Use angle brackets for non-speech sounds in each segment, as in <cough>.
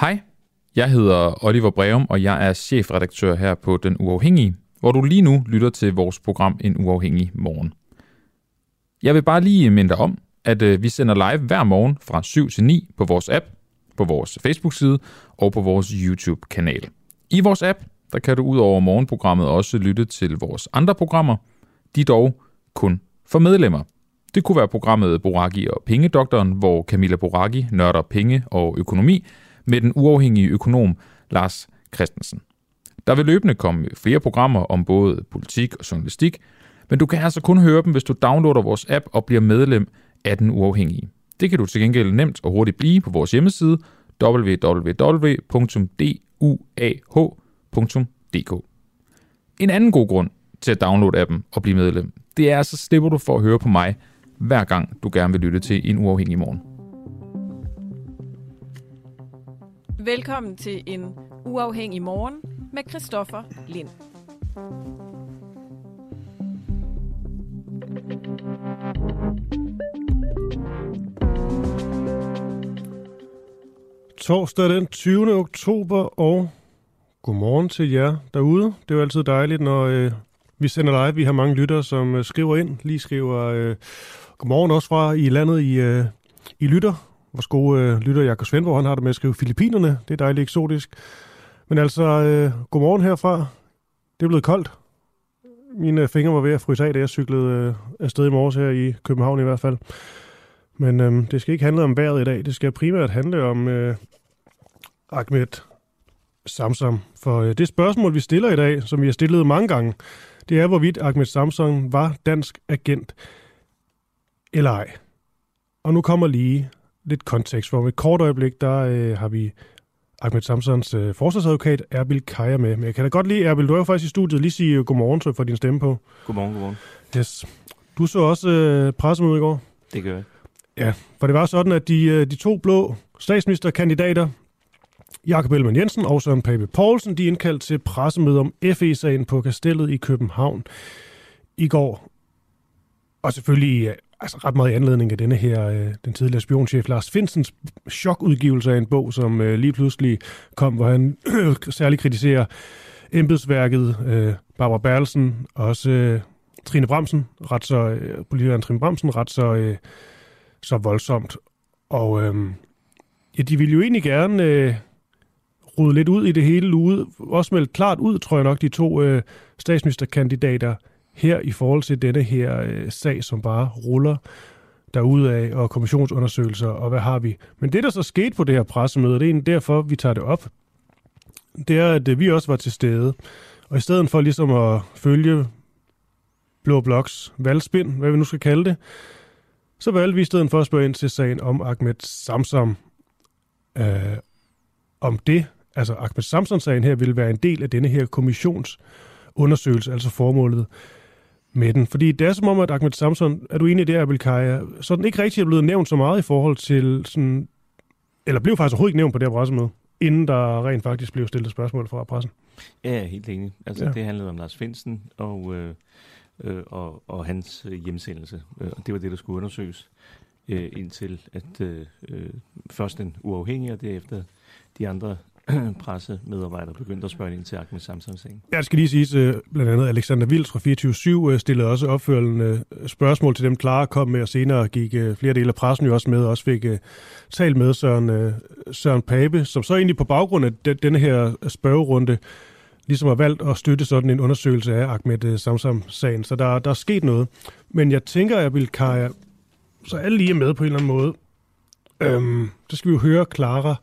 Hej, jeg hedder Oliver Breum, og jeg er chefredaktør her på Den Uafhængige, hvor du lige nu lytter til vores program En Uafhængig Morgen. Jeg vil bare lige minde dig om, at øh, vi sender live hver morgen fra 7 til 9 på vores app, på vores Facebook-side og på vores YouTube-kanal. I vores app, der kan du ud over morgenprogrammet også lytte til vores andre programmer. De dog kun for medlemmer. Det kunne være programmet Boraki og Pengedoktoren, hvor Camilla Boraki nørder penge og økonomi med den uafhængige økonom Lars Christensen. Der vil løbende komme flere programmer om både politik og journalistik, men du kan altså kun høre dem, hvis du downloader vores app og bliver medlem af den uafhængige. Det kan du til gengæld nemt og hurtigt blive på vores hjemmeside www.duah.dk. En anden god grund til at downloade appen og blive medlem, det er, så slipper du for at høre på mig, hver gang du gerne vil lytte til en uafhængig morgen. Velkommen til en uafhængig morgen med Christoffer Lind. Torsdag den 20. oktober, og godmorgen til jer derude. Det er jo altid dejligt, når øh, vi sender live. Vi har mange lyttere, som øh, skriver ind. Lige skriver øh, godmorgen også fra i landet i, øh, i lytter. Vores gode øh, lytter Jakob Svendborg, han har det med at skrive Filippinerne. Det er dejligt eksotisk. Men altså, øh, godmorgen herfra. Det er blevet koldt. Mine fingre var ved at fryse af, da jeg cyklede øh, afsted i morges her i København i hvert fald. Men øh, det skal ikke handle om vejret i dag. Det skal primært handle om øh, Ahmed Samsam. For øh, det spørgsmål, vi stiller i dag, som vi har stillet mange gange, det er, hvorvidt Ahmed Samsam var dansk agent eller ej. Og nu kommer lige lidt kontekst, for om et kort øjeblik, der øh, har vi Ahmed Samsons øh, forsvarsadvokat Erbil Kaja med. Men jeg kan da godt lide, Erbil, du er jo faktisk i studiet. Lige sige godmorgen, så for din stemme på. Godmorgen, godmorgen. Yes. Du så også øh, pressemøde i går. Det gør jeg. Ja, for det var sådan, at de, øh, de to blå statsministerkandidater, Jakob Ellemann Jensen og Søren Pape Poulsen, de indkaldte til pressemøde om FE-sagen på Kastellet i København i går. Og selvfølgelig i altså ret meget i anledning af denne her, øh, den tidligere spionchef Lars Finsens chokudgivelse af en bog, som øh, lige pludselig kom, hvor han <clears throat> særligt kritiserer embedsværket, øh, Barbara Berlsen, og også øh, Trine Bremsen, ret så, øh, politikeren Trine Bremsen, ret så, øh, så voldsomt. Og øh, ja, de ville jo egentlig gerne øh, rode lidt ud i det hele ude, også meldt klart ud, tror jeg nok, de to øh, statsministerkandidater, her i forhold til denne her øh, sag, som bare ruller af og kommissionsundersøgelser, og hvad har vi. Men det, der så skete på det her pressemøde, det er egentlig derfor, vi tager det op, det er, at øh, vi også var til stede. Og i stedet for ligesom at følge Blå Bloks valgspind, hvad vi nu skal kalde det, så valgte vi i stedet for at spørge ind til sagen om Ahmed Samsam. Øh, om det, altså Ahmed Samsam-sagen her, vil være en del af denne her kommissionsundersøgelse, altså formålet med den. Fordi det er som om, at Ahmed Samson, er du enig i det, Abel Kaja, så den ikke rigtig er blevet nævnt så meget i forhold til sådan, eller blev faktisk overhovedet ikke nævnt på det her pressemøde, inden der rent faktisk blev stillet spørgsmål fra pressen. Ja, jeg er helt enig. Altså, ja. det handlede om Lars Finsen og, øh, øh, og, og hans øh, hjemsendelse. Øh, og det var det, der skulle undersøges øh, indtil at øh, først den uafhængige, og derefter de andre <clears throat> pressemedarbejdere begyndte at spørge ind til Ahmed Samsams sagen. Jeg skal lige sige, øh, blandt andet Alexander Vilds fra 24-7 øh, stillede også opfølgende øh, spørgsmål til dem, Clara kom med, og senere gik flere dele af pressen jo også med, og også fik talt med Søren, Søren Pape, som så egentlig på baggrund af den denne her spørgerunde ligesom har valgt at støtte sådan en undersøgelse af Ahmed Samsam-sagen. Så der, der er sket noget. Men jeg tænker, jeg vil Kaja, så alle lige er med på en eller anden måde. Øhm, så skal vi jo høre Clara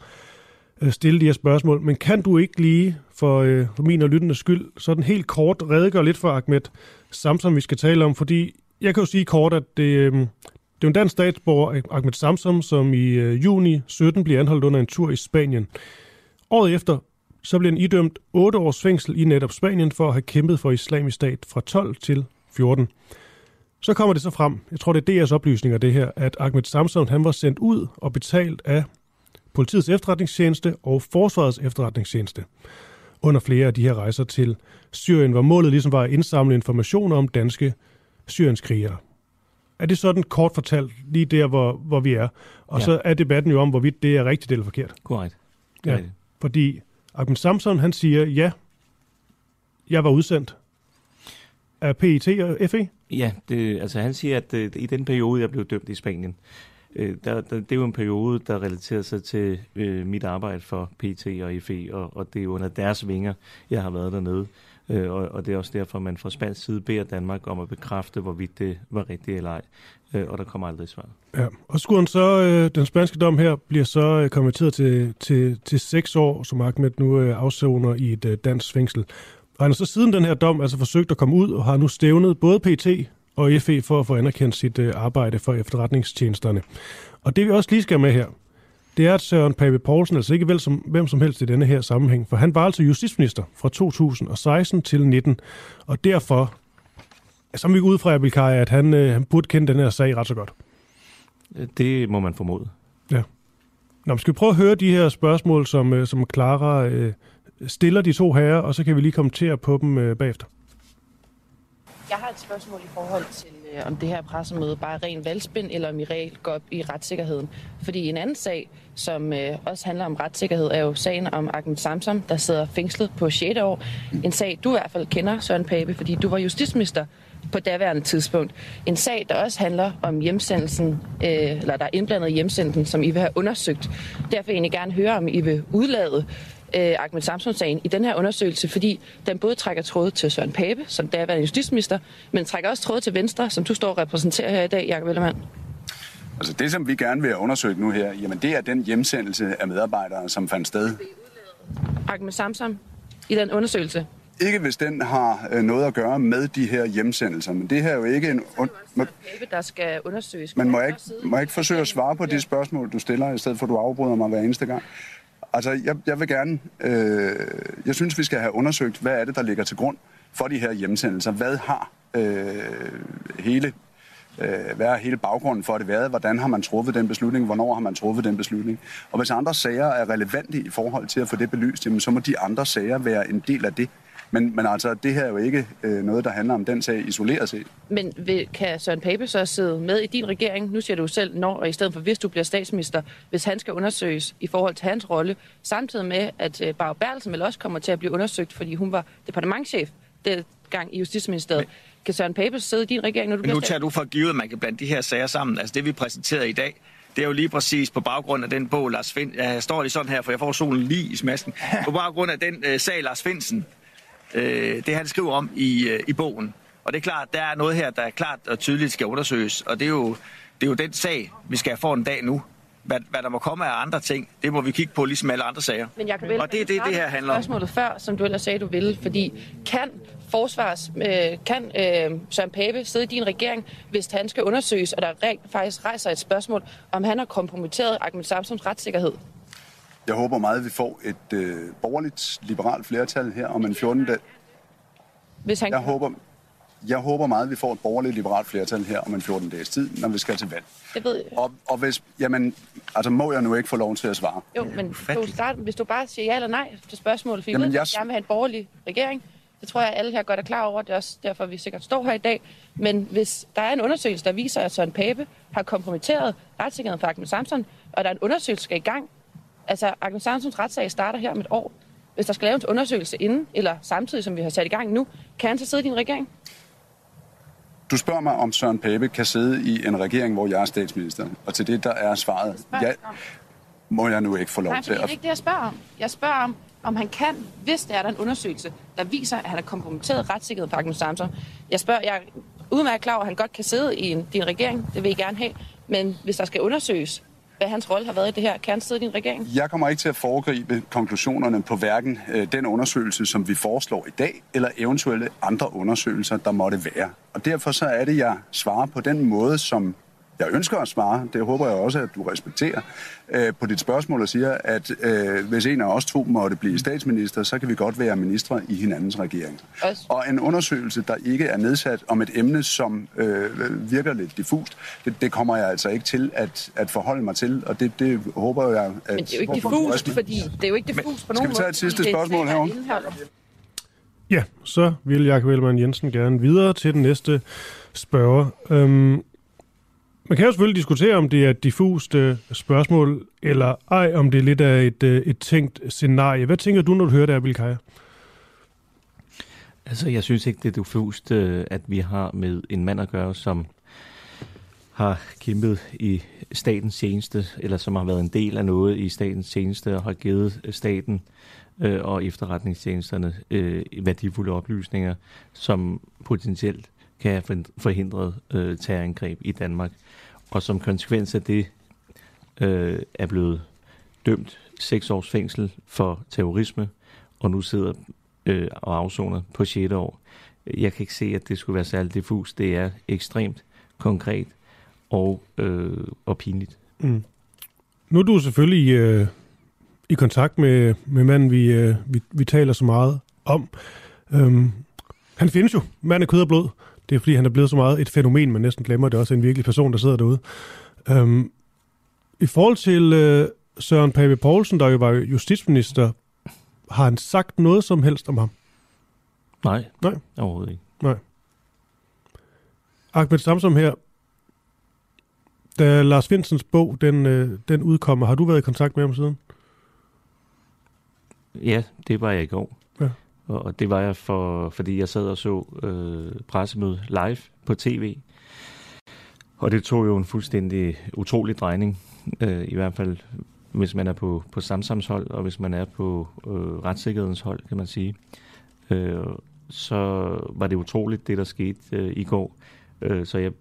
Øh, stille de her spørgsmål. Men kan du ikke lige, for, øh, for min og lyttendes skyld, sådan helt kort redegøre lidt for Ahmed Samsom, vi skal tale om? Fordi jeg kan jo sige kort, at det, øh, det er en dansk statsborger, Ahmed Samsom, som i øh, juni 17 bliver anholdt under en tur i Spanien. Året efter, så bliver han idømt 8 års fængsel i netop Spanien for at have kæmpet for islamisk stat fra 12 til 14. Så kommer det så frem, jeg tror det er DR's oplysninger det her, at Ahmed Samsom han var sendt ud og betalt af politiets efterretningstjeneste og forsvarets efterretningstjeneste under flere af de her rejser til Syrien, hvor målet ligesom var at indsamle informationer om danske syrienskrigere. Er det sådan kort fortalt lige der, hvor, hvor vi er? Og ja. så er debatten jo om, hvorvidt det er rigtigt eller forkert. Korrekt. Ja, fordi Ahmed Samson, han siger, ja, jeg var udsendt af PET og FE. Ja, det, altså han siger, at øh, i den periode, jeg blev dømt i Spanien, øh, der, der, det er jo en periode, der relaterer sig til øh, mit arbejde for PT og FE, og, og det er under deres vinger, jeg har været dernede. Øh, og, og det er også derfor, man fra spansk side beder Danmark om at bekræfte, hvorvidt det var rigtigt eller ej. Øh, og der kommer aldrig svar. Ja, og skulle han så, øh, den spanske dom her, bliver så øh, konverteret til, til, til seks år, som Ahmed nu øh, afsoner i et øh, dansk fængsel. Og han har så siden den her dom altså forsøgt at komme ud, og har nu stævnet både PT og FE for at få anerkendt sit øh, arbejde for efterretningstjenesterne. Og det vi også lige skal med her, det er, at Søren Pape Poulsen, altså ikke vel som, hvem som helst i denne her sammenhæng, for han var altså justitsminister fra 2016 til 19, og derfor, så vi ud fra, Abelkaj, at han, øh, han burde kende den her sag ret så godt. Det må man formode. Ja. Nå, skal vi prøve at høre de her spørgsmål, som, øh, som Clara øh, stiller de to herrer, og så kan vi lige kommentere på dem øh, bagefter. Jeg har et spørgsmål i forhold til, øh, om det her pressemøde bare er ren valgspind, eller om I reelt går op i retssikkerheden. Fordi en anden sag, som øh, også handler om retssikkerhed, er jo sagen om Ahmed Samsam, der sidder fængslet på 6. år. En sag, du i hvert fald kender, Søren Pape, fordi du var justitsminister på daværende tidspunkt. En sag, der også handler om hjemsendelsen, øh, eller der er indblandet hjemsendelsen, som I vil have undersøgt. Derfor vil jeg egentlig gerne høre, om I vil udlade øh, Ahmed Samson-sagen i den her undersøgelse, fordi den både trækker tråd til Søren Pape, som daværende justitsminister, men trækker også tråd til Venstre, som du står og repræsenterer her i dag, Jacob Ellemann. Altså det, som vi gerne vil undersøge nu her, jamen det er den hjemsendelse af medarbejdere, som fandt sted. Ahmed Samsam i den undersøgelse? Ikke hvis den har øh, noget at gøre med de her hjemsendelser, men det her er jo ikke en... Un- Pape, der skal undersøges. Man må ikke, må ikke forsøge at svare på de spørgsmål, du stiller, i stedet for at du afbryder mig hver eneste gang. Altså, jeg, jeg vil gerne... Øh, jeg synes, vi skal have undersøgt, hvad er det, der ligger til grund for de her hjemsendelser. Hvad har øh, hele øh, hvad er hele baggrunden for det været? Hvordan har man truffet den beslutning? Hvornår har man truffet den beslutning? Og hvis andre sager er relevante i forhold til at få det belyst, jamen, så må de andre sager være en del af det. Men, men altså, det her er jo ikke øh, noget, der handler om den sag isoleret set. Men vil, kan Søren Pape så sidde med i din regering? Nu siger du selv, når og i stedet for hvis du bliver statsminister, hvis han skal undersøges i forhold til hans rolle, samtidig med, at øh, Barbara Berlsen vel også kommer til at blive undersøgt, fordi hun var departementchef det gang i Justitsministeriet. Men, kan Søren Pape sidde i din regering, når du bliver Nu tager du for givet, at man kan blande de her sager sammen. Altså det, vi præsenterede i dag, det er jo lige præcis på baggrund af den bog, Lars Find... Jeg står lige sådan her, for jeg får solen lige i smasken. <laughs> På baggrund af den uh, sag, Lars Finsen, øh, det han skriver om i, øh, i bogen. Og det er klart, der er noget her, der klart og tydeligt skal undersøges, og det er jo, det er jo den sag, vi skal få en dag nu. Hvad, hvad der må komme af andre ting, det må vi kigge på ligesom alle andre sager. Men jeg kan og det er det, det her handler om. Spørgsmålet før, som du ellers sagde, du ville, fordi kan forsvars, øh, kan øh, Søren Pape sidde i din regering, hvis han skal undersøges, og der rent faktisk rejser et spørgsmål, om han har kompromitteret Ahmed Samsons retssikkerhed? Jeg håber meget, at vi får et øh, borgerligt, liberalt flertal her om en 14. dag. Hvis han jeg, kan... håber, jeg håber meget, at vi får et borgerligt, liberalt flertal her om en 14 dages tid, når vi skal til valg. Det ved jeg. Og, og hvis, jamen, altså må jeg nu ikke få lov til at svare? Jo, men du start, hvis du bare siger ja eller nej til spørgsmålet, for Jamen, ved, jeg... gerne vil have en borgerlig regering, det tror jeg, at alle her godt er klar over. Det er også derfor, vi sikkert står her i dag. Men hvis der er en undersøgelse, der viser, at Søren Pape har kompromitteret retssikkerheden for Ahmed Samson, og der er en undersøgelse, der skal i gang, altså Ahmed Samsons retssag starter her om et år. Hvis der skal laves en undersøgelse inden, eller samtidig, som vi har sat i gang nu, kan han så sidde i din regering? Du spørger mig, om Søren Pape kan sidde i en regering, hvor jeg er statsminister. Og til det, der er svaret, ja, må jeg nu ikke få lov Nej, til at... det er ikke det, jeg spørger om. Jeg spørger om, om han kan, hvis der er der en undersøgelse, der viser, at han har kompromitteret retssikkerheden for Ahmed Samson. Jeg spørger, jeg er udmærket klar over, at han godt kan sidde i en, din regering. Det vil I gerne have. Men hvis der skal undersøges, hvad hans rolle har været i det her, kan han sidde i din regering? Jeg kommer ikke til at foregribe konklusionerne på hverken øh, den undersøgelse, som vi foreslår i dag, eller eventuelle andre undersøgelser, der måtte være. Og derfor så er det, jeg svarer på den måde, som jeg ønsker at svare, det håber jeg også, at du respekterer, øh, på dit spørgsmål og siger, at øh, hvis en af os to måtte blive statsminister, så kan vi godt være ministre i hinandens regering. Også. Og en undersøgelse, der ikke er nedsat om et emne, som øh, virker lidt diffust, det, det kommer jeg altså ikke til at, at forholde mig til, og det, det håber jeg... At, Men det er jo ikke diffust, fordi det er jo ikke diffust på nogen måde. Skal vi tage et sidste spørgsmål herovre? Ja, så vil Jakob Ellemann Jensen gerne videre til den næste spørger. Øhm, man kan jo selvfølgelig diskutere, om det er et diffust øh, spørgsmål, eller ej, om det er lidt af et, øh, et tænkt scenarie. Hvad tænker du, når du hører det her, Kaja? Altså, jeg synes ikke, det er diffust, øh, at vi har med en mand at gøre, som har kæmpet i statens tjeneste, eller som har været en del af noget i statens tjeneste, og har givet staten øh, og efterretningstjenesterne øh, værdifulde oplysninger, som potentielt kan have forhindret øh, terrorangreb i Danmark. Og som konsekvens af det øh, er blevet dømt seks års fængsel for terrorisme, og nu sidder øh, og afsoner på 6. år. Jeg kan ikke se, at det skulle være særlig diffus. Det er ekstremt konkret og, øh, og pinligt. Mm. Nu er du selvfølgelig øh, i kontakt med, med manden, vi, øh, vi, vi taler så meget om. Øhm, han findes jo, mand af kød og blod. Det er fordi, han er blevet så meget et fænomen, man næsten glemmer, det er også en virkelig person, der sidder derude. Øhm, I forhold til øh, Søren Pape Poulsen, der jo var justitsminister, har han sagt noget som helst om ham? Nej, Nej. overhovedet ikke. Nej. Ahmed Samsom her, da Lars Finsens bog, den, øh, den udkommer, har du været i kontakt med ham siden? Ja, det var jeg i går. Og det var jeg, for, fordi jeg sad og så øh, pressemøde live på tv. Og det tog jo en fuldstændig utrolig drejning. Øh, I hvert fald, hvis man er på, på Samsams hold, og hvis man er på øh, retssikkerhedens hold, kan man sige. Øh, så var det utroligt, det der skete øh, i går. Øh, så, jeg,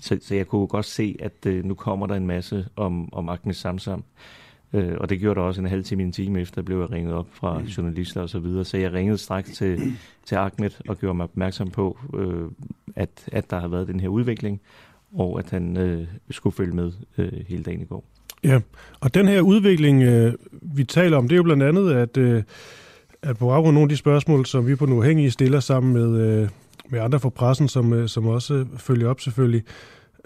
så, så jeg kunne godt se, at øh, nu kommer der en masse om, om Agnes Samsam. Øh, og det gjorde der også en halv time, en time efter, blev jeg ringet op fra mm. journalister og så videre. Så jeg ringede straks til, til Ahmed og gjorde mig opmærksom på, øh, at, at der har været den her udvikling, og at han øh, skulle følge med øh, hele dagen i går. Ja, og den her udvikling, øh, vi taler om, det er jo blandt andet, at, øh, at på baggrund af nogle af de spørgsmål, som vi på nu hængige stiller sammen med, øh, med andre fra pressen, som, øh, som også følger op selvfølgelig,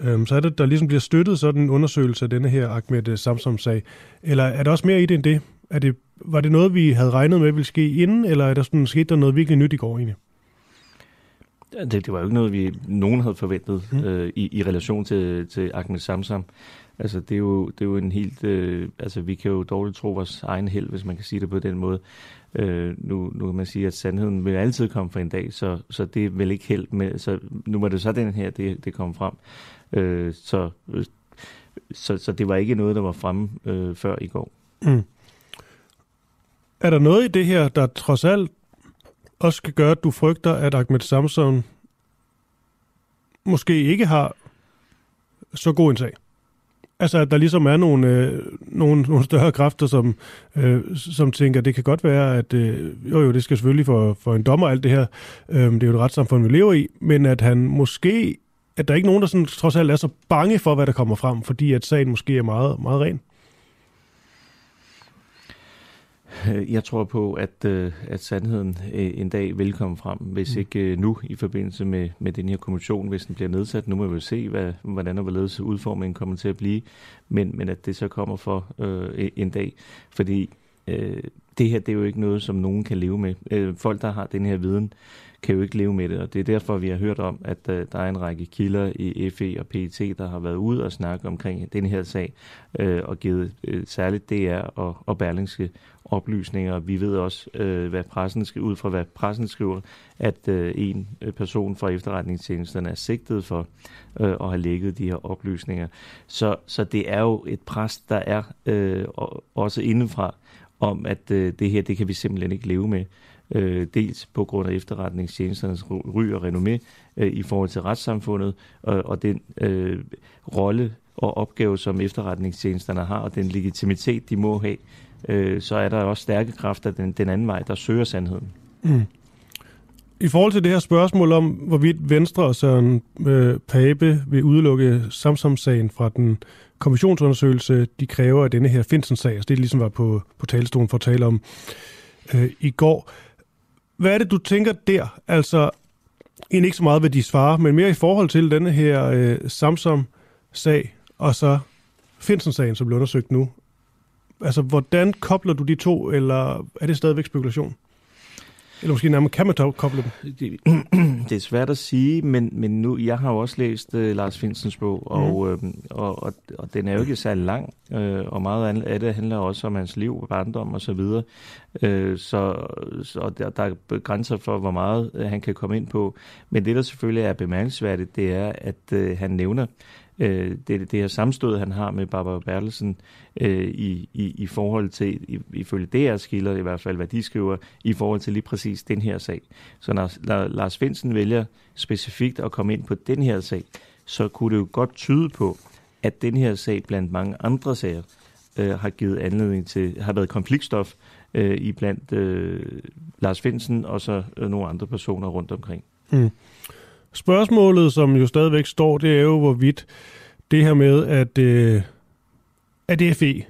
Øhm, så er det, der ligesom bliver støttet sådan en undersøgelse af denne her Ahmed øh, Samsam-sag. Eller er der også mere i det end det? Er det? Var det noget, vi havde regnet med ville ske inden, eller er der sådan, sket der noget virkelig nyt i går egentlig? Det, det var jo ikke noget, vi nogen havde forventet mm. øh, i, i relation til, til Ahmed Samsam. Altså, det er jo, det er jo en helt... Øh, altså, vi kan jo dårligt tro vores egen held, hvis man kan sige det på den måde. Øh, nu, nu kan man sige, at sandheden vil altid komme for en dag, så, så det er vel ikke held med... Så nu var det så den her, det, det kom frem. Øh, så, øh, så, så det var ikke noget, der var fremme øh, før i går. Mm. Er der noget i det her, der trods alt også kan gøre, at du frygter, at Ahmed Samson måske ikke har så god en sag? Altså, at der ligesom er nogle, øh, nogle, nogle større kræfter, som, øh, som tænker, at det kan godt være, at øh, jo, jo, det skal selvfølgelig for, for en dommer alt det her. Øh, det er jo et retssamfund, vi lever i. Men at han måske at der er ikke nogen, der sådan, trods alt er så bange for, hvad der kommer frem, fordi at sagen måske er meget, meget ren? Jeg tror på, at, øh, at sandheden øh, en dag vil komme frem, hvis mm. ikke øh, nu i forbindelse med, med den her kommission, hvis den bliver nedsat. Nu må vi se, hvad, hvordan og hvorledes udformningen kommer til at blive, men, men at det så kommer for øh, en dag. Fordi øh, det her, det er jo ikke noget, som nogen kan leve med. Øh, folk, der har den her viden, kan jo ikke leve med det, og det er derfor, vi har hørt om, at uh, der er en række kilder i FE og PET, der har været ude og snakke omkring den her sag, uh, og givet uh, særligt DR og, og Berlingske oplysninger. Vi ved også, uh, hvad pressen skal ud fra, hvad pressen skriver, at uh, en person fra efterretningstjenesterne er sigtet for uh, at have lægget de her oplysninger. Så, så det er jo et pres, der er uh, også indenfra, om at øh, det her, det kan vi simpelthen ikke leve med øh, dels på grund af efterretningstjenesternes ry og renommé øh, i forhold til retssamfundet, og, og den øh, rolle og opgave, som efterretningstjenesterne har, og den legitimitet, de må have, øh, så er der også stærke kræfter den, den anden vej, der søger sandheden. Mm. I forhold til det her spørgsmål om, hvorvidt Venstre og Søren øh, Pape vil udelukke Samsam-sagen fra den kommissionsundersøgelse, de kræver af denne her Finsen-sag, altså det ligesom var på, på talestolen for at tale om øh, i går. Hvad er det, du tænker der? Altså, egentlig ikke så meget, hvad de svarer, men mere i forhold til denne her øh, Samsung-sag, og så Finsen-sagen, som bliver undersøgt nu. Altså, hvordan kobler du de to, eller er det stadigvæk spekulation? Eller måske nærmest kan man koble dem? Det, <clears throat> det er svært at sige, men, men nu, jeg har jo også læst uh, Lars Finsens bog, og, mm. øh, og, og, og den er jo ikke særlig lang, øh, og meget af det handler også om hans liv, barndom og så videre. Øh, så så der, der er grænser for, hvor meget øh, han kan komme ind på. Men det, der selvfølgelig er bemærkelsesværdigt, det er, at øh, han nævner øh, det, det her samstød, han har med Barbara Bertelsen øh, i, i, i forhold til, i, ifølge DR's skiller i hvert fald, hvad de skriver, i forhold til lige præcis den her sag. Så når, når Lars Finsen vælger specifikt at komme ind på den her sag, så kunne det jo godt tyde på, at den her sag blandt mange andre sager øh, har givet anledning til, har været konfliktstof øh, i blandt øh, Lars Finsen og så øh, nogle andre personer rundt omkring. Mm. Spørgsmålet, som jo stadigvæk står, det er jo, hvorvidt det her med, at, øh, at FE,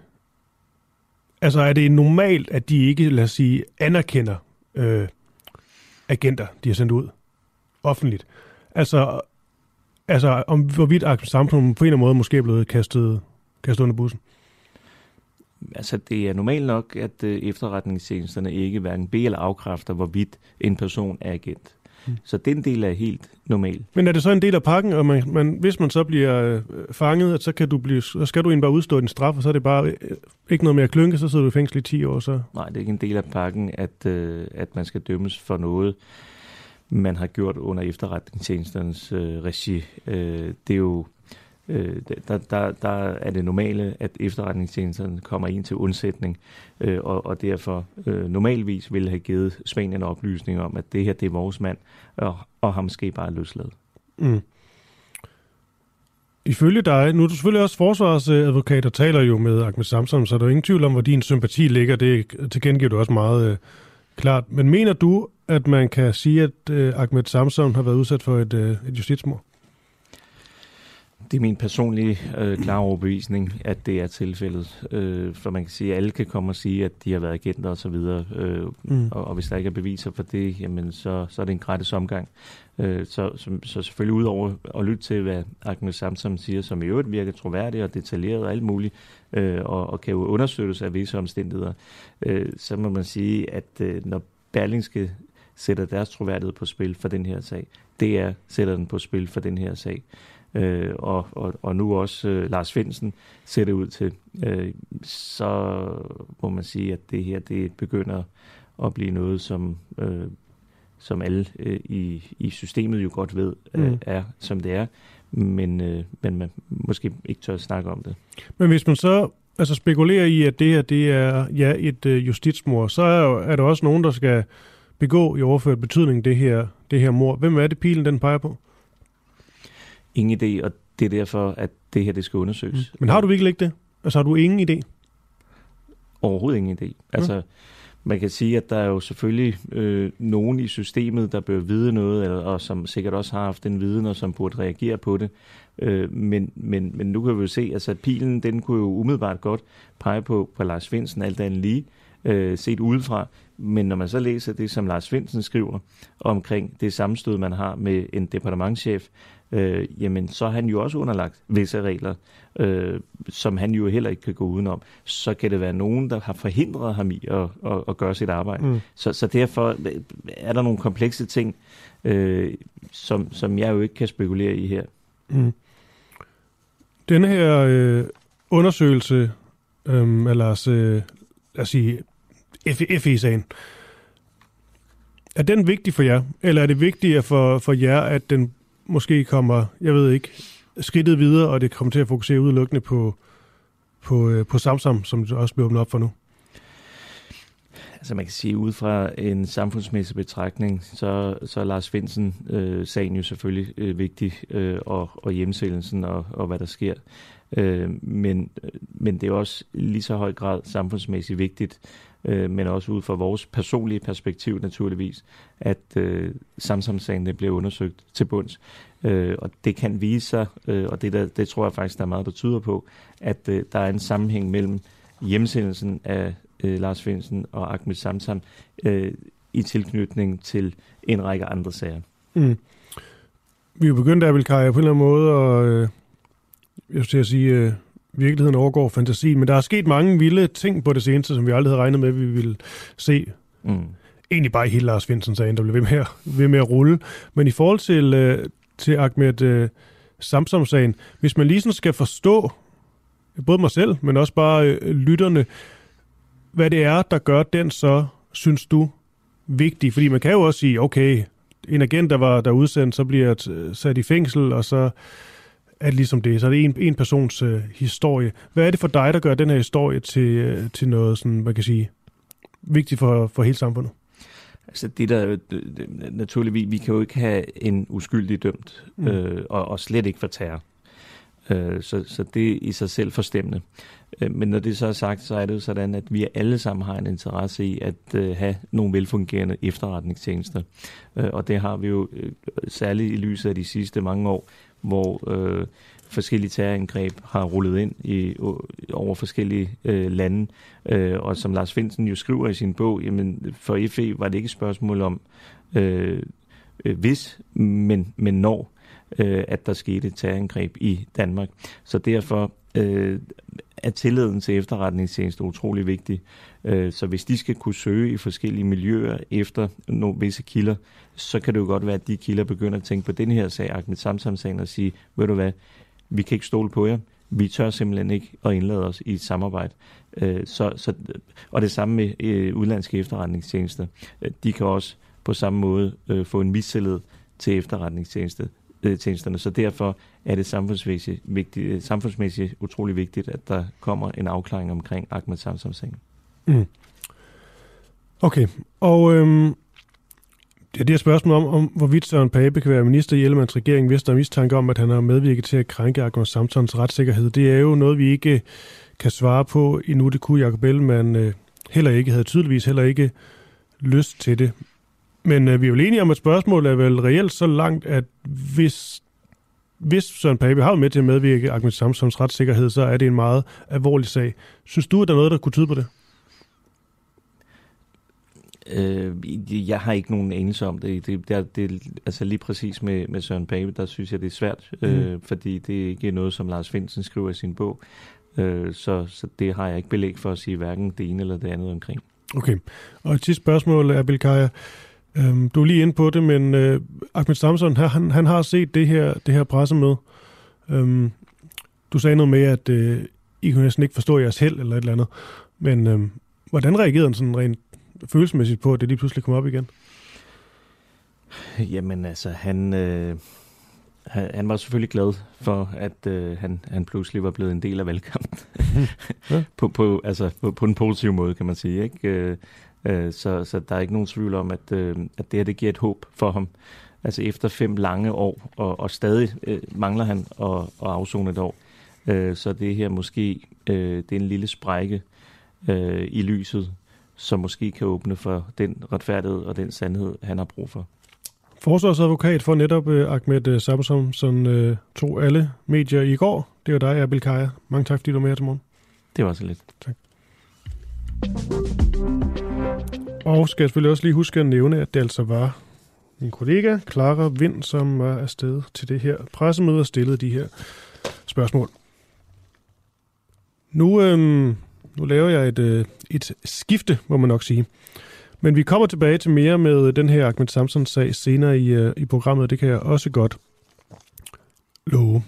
altså er det normalt, at de ikke, lad os sige, anerkender øh, agenter, de har sendt ud offentligt? Altså, altså om hvorvidt Ahmed Samsung på en eller anden måde måske er blevet kastet, kastet under bussen? Altså, det er normalt nok, at øh, efterretningstjenesterne ikke hverken be- eller afkræfter, hvorvidt en person er agent. Mm. Så den del er helt normal. Men er det så en del af pakken, og man, man, hvis man så bliver øh, fanget, så, kan du blive, så skal du egentlig bare udstå en straf, og så er det bare øh, ikke noget at klynke, så sidder du i fængsel i 10 år. Så. Nej, det er ikke en del af pakken, at, øh, at man skal dømmes for noget, man har gjort under efterretningstjenesternes øh, regi. Øh, det er jo øh, der, der, der er det normale, at efterretningstjenesterne kommer ind til undsætning, øh, og, og derfor øh, normalvis vil have givet Spanien oplysning om, at det her det er vores mand, og, og ham skal bare løsladet. Mm. Ifølge dig, nu er du selvfølgelig også forsvarsadvokat og taler jo med Ahmed Samsam, så der er ingen tvivl om, hvor din sympati ligger. Det tilkendegiver du også meget øh, klart. Men mener du, at man kan sige, at øh, Ahmed Samsam har været udsat for et, øh, et justitsmord? Det er min personlige øh, klare overbevisning, at det er tilfældet. Øh, for man kan sige, at alle kan komme og sige, at de har været agenter og så videre. Øh, mm. og, og hvis der ikke er beviser for det, jamen så, så er det en gratis omgang. Øh, så, så, så selvfølgelig udover at lytte til, hvad Ahmed Samsam siger, som i øvrigt virker troværdigt og detaljeret og alt muligt, øh, og, og kan jo understøttes af visse omstændigheder, øh, så må man sige, at øh, når Berlingske sætter deres troværdighed på spil for den her sag, det er sætter den på spil for den her sag øh, og, og, og nu også øh, Lars Finsen ser det ud til, øh, så må man sige, at det her det begynder at blive noget, som, øh, som alle øh, i, i systemet jo godt ved øh, mm. er, som det er, men, øh, men man måske ikke tør at snakke om det. Men hvis man så altså spekulerer i, at det her det er ja, et øh, justitsmord, så er, jo, er der også nogen, der skal begå i overført betydning det her, det her mord. Hvem er det, pilen den peger på? Ingen idé, og det er derfor, at det her det skal undersøges. Mm. Men har du virkelig ikke det? Altså har du ingen idé? Overhovedet ingen idé. Altså, mm. man kan sige, at der er jo selvfølgelig øh, nogen i systemet, der bør vide noget, eller, og som sikkert også har haft en viden, og som burde reagere på det. Øh, men, men, men nu kan vi jo se, altså, at pilen, den kunne jo umiddelbart godt pege på, på Lars Finsen, alt andet lige, øh, set udefra. Men når man så læser det, som Lars Finsen skriver omkring det sammenstød, man har med en departementchef, øh, jamen så er han jo også underlagt visse regler, øh, som han jo heller ikke kan gå udenom. Så kan det være nogen, der har forhindret ham i at, at, at gøre sit arbejde. Mm. Så, så derfor er der nogle komplekse ting, øh, som, som jeg jo ikke kan spekulere i her. Mm. Denne her øh, undersøgelse, øh, eller øh, lad os sige, FE-sagen, er den vigtig for jer, eller er det vigtigere for, for jer, at den måske kommer, jeg ved ikke, skridtet videre, og det kommer til at fokusere udelukkende på, på, øh, på Samsam, som det også bliver åbnet op for nu? Altså man kan sige, ud fra en samfundsmæssig betragtning, så, så er Lars Finsen øh, sagen jo selvfølgelig øh, vigtig, øh, og, og hjemsendelsen og, og hvad der sker. Øh, men, øh, men det er også lige så høj grad samfundsmæssigt vigtigt, øh, men også ud fra vores personlige perspektiv naturligvis, at øh, Samsung-sagen bliver undersøgt til bunds. Øh, og det kan vise sig, øh, og det, der, det tror jeg faktisk, der er meget, der tyder på, at øh, der er en sammenhæng mellem hjemsendelsen af øh, Lars Finsen og Ahmed Samsam øh, i tilknytning til en række andre sager. Mm. Vi er jo begyndt, Abel på en eller anden måde, og øh, jeg skal sige, øh, virkeligheden overgår fantasien, men der er sket mange vilde ting på det seneste, som vi aldrig havde regnet med, at vi ville se. Mm. egentlig bare i hele Lars Finsen-sagen, der blev ved med, at, ved med at rulle. Men i forhold til, øh, til Ahmed øh, Samsam-sagen, hvis man lige sådan skal forstå, både mig selv, men også bare øh, lytterne, hvad det er, der gør den så, synes du, vigtig? Fordi man kan jo også sige, okay, en agent, der var der udsendt, så bliver sat i fængsel, og så det ligesom det. Så er det en, en persons øh, historie. Hvad er det for dig, der gør den her historie til, øh, til noget, sådan, man kan sige, vigtigt for, for hele samfundet? Altså det der, naturligvis, vi kan jo ikke have en uskyldig dømt, mm. øh, og, og slet ikke for terror. Øh, så, så det er i sig selv forstemmende. Øh, men når det så er sagt, så er det jo sådan, at vi alle sammen har en interesse i at øh, have nogle velfungerende efterretningstjenester. Øh, og det har vi jo øh, særligt i lyset af de sidste mange år, hvor øh, forskellige terrorangreb har rullet ind i, over forskellige øh, lande. Øh, og som Lars Finsen jo skriver i sin bog, jamen for FE var det ikke et spørgsmål om øh, øh, hvis, men, men når, øh, at der skete et terrorangreb i Danmark. Så derfor øh, er tilliden til efterretningstjenester utrolig vigtig. Øh, så hvis de skal kunne søge i forskellige miljøer efter nogle visse kilder, så kan det jo godt være, at de kilder begynder at tænke på den her sag, Ahmed Samsam-sagen, og sige, ved du hvad, vi kan ikke stole på jer. Vi tør simpelthen ikke at indlade os i et samarbejde. Øh, så, så, og det samme med øh, udlandske efterretningstjenester. De kan også på samme måde få en mistillid til tjenesterne, Så derfor er det samfundsmæssigt, vigtigt, øh, samfundsmæssigt utrolig vigtigt, at der kommer en afklaring omkring Ahmed Samsam-sagen. Mm. Okay, og øhm, det er det her spørgsmål om, om hvorvidt Søren Pape kan være minister i Ellemanns regering, hvis der er mistanke om, at han har medvirket til at krænke Ahmed Samsons retssikkerhed. Det er jo noget, vi ikke øh, kan svare på endnu. Det kunne Jacob Ellemann øh, heller ikke, havde tydeligvis heller ikke lyst til det. Men øh, vi er jo enige om, at spørgsmålet er vel reelt så langt, at hvis, hvis Søren Pape har med til at medvirke Agnes Samsons retssikkerhed, så er det en meget alvorlig sag. Synes du, at der er noget, der kunne tyde på det? Øh, jeg har ikke nogen anelse om det. det, det, det altså lige præcis med, med Søren Pape, der synes jeg, det er svært, mm. øh, fordi det er ikke noget, som Lars Finsen skriver i sin bog. Øh, så, så det har jeg ikke belæg for at sige hverken det ene eller det andet omkring. Okay. Og et sidste spørgsmål er, Bilkaja. Øhm, du er lige inde på det, men øh, Ahmed Samson, han, han har set det her, det her pressemøde. Øhm, du sagde noget med, at øh, I kunne næsten ikke forstå jeres held eller et eller andet. Men øh, hvordan reagerede han sådan rent følelsesmæssigt på, at det lige pludselig kom op igen? Jamen altså, han, øh, han, var selvfølgelig glad for, at øh, han, han pludselig var blevet en del af valgkampen. ja. <laughs> på, på, altså, på, på en positiv måde, kan man sige. Ikke? Øh, øh, så, så der er ikke nogen tvivl om, at, øh, at det her det giver et håb for ham. Altså efter fem lange år, og, og stadig øh, mangler han at, at afzone et år. Øh, så det her måske, øh, det er en lille sprække øh, i lyset som måske kan åbne for den retfærdighed og den sandhed, han har brug for. Forsvarsadvokat for netop uh, Ahmed uh, Samsom, som uh, tog alle medier i går. Det var dig, Abel Kaja. Mange tak, fordi du var med til morgen. Det var så lidt. Tak. Og skal jeg selvfølgelig også lige huske at nævne, at det altså var min kollega, Clara Vind, som var afsted til det her pressemøde og stillede de her spørgsmål. Nu øhm, nu laver jeg et, øh, et skifte, må man nok sige. Men vi kommer tilbage til mere med den her Ahmed Samsons-sag senere i, øh, i programmet, det kan jeg også godt love.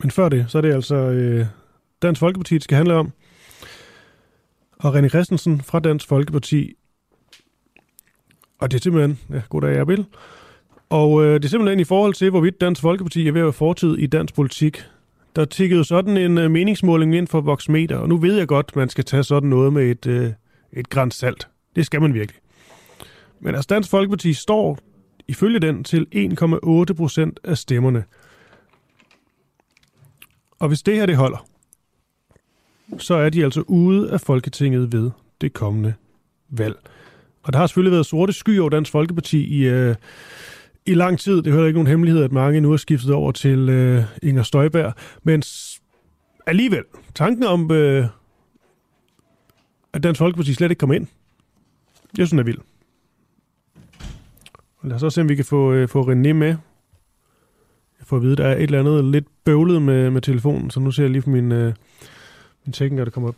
Men før det, så er det altså øh, Dansk Folkeparti, det skal handle om. Og René Christensen fra Dansk Folkeparti. Og det er simpelthen, ja, goddag, jeg vil. Og øh, det er simpelthen i forhold til, hvorvidt Dansk Folkeparti er ved at være fortid i dansk politik. Der tikkede sådan en øh, meningsmåling ind for Voxmeter, og nu ved jeg godt, man skal tage sådan noget med et, øh, et græns salt. Det skal man virkelig. Men altså Dansk Folkeparti står ifølge den til 1,8 procent af stemmerne. Og hvis det her det holder, så er de altså ude af Folketinget ved det kommende valg. Og der har selvfølgelig været sorte sky over Dansk Folkeparti i, øh, i lang tid. Det hører ikke nogen hemmelighed, at mange nu har skiftet over til øh, Inger Støjberg. Men alligevel, tanken om, øh, at Dansk Folkeparti slet ikke kommer ind, jeg synes, er vild. Lad os også se, om vi kan få, øh, få René med. Jeg får at vide, at der er et eller andet lidt bøvlet med, med telefonen, så nu ser jeg lige på min, øh, min tekniker, der kommer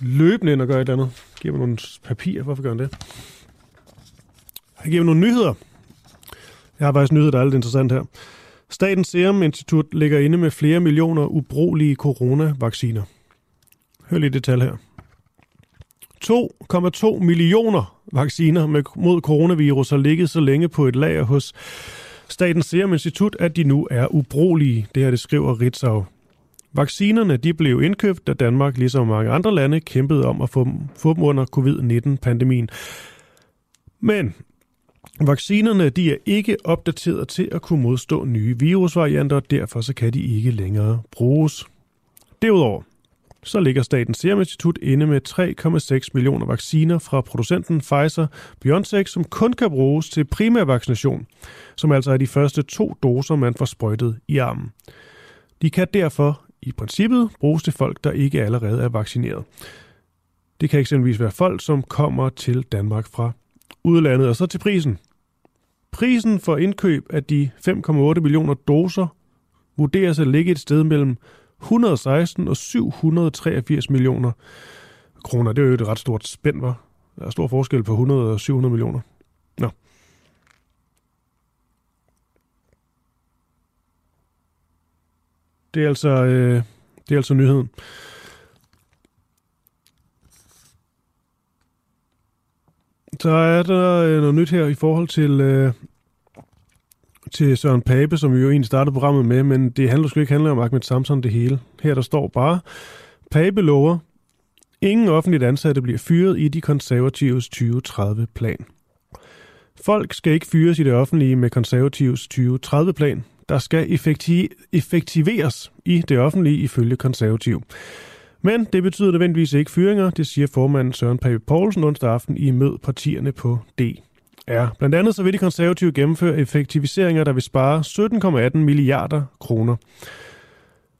løbende ind og gør et eller andet. Giver mig nogle papir. Hvorfor gør han det? Jeg giver nogle nyheder. Jeg har faktisk nyheder, der er lidt interessant her. Statens Serum Institut ligger inde med flere millioner ubrugelige coronavacciner. Hør lige det tal her. 2,2 millioner vacciner med, mod coronavirus har ligget så længe på et lager hos Statens Serum Institut, at de nu er ubrugelige. Det her det skriver Ritzau. Vaccinerne de blev indkøbt, da Danmark, ligesom mange andre lande, kæmpede om at få dem, få dem under covid-19-pandemien. Men vaccinerne de er ikke opdateret til at kunne modstå nye virusvarianter, og derfor så kan de ikke længere bruges. Derudover så ligger Statens Serum Institut inde med 3,6 millioner vacciner fra producenten Pfizer-BioNTech, som kun kan bruges til primærvaccination, som altså er de første to doser, man får sprøjtet i armen. De kan derfor i princippet bruges til folk, der ikke allerede er vaccineret. Det kan eksempelvis være folk, som kommer til Danmark fra udlandet. Og så til prisen. Prisen for indkøb af de 5,8 millioner doser vurderes at ligge et sted mellem 116 og 783 millioner kroner. Det er jo et ret stort spænd, var. Der er stor forskel på 100 og 700 millioner. Nå. Det er altså, øh, det er altså nyheden. Så er der øh, noget nyt her i forhold til, øh, til Søren Pape, som vi jo egentlig startede programmet med, men det handler sgu ikke handler om Ahmed Samson det hele. Her der står bare, Pape lover, ingen offentligt ansatte bliver fyret i de konservatives 2030-plan. Folk skal ikke fyres i det offentlige med konservatives 2030-plan. Der skal effekti- effektiveres i det offentlige ifølge konservativ. Men det betyder nødvendigvis ikke fyringer, det siger formanden Søren Pape Poulsen onsdag aften i mød partierne på DR. Blandt andet så vil de konservative gennemføre effektiviseringer, der vil spare 17,18 milliarder kroner.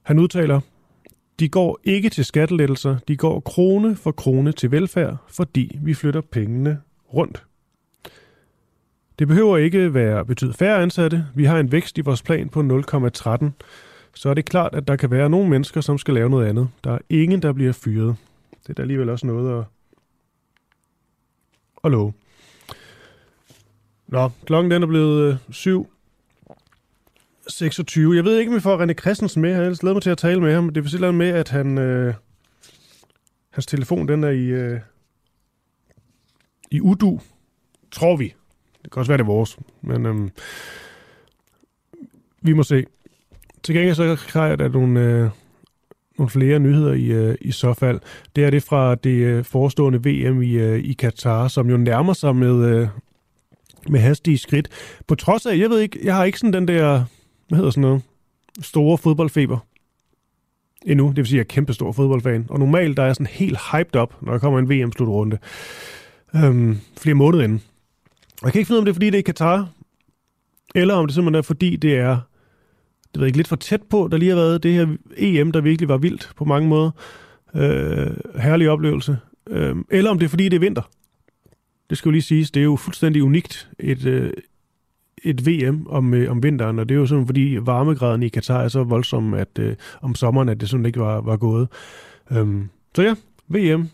Han udtaler, de går ikke til skattelettelser, de går krone for krone til velfærd, fordi vi flytter pengene rundt. Det behøver ikke være betyde færre ansatte. Vi har en vækst i vores plan på 0,13 så er det klart, at der kan være nogle mennesker, som skal lave noget andet. Der er ingen, der bliver fyret. Det er da alligevel også noget at, at love. Nå, klokken den er blevet øh, 7. 26. Jeg ved ikke, om vi får René Christensen med. Jeg har ellers mig til at tale med ham. Det er vist et med, at han, øh, hans telefon den er i, øh, i udu. Tror vi. Det kan også være, det er vores. Men øhm, vi må se. Til gengæld så har jeg da nogle, øh, nogle flere nyheder i, øh, i så fald. Det er det fra det øh, forestående VM i, øh, i Katar, som jo nærmer sig med, øh, med hastige skridt. På trods af, jeg ved ikke, jeg har ikke sådan den der, hvad hedder sådan noget, store fodboldfeber endnu. Det vil sige, at jeg er kæmpe stor fodboldfan. Og normalt der er jeg sådan helt hyped op, når der kommer en VM-slutrunde. Øhm, flere måneder inden. Jeg kan ikke finde ud af, om det er, fordi det er i Katar, eller om det simpelthen er, fordi det er det ved ikke, lidt for tæt på, der lige har været det her EM, der virkelig var vildt på mange måder. Øh, herlig oplevelse. Øh, eller om det er, fordi det er vinter. Det skal jo lige siges, det er jo fuldstændig unikt, et, øh, et VM om, øh, om vinteren, og det er jo sådan, fordi varmegraden i Katar er så voldsom, at øh, om sommeren, at det sådan ikke var, var gået. Øh, så ja, VM.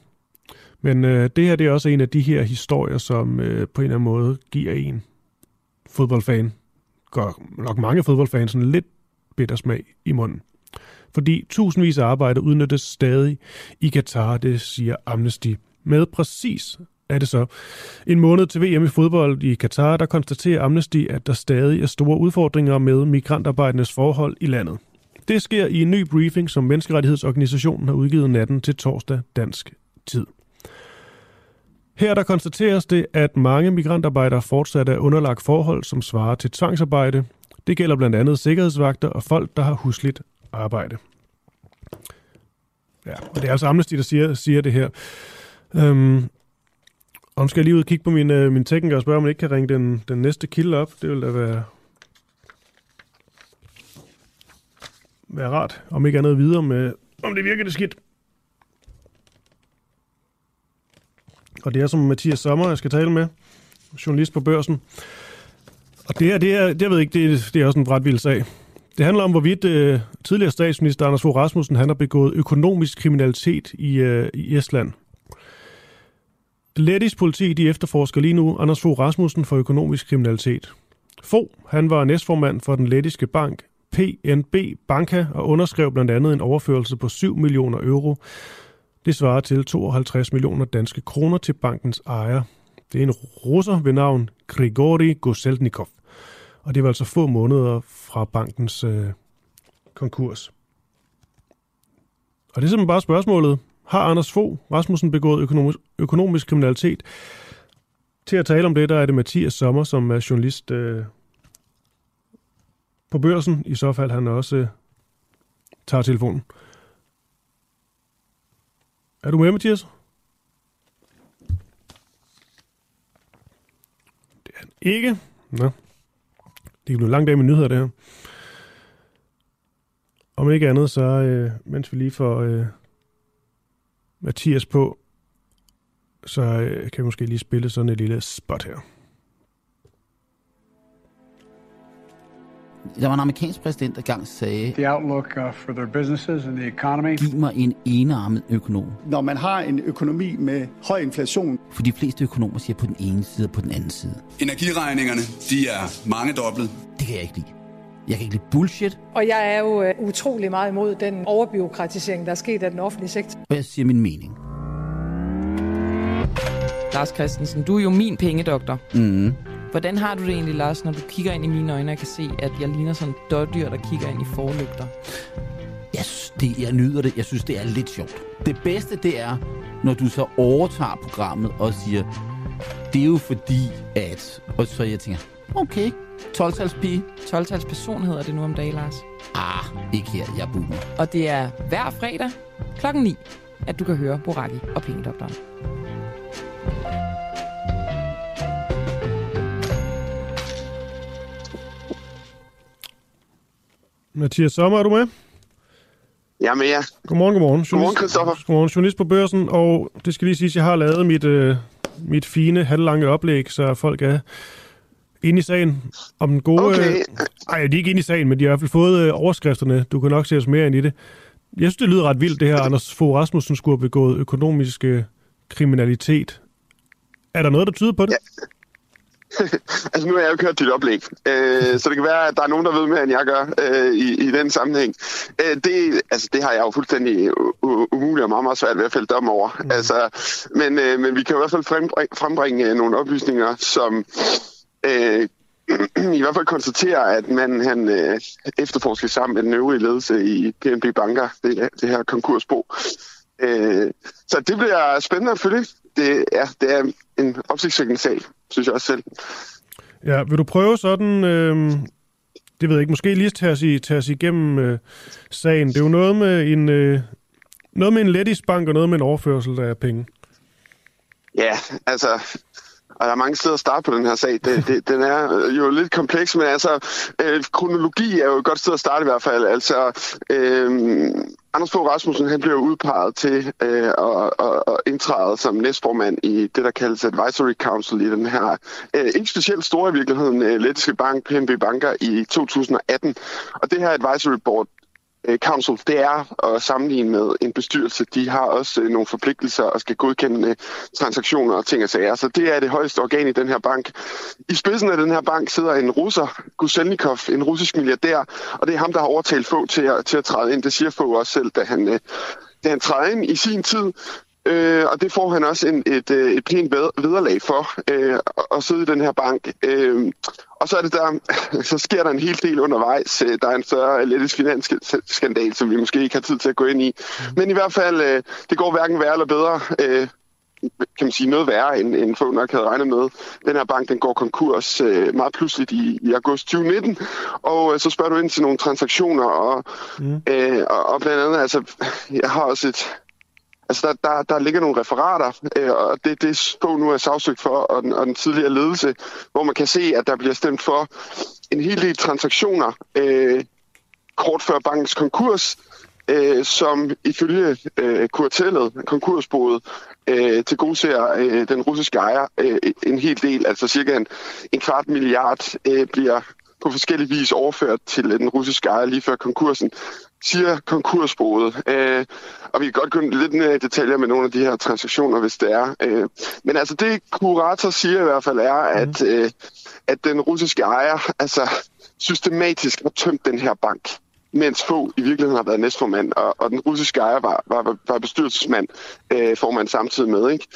Men øh, det her det er også en af de her historier, som øh, på en eller anden måde giver en fodboldfan, gør nok mange fodboldfans en lidt bitter smag i munden. Fordi tusindvis af arbejde udnyttes stadig i Katar, det siger Amnesty. Med præcis er det så. En måned til VM i fodbold i Katar, der konstaterer Amnesty, at der stadig er store udfordringer med migrantarbejdernes forhold i landet. Det sker i en ny briefing, som Menneskerettighedsorganisationen har udgivet natten til torsdag dansk tid. Her der konstateres det, at mange migrantarbejdere fortsat er underlagt forhold, som svarer til tvangsarbejde, det gælder blandt andet sikkerhedsvagter og folk, der har husligt arbejde. Ja, og det er altså Amnesty, der siger, siger det her. Øhm, og nu skal jeg lige ud og kigge på min, øh, min tekniker og spørge, om man ikke kan ringe den, den næste kilde op. Det vil da være, være rart, om ikke andet at vide, om, øh, om det virker det skidt. Og det er som Mathias Sommer, jeg skal tale med, journalist på børsen. Og det, er, det, er, det, jeg ved ikke, det, er, det er også en ret vild sag. Det handler om, hvorvidt øh, tidligere statsminister Anders Fogh Rasmussen han har begået økonomisk kriminalitet i, øh, i Estland. Lettisk politi de efterforsker lige nu Anders Fogh Rasmussen for økonomisk kriminalitet. Fogh, han var næstformand for den lettiske bank PNB Banka og underskrev blandt andet en overførelse på 7 millioner euro. Det svarer til 52 millioner danske kroner til bankens ejer. Det er en russer ved navn Grigori Goselnikov. Og det var altså få måneder fra bankens øh, konkurs. Og det er simpelthen bare spørgsmålet. Har Anders Fogh Rasmussen begået økonomisk, økonomisk kriminalitet? Til at tale om det, der er det Mathias Sommer, som er journalist øh, på børsen. I så fald han også øh, tager telefonen. Er du med, Mathias? Det er han ikke. Nå. Det kan blive en lang dag med nyheder, det her. Om ikke andet, så øh, mens vi lige får øh, Mathias på, så øh, kan vi måske lige spille sådan et lille spot her. Der var en amerikansk præsident, der gang sagde, the outlook uh, for their businesses and the economy. giv mig en enarmet økonom. Når man har en økonomi med høj inflation, For de fleste økonomer siger på den ene side og på den anden side. Energiregningerne, de er mange doblet. Det kan jeg ikke lide. Jeg kan ikke lide bullshit, Og jeg er jo øh, utrolig meget imod den overbiokratisering, der er sket af den offentlige sektor. og jeg siger min mening. Lars Christensen, du er jo min pengedoktor. Mm. Hvordan har du det egentlig, Lars, når du kigger ind i mine øjne og kan se, at jeg ligner sådan en dårdyr, der kigger ind i forlygter? Jeg, synes, det, jeg nyder det. Jeg synes, det er lidt sjovt. Det bedste, det er, når du så overtager programmet og siger, det er jo fordi, at... Og så jeg tænker, okay, 12-tals pige. 12-tals person hedder det nu om dagen, Lars. Ah, ikke her, jeg er boomer. Og det er hver fredag klokken 9, at du kan høre Boraki og Pengedoktoren. Mathias Sommer, er du med? Jeg er med jer. Godmorgen, godmorgen. Godmorgen, Christoffer. Godmorgen, journalist på børsen, og det skal lige sige, at jeg har lavet mit, øh, mit fine, halvlange oplæg, så folk er inde i sagen om den gode... Okay. Øh, ej, de er ikke inde i sagen, men de har i hvert fald fået øh, overskrifterne. Du kan nok se os mere ind i det. Jeg synes, det lyder ret vildt, det her, Anders Fogh Rasmussen skulle have begået økonomisk øh, kriminalitet. Er der noget, der tyder på det? Ja. <laughs> altså, nu har jeg jo kørt dit oplæg, øh, så det kan være, at der er nogen, der ved mere, end jeg gør øh, i, i den sammenhæng. Øh, det, altså, det har jeg jo fuldstændig umuligt og meget, meget svært ved at fælde dom over. Mm. Altså, men, øh, men vi kan i hvert fald frembringe, frembringe nogle oplysninger, som øh, <clears throat> i hvert fald konstaterer, at man han øh, efterforsker sammen med den øvrige ledelse i PNB Banker, det, det her konkursbo. Øh, så det bliver spændende at følge. Det er, det er en opsigtsvækkende sag, synes jeg også selv. Ja, vil du prøve sådan... Øh, det ved jeg ikke, måske lige tage os, i, tage os igennem øh, sagen. Det er jo noget med en... Øh, noget med en lettisk bank og noget med en overførsel af penge. Ja, altså, og der er mange steder at starte på den her sag. Det, det, den er øh, jo lidt kompleks, men altså, øh, kronologi er jo et godt sted at starte i hvert fald. Altså, øh, Anders Fogh Rasmussen, han blev udpeget til øh, at, at, at indtræde som næstformand i det, der kaldes Advisory Council i den her, øh, ikke specielt store i virkeligheden, øh, lettiske bank, PNB Banker, i 2018. Og det her Advisory Board, Øh, Council, det er at sammenligne med en bestyrelse. De har også øh, nogle forpligtelser og skal godkende øh, transaktioner og ting og sager. Så det er det højeste organ i den her bank. I spidsen af den her bank sidder en russer, Guselnikov, en russisk milliardær, og det er ham, der har overtalt få til at, til at træde ind. Det siger få også selv, da han, da han træder ind i sin tid. Øh, og det får han også en, et, øh, et pænt vederlag for øh, at sidde i den her bank. Øh, og så, er det der, <laughs> så sker der en hel del undervejs. Øh, Der er en større lettisk finansskandal, som vi måske ikke har tid til at gå ind i. Men i hvert fald, øh, det går hverken værre eller bedre. Øh, kan man sige, noget værre, end, end få nok havde regnet med. Den her bank, den går konkurs øh, meget pludseligt i, i august 2019, og øh, så spørger du ind til nogle transaktioner, og, mm. øh, og, og blandt andet, altså, jeg har også et, Altså, der, der, der ligger nogle referater, øh, og det det står nu er sagsøgt for, og den, og den tidligere ledelse, hvor man kan se, at der bliver stemt for en hel del transaktioner øh, kort før bankens konkurs, øh, som ifølge øh, kurtellet, konkursboet, øh, til gode ser øh, den russiske ejer øh, en hel del, altså cirka en, en kvart milliard, øh, bliver på forskellige vis overført til den russiske ejer lige før konkursen, siger konkursboet. Øh, og vi kan godt gå lidt ned i detaljer med nogle af de her transaktioner, hvis det er. Øh, men altså det, kurator siger i hvert fald, er, at, øh, at den russiske ejer altså, systematisk har tømt den her bank mens få i virkeligheden har været næstformand, og, og den russiske ejer var, var, var bestyrelsesmand, øh, formand samtidig med. Ikke?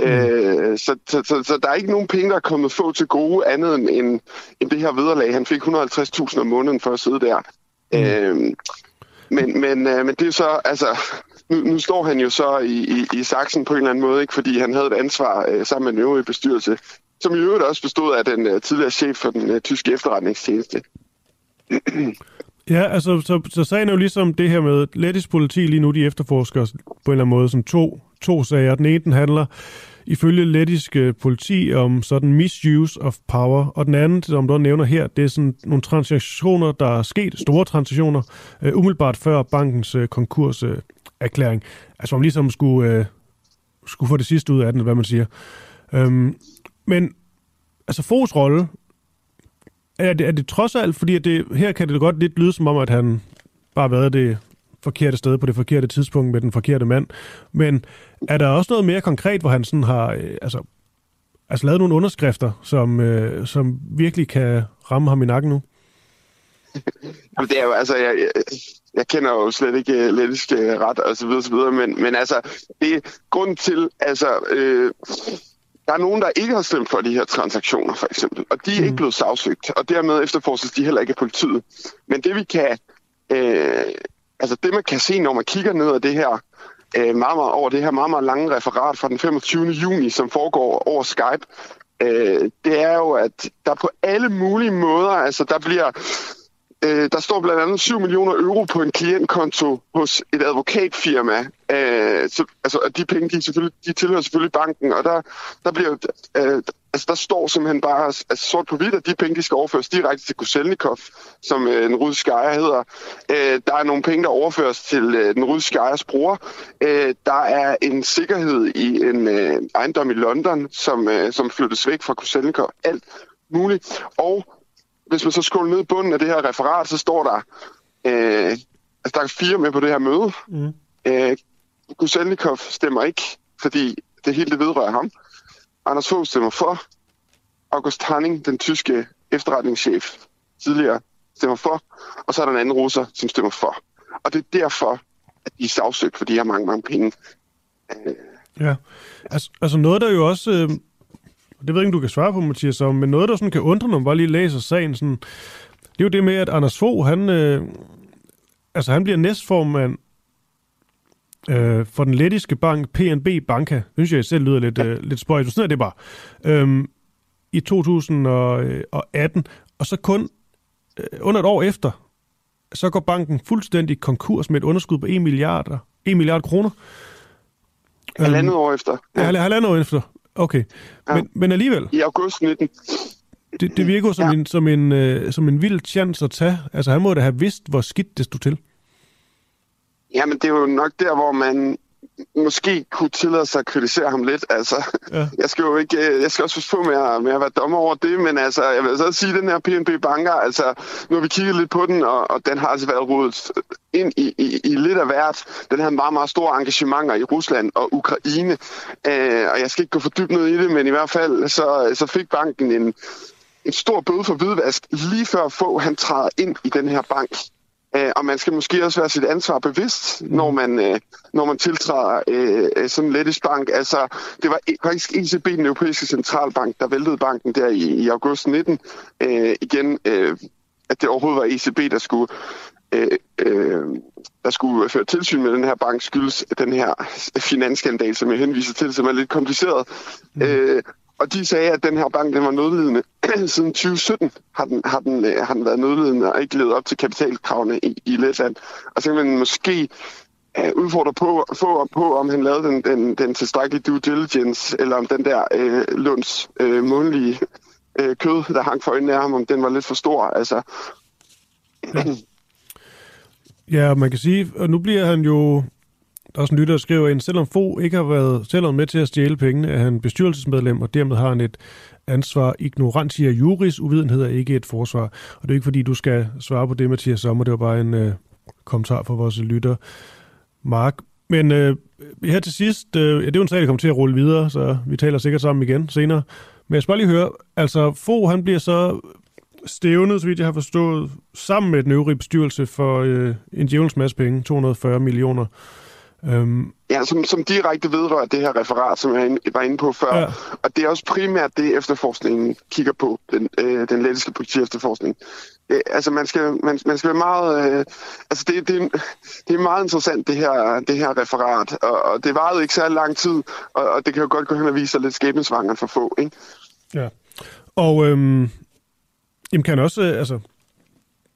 Mm. Øh, så, så, så, så der er ikke nogen penge, der er kommet få til gode andet end, end, end det her vederlag. Han fik 150.000 om måneden for at sidde der. Mm. Øh, men, men, øh, men det er så, altså, nu, nu står han jo så i, i, i saksen på en eller anden måde, ikke, fordi han havde et ansvar øh, sammen med den øvrige bestyrelse, som i øvrigt også bestod af den øh, tidligere chef for den øh, tyske efterretningstjeneste. <clears throat> Ja, altså, så, så sagen er jo ligesom det her med lettisk politi lige nu, de efterforsker på en eller anden måde sådan to, to sager. Den ene, den handler ifølge lettisk øh, politi om sådan misuse of power, og den anden, som du nævner her, det er sådan nogle transaktioner, der er sket, store transaktioner, øh, umiddelbart før bankens øh, konkurserklæring. Øh, altså, man ligesom skulle, øh, skulle få det sidste ud af den, hvad man siger. Øhm, men altså, Fos rolle er det, er det trods alt, fordi det, her kan det godt lidt lyde som om, at han bare har været det forkerte sted på det forkerte tidspunkt med den forkerte mand. Men er der også noget mere konkret, hvor han sådan har øh, altså, altså lavet nogle underskrifter, som, øh, som virkelig kan ramme ham i nakken nu? Jamen, det er jo, altså, jeg, jeg, jeg kender jo slet ikke uh, lettisk uh, ret og så videre, så videre, men, men altså, det er grund til, altså, øh, der er nogen, der ikke har stemt for de her transaktioner, for eksempel, og de er mm. ikke blevet sagsøgt, og dermed efterforskes de heller ikke af politiet. Men det vi kan, øh, altså det man kan se, når man kigger ned af det her, øh, meget, meget, over det her meget, meget lange referat fra den 25. juni, som foregår over Skype, øh, det er jo, at der på alle mulige måder, altså der bliver Øh, der står blandt andet 7 millioner euro på en klientkonto hos et advokatfirma. Øh, så, altså, de penge, de, selvfølgelig, de tilhører selvfølgelig banken, og der, der bliver øh, altså, der står simpelthen bare altså, sort på hvidt, at de penge, de skal overføres direkte til Kuselnikov, som øh, den russiske ejer hedder. Øh, der er nogle penge, der overføres til øh, den russiske ejers bror. Øh, der er en sikkerhed i en øh, ejendom i London, som, øh, som flyttes væk fra Kuselnikov. Alt muligt. Og hvis man så scroller ned i bunden af det her referat, så står der, øh, altså der er fire med på det her møde. Mm. Øh, Guselnikov stemmer ikke, fordi det hele det vedrører ham. Anders Fogh stemmer for. August Hanning, den tyske efterretningschef, tidligere stemmer for. Og så er der en anden russer, som stemmer for. Og det er derfor, at de er sagsøgt, fordi de har mange, mange penge. Øh. Ja, altså, altså noget, der jo også... Øh det ved jeg ikke, du kan svare på, Mathias, men noget, der sådan kan undre, når man bare lige læser sagen, sådan, det er jo det med, at Anders Fogh, han, øh, altså, han bliver næstformand øh, for den lettiske bank PNB Banka. Det synes jeg selv lyder lidt, øh, lidt spøjt. Sådan er det bare. Øh, I 2018, og så kun øh, under et år efter, så går banken fuldstændig konkurs med et underskud på 1 milliard, 1 milliard kroner. Halvandet øhm, år efter. Ja, halvandet år efter. Okay, ja. men, men alligevel... I august 19. Det, det virker som, ja. en, som, en, uh, som en vild chance at tage. Altså, han må da have vidst, hvor skidt det stod til. Jamen, det er jo nok der, hvor man måske kunne tillade sig at kritisere ham lidt. Altså, ja. <laughs> jeg skal jo ikke, øh, jeg skal også få med at, med at være dommer over det, men altså, jeg vil så sige, at den her PNB Banker, altså, nu har vi kigget lidt på den, og, og den har altså været rodet ind i, i, i lidt af hvert. Den havde meget, meget store engagementer i Rusland og Ukraine, øh, og jeg skal ikke gå for dybt ned i det, men i hvert fald, så, så fik banken en, en stor bøde for hvidvask, lige før få han træder ind i den her bank. Øh, og man skal måske også være sit ansvar bevidst, mm. når man, øh, når man tiltræder øh, sådan en lettisk bank. Altså, det var faktisk ECB, den europæiske centralbank, der væltede banken der i, i august 19. Øh, igen, øh, at det overhovedet var ECB, der skulle, øh, øh, der skulle føre tilsyn med den her bank, skyldes den her finansskandal, som jeg henviser til, som er lidt kompliceret. Mm. Øh, og de sagde, at den her bank den var nødlidende. <clears throat> Siden 2017 har den, har, den, øh, har den været nødlidende og ikke levet op til kapitalkravene i, i Letland. Og så kan man måske øh, udfordre på, på, på, om han lavede den, den, den tilstrækkelige due diligence, eller om den der øh, Lunds øh, månedlige øh, kød, der hang for øjnene af ham, om den var lidt for stor. Altså. Ja. ja, man kan sige, og nu bliver han jo der er også en lytter, der skriver ind, selvom Fo ikke har været selv med til at stjæle pengene, er han bestyrelsesmedlem, og dermed har han et ansvar. Ignorantia juris, uvidenhed er ikke et forsvar. Og det er ikke fordi, du skal svare på det, Mathias Sommer. Det var bare en øh, kommentar fra vores lytter, Mark. Men øh, her til sidst, øh, ja, det er jo en sag, der kommer til at rulle videre, så vi taler sikkert sammen igen senere. Men jeg skal bare lige høre, altså Fo, han bliver så stævnet, så vidt jeg har forstået, sammen med den øvrige bestyrelse for øh, en djævelens masse penge, 240 millioner. Øhm. Ja, som, som direkte vedrører det her referat, som jeg var inde på før. Ja. Og det er også primært det, efterforskningen kigger på, den, øh, den lettiske politi efterforskning. Øh, altså, man skal, man, man skal være meget... Øh, altså, det, det, det er meget interessant, det her, det her referat. Og, og det varede ikke særlig lang tid, og, og det kan jo godt gå hen og vise sig lidt skæbnesvangeren for få, ikke? Ja. Og øhm, jamen kan også, øh, altså,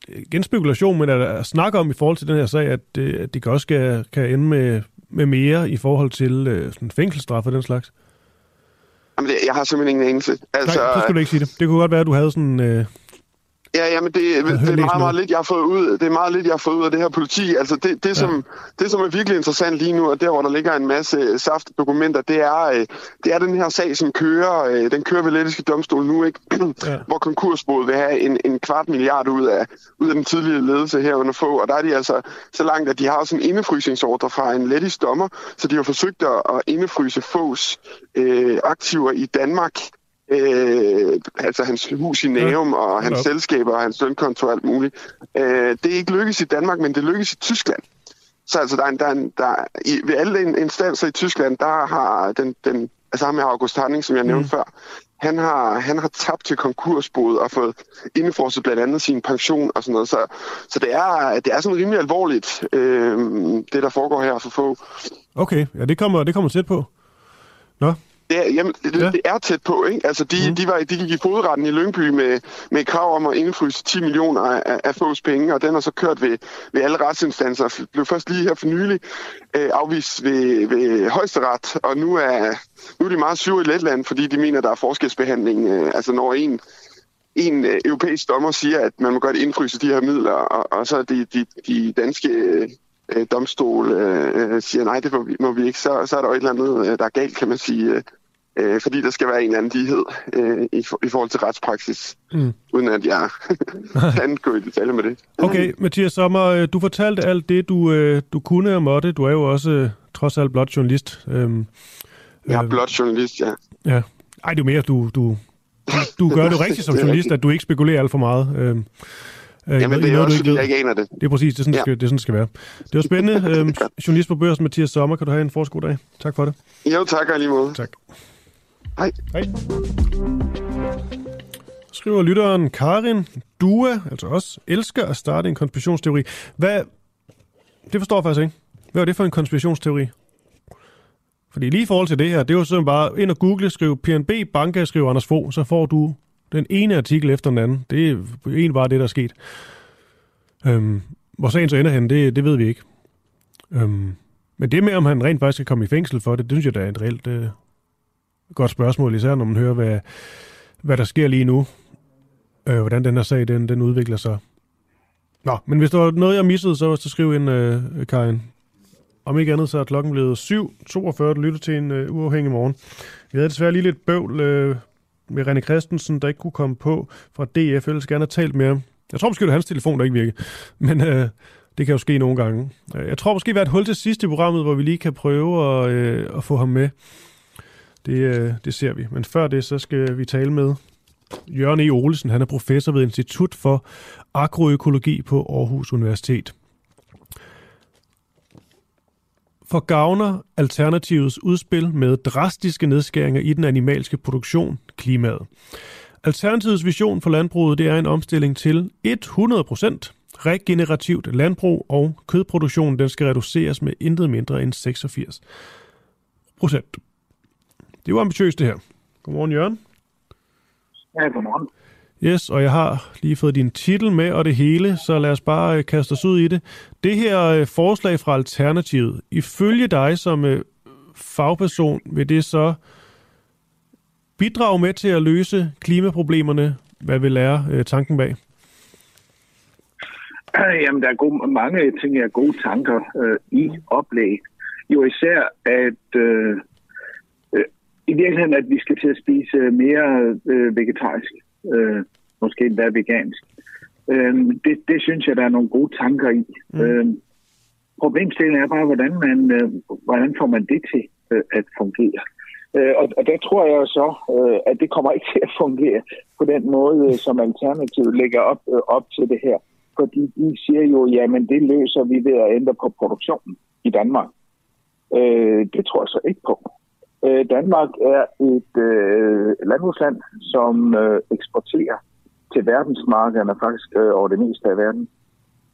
igen spekulation, men at, snakke om i forhold til den her sag, at det, at det kan også kan, kan ende med, med mere i forhold til øh, sådan fængselsstraf og den slags? Jamen, det, jeg har simpelthen ingen anelse. Altså, Nej, så skulle du ikke sige det. Det kunne godt være, at du havde sådan... Øh, Ja, jamen det, det er meget, meget lidt, jeg har fået ud. Det er meget lidt, jeg har fået ud af det her politi. Altså det, det, som, ja. det, som er virkelig interessant lige nu, og der, hvor der ligger en masse saft dokumenter, det er, øh, det er den her sag, som kører, øh, den kører ved lettiske domstol nu, ikke? <clears throat> Ja. hvor konkursboet vil have en, en kvart milliard ud af, ud af den tidligere ledelse her under få. Og der er de altså så langt, at de har sådan en indefrysningsordre fra en lettisk dommer, så de har forsøgt at indefryse Fås øh, aktiver i Danmark øh, altså hans hus i Næum ja. og hans ja. selskaber og hans lønkonto og alt muligt. Øh, det er ikke lykkes i Danmark, men det lykkes i Tyskland. Så altså, der er, en, der er en, der, i, ved alle instanser i Tyskland, der har den, den altså ham med August Hanning, som jeg nævnte mm. før, han har, han har tabt til konkursbod og fået indefrosset blandt andet sin pension og sådan noget. Så, så det, er, det er sådan rimelig alvorligt, øh, det der foregår her for få. Okay, ja, det kommer, det kommer tæt på. Nå, det er, jamen, det, ja. det er tæt på, ikke? Altså, de, mm. de, var, de gik i fodretten i Lyngby med, med krav om at indfryse 10 millioner af, af fås penge, og den har så kørt ved, ved alle retsinstanser. Blev først lige her for nylig øh, afvist ved, ved højesteret, og nu er, nu er de meget syge i Letland, fordi de mener, der er forskelsbehandling. Øh, altså, når en, en øh, europæisk dommer siger, at man må godt indfryse de her midler, og, og så de, de, de danske øh, domstol øh, øh, siger, nej, det må vi, må vi ikke, så, så er der jo et eller andet, øh, der er galt, kan man sige. Øh, øh, fordi der skal være en eller anden lighed øh, i, for, i forhold til retspraksis, mm. uden at jeg <laughs> kan gå i detaljer med det. Okay, Mathias Sommer, øh, du fortalte alt det, du, øh, du kunne og måtte. Du er jo også øh, trods alt blot journalist. Øhm, jeg er blot journalist, ja. Ja. Ej, det er mere, du, du, du gør det rigtigt som <laughs> journalist, at du ikke spekulerer alt for meget. Øhm, Jamen, det er også, fordi jeg ikke aner det. Det er præcis, det er sådan, ja. det, skal, det, er sådan, det skal være. Det var spændende. <laughs> øhm, journalist på Børsen, Mathias Sommer. Kan du have en forskud dag? Tak for det. Jo, tak og lige måde. Tak. Hej. Hej. Skriver lytteren Karin Dua, altså os, elsker at starte en konspirationsteori. Hvad, det forstår jeg faktisk ikke. Hvad er det for en konspirationsteori? Fordi lige i forhold til det her, det er jo sådan bare ind og google, skrive PNB Banka, skrive Anders Fogh, så får du den ene artikel efter den anden. Det er egentlig bare det, der er sket. Øhm, hvor sagen så ender hen, det, det ved vi ikke. Øhm, men det med, om han rent faktisk skal komme i fængsel for det, det synes jeg, der er et reelt øh, godt spørgsmål, især når man hører, hvad, hvad der sker lige nu. Øh, hvordan den her sag, den, den udvikler sig. Nå, men hvis der var noget, jeg missede, så, så skriv ind, øh, Karin. Om ikke andet, så er klokken blevet 7.42, du lytter til en øh, uafhængig morgen. Vi havde desværre lige lidt bøvl øh, med René Christensen, der ikke kunne komme på fra DF. Jeg gerne have talt med ham. Jeg tror måske, det er hans telefon, der ikke virker. Men øh, det kan jo ske nogle gange. Øh, jeg tror måske, vi har et hul til sidst i programmet, hvor vi lige kan prøve at, øh, at få ham med. Det, øh, det ser vi. Men før det, så skal vi tale med Jørgen E. Olesen. Han er professor ved Institut for Agroøkologi på Aarhus Universitet. For gavner Alternativets udspil med drastiske nedskæringer i den animalske produktion klimaet. Alternativets vision for landbruget det er en omstilling til 100% regenerativt landbrug, og kødproduktionen den skal reduceres med intet mindre end 86 procent. Det var ambitiøst det her. Godmorgen, Jørgen. Ja, godmorgen. Yes, og jeg har lige fået din titel med og det hele, så lad os bare øh, kaste os ud i det. Det her øh, forslag fra Alternativet, ifølge dig som øh, fagperson, vil det så bidrage med til at løse klimaproblemerne? Hvad vil lære tanken bag? Jamen, der er gode, mange ting af gode tanker øh, i oplæg. jo især, at øh, i virkeligheden, at vi skal til at spise mere øh, vegetarisk, øh, måske endda vegansk. Øh, det, det synes jeg, der er nogle gode tanker i. Mm. Øh, problemstillingen er bare, hvordan, man, øh, hvordan får man det til øh, at fungere. Øh, og, og der tror jeg så, øh, at det kommer ikke til at fungere på den måde, øh, som Alternativet lægger op, øh, op til det her. Fordi de siger jo, jamen det løser vi ved at ændre på produktionen i Danmark. Øh, det tror jeg så ikke på. Øh, Danmark er et øh, landbrugsland, som øh, eksporterer til verdensmarkederne faktisk øh, over det meste af verden.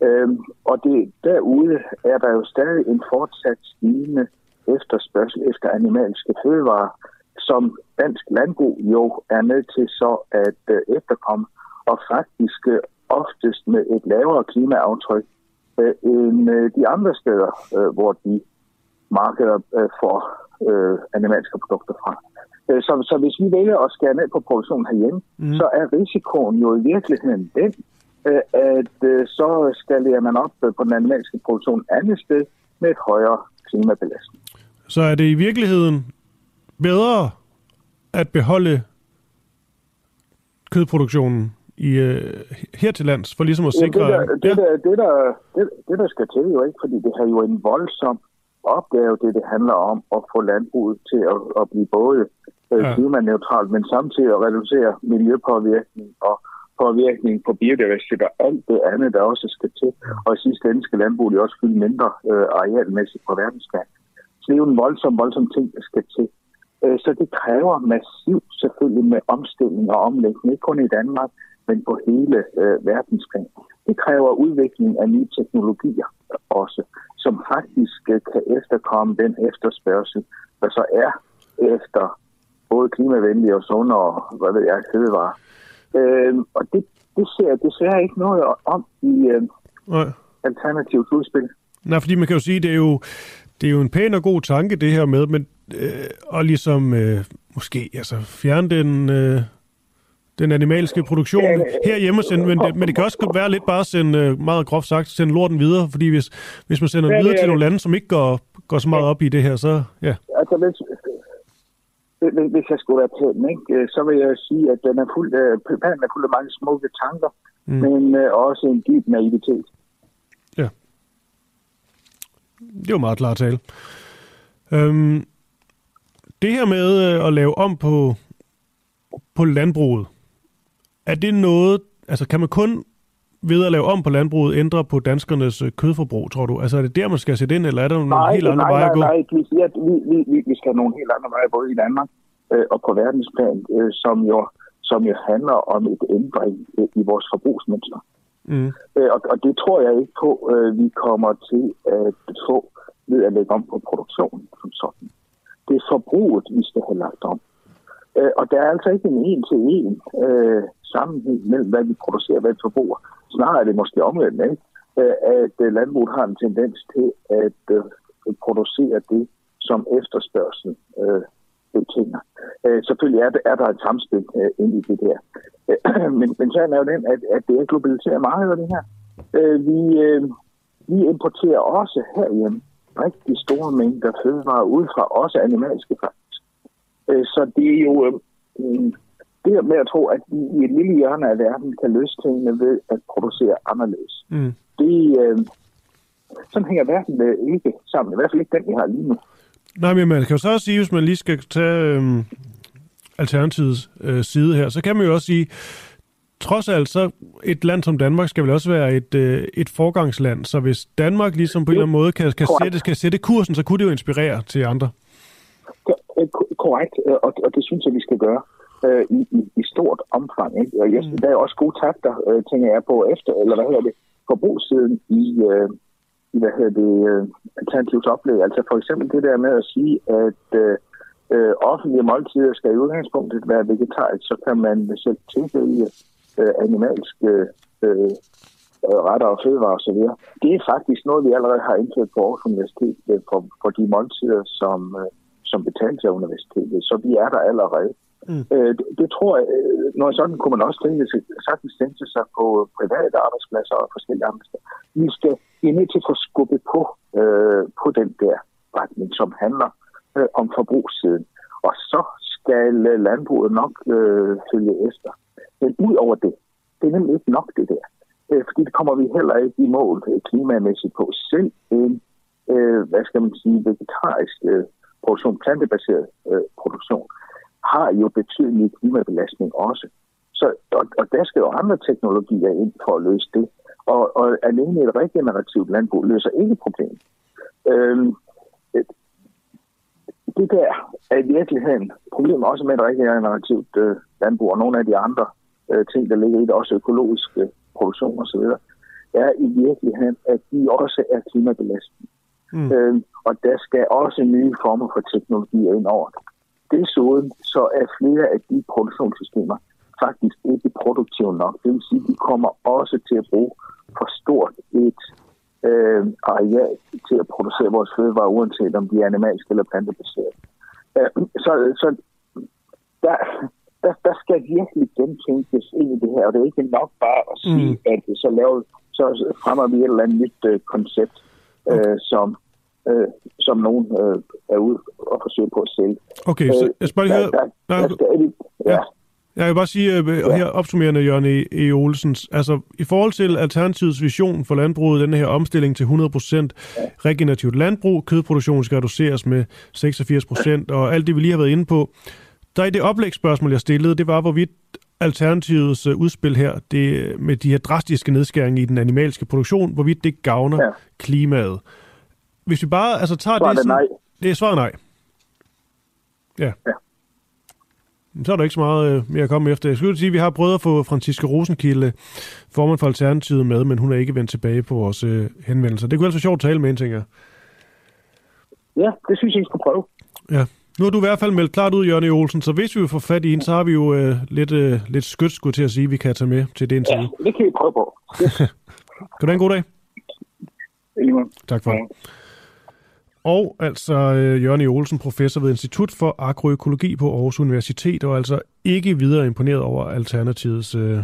Øh, og det, derude er der jo stadig en fortsat stigende efterspørgsel efter animalske fødevarer, som dansk landbrug jo er nødt til så at øh, efterkomme, og faktisk øh, oftest med et lavere klimaaftryk øh, end øh, de andre steder, øh, hvor de markeder øh, for øh, animalske produkter fra. Øh, så, så hvis vi vælger at skære ned på produktionen herhjemme, mm. så er risikoen jo i virkeligheden den, øh, at øh, så skalerer man op øh, på den animalske produktion andet sted med et højere klimabelastning. Så er det i virkeligheden bedre at beholde kødproduktionen i, uh, her til lands, for ligesom at sikre... Ja, det, der, det, der, det, der, det, det, der skal til jo ikke, fordi det har jo en voldsom opgave, det det handler om at få landbruget til at, at blive både øh, ja. klimaneutralt, men samtidig at reducere miljøpåvirkning og påvirkning på biodiversitet og alt det andet, der også skal til. Og i sidste ende skal landbruget også fylde mindre øh, arealmæssigt på verdensplan. Så det er jo en voldsom, voldsom ting, der skal til. Øh, så det kræver massivt selvfølgelig med omstilling og omlægning, ikke kun i Danmark, men på hele øh, verdensplan. Det kræver udvikling af nye teknologier også, som faktisk øh, kan efterkomme den efterspørgsel, der så er efter både klimavenlige og sunde og hvad ved jeg, fødevarer. Øh, og det, det ser jeg desværre ikke noget om i øh, alternativt udspil. Nej, fordi man kan jo sige, det er jo, det er jo en pæn og god tanke, det her med, men, øh, og ligesom øh, måske altså, fjerne den, øh, den animalske produktion herhjemme, sende, men, det, men det kan også være lidt bare at sende, øh, meget groft sagt, sende lorten videre, fordi hvis, hvis man sender den videre til nogle lande, som ikke går, går så meget op i det her, så ja. Altså, hvis, hvis jeg skulle være pæn, ikke, så vil jeg sige, at den er fuld af, planen er fuld af mange smukke tanker, mm. men øh, også en dyb naivitet. Ja. Det var meget klart tale. Øhm, det her med øh, at lave om på, på landbruget, er det noget, altså kan man kun ved at lave om på landbruget ændre på danskernes øh, kødforbrug, tror du? Altså er det der, man skal sætte ind, eller er der nogle nej, helt andre nej, veje at gå? Nej, nej, nej. Vi, vi, vi, vi skal have nogle helt andre veje, både i Danmark øh, og på verdensplan, øh, som, jo, som jo handler om et ændring øh, i vores forbrugsmønster. Mm. Øh, og, og det tror jeg ikke på, øh, vi kommer til at få ved at lægge om på produktionen som sådan. Det er forbruget, vi skal have lagt om. Øh, og der er altså ikke en en-til-en øh, sammenhæng mellem, hvad vi producerer og hvad vi forbruger. Snarere er det måske omvendt, ikke? Øh, at øh, landbruget har en tendens til øh, at producere det, som efterspørgsel øh, betinger. Øh, selvfølgelig er, det, er der et samspil øh, ind i det der. Øh, <clears throat> men, men så er jo den, at, at det er globaliseret meget af det her. Øh, vi, øh, vi importerer også herhjemme rigtig store mængder fødevarer ud fra, også animalske faktisk. Øh, så det er jo øh, det her med at tro, at vi i et lille hjørne af verden kan løse tingene ved at producere anderledes. Mm. Det, øh, sådan hænger verden øh, ikke sammen. I hvert fald ikke den, vi har lige nu. Nej, men man kan jo så også sige, hvis man lige skal tage øh, Alternativets øh, side her, så kan man jo også sige, trods alt så et land som Danmark skal vel også være et, øh, et forgangsland, så hvis Danmark ligesom på en eller anden måde kan, kan, sætte, kan sætte kursen, så kunne det jo inspirere til andre. Korrekt, og, og det synes jeg, vi skal gøre øh, i, i, i stort omfang. Ikke? Og jeg, mm. der er også gode takter, øh, tænker jeg på efter, eller hvad hedder det, forbrugssiden i, øh, i hvad hedder det, øh, alternativt oplæg. Altså for eksempel det der med at sige, at øh, øh, offentlige måltider skal i udgangspunktet være vegetarisk, så kan man selv tilvælge øh, animalske øh, retter og fødevarer osv. Det er faktisk noget, vi allerede har indført på Aarhus Universitet øh, for, for de måltider, som, øh, som betales af universitetet. Så vi er der allerede. Mm. Øh, det, det tror jeg, øh, når sådan kunne man også tænke sig, sagtens tænke sig på private arbejdspladser og forskellige andre steder. Vi skal vi er nødt til at få skubbet på, øh, på den der retning, som handler øh, om forbrugssiden. Og så skal øh, landbruget nok øh, følge efter. Men ud over det, det er nemlig ikke nok det der. Øh, fordi det kommer vi heller ikke i mål øh, klimamæssigt på. Selv en, øh, hvad skal man sige, vegetarisk øh, produktion, plantebaseret øh, produktion, har jo betydelig klimabelastning også. Så, og, og der skal jo andre teknologier ind for at løse det. Og, og alene et regenerativt landbrug løser ikke problemet. Øhm, det der er i virkeligheden problemet også med et regenerativt øh, landbrug og nogle af de andre øh, ting, der ligger i det, også økologiske produktion osv., er i virkeligheden, at de også er klimabelastende. Mm. Øhm, og der skal også nye former for teknologier ind over det. Desuden så er flere af de produktionssystemer faktisk ikke produktive nok. Det vil sige, at de kommer også til at bruge for stort et øh, areal til at producere vores fødevarer, uanset om de er animalske eller plantebaserede. Øh, så så der, der, der skal virkelig gentænkes ind i det her, og det er ikke nok bare at sige, mm. at så, laver, så fremmer vi et eller andet nyt øh, koncept, øh, som øh, som nogen øh, er ude og forsøge på at sælge. Okay, så jeg skal bare lige høre... Der, der, der, der, ja. Jeg vil bare sige, øh, ja. her opsummerende, Jørgen E. e. Olsens, altså i forhold til Alternativets vision for landbruget, den her omstilling til 100% regenerativt landbrug, kødproduktionen skal reduceres med 86%, og alt det, vi lige har været inde på, der i det oplægsspørgsmål, jeg stillede, det var, hvorvidt Alternativets øh, udspil her, det med de her drastiske nedskæringer i den animalske produktion, hvorvidt det gavner ja. klimaet. Hvis vi bare altså, tager svaret det... Sådan, nej. Det er svaret nej. Ja. ja. Så er der ikke så meget øh, mere at komme efter. Jeg skulle sige, at vi har prøvet at få Franziska Rosenkilde, formand for Alternativet, med, men hun er ikke vendt tilbage på vores øh, henvendelser. Det kunne altså sjovt at tale med en, tænker jeg. Ja, det synes jeg, I skal prøve. Ja. Nu har du i hvert fald meldt klart ud, Jørgen e. Olsen, så hvis vi får fat i hende, så har vi jo øh, lidt, øh, lidt skyt, skulle til at sige, vi kan tage med til det interview. Ja, det kan vi prøve på. <laughs> kan du have en god dag? Tak for det. Og altså øh, Jørgen e. Olsen, professor ved Institut for Agroøkologi på Aarhus Universitet, og altså ikke videre imponeret over Alternativets øh,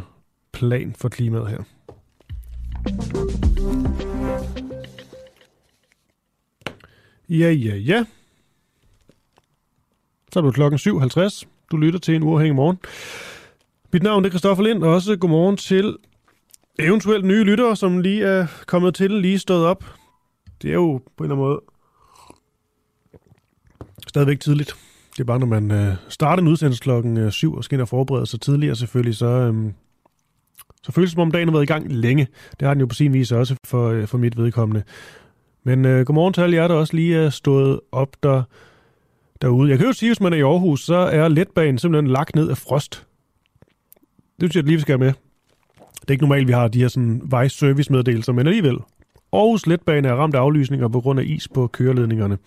plan for klimaet her. Ja, ja, ja. Så er det klokken 7.50. Du lytter til en uafhængig morgen. Mit navn er Christoffer Lind, og også godmorgen til eventuelt nye lyttere, som lige er kommet til, lige stået op. Det er jo på en eller anden måde stadigvæk tidligt. Det er bare, når man øh, starter en udsendelse klokken øh, 7 og skal ind og forberede sig tidligere selvfølgelig, så, øh, så føles det som om dagen har været i gang længe. Det har den jo på sin vis også for, øh, for mit vedkommende. Men øh, godmorgen til alle jer, der også lige er stået op der, derude. Jeg kan jo sige, hvis man er i Aarhus, så er letbanen simpelthen lagt ned af frost. Det synes jeg lige, vi skal med. Det er ikke normalt, vi har de her sådan vejservice-meddelelser, men alligevel. Aarhus Letbane er ramt af aflysninger på grund af is på køreledningerne.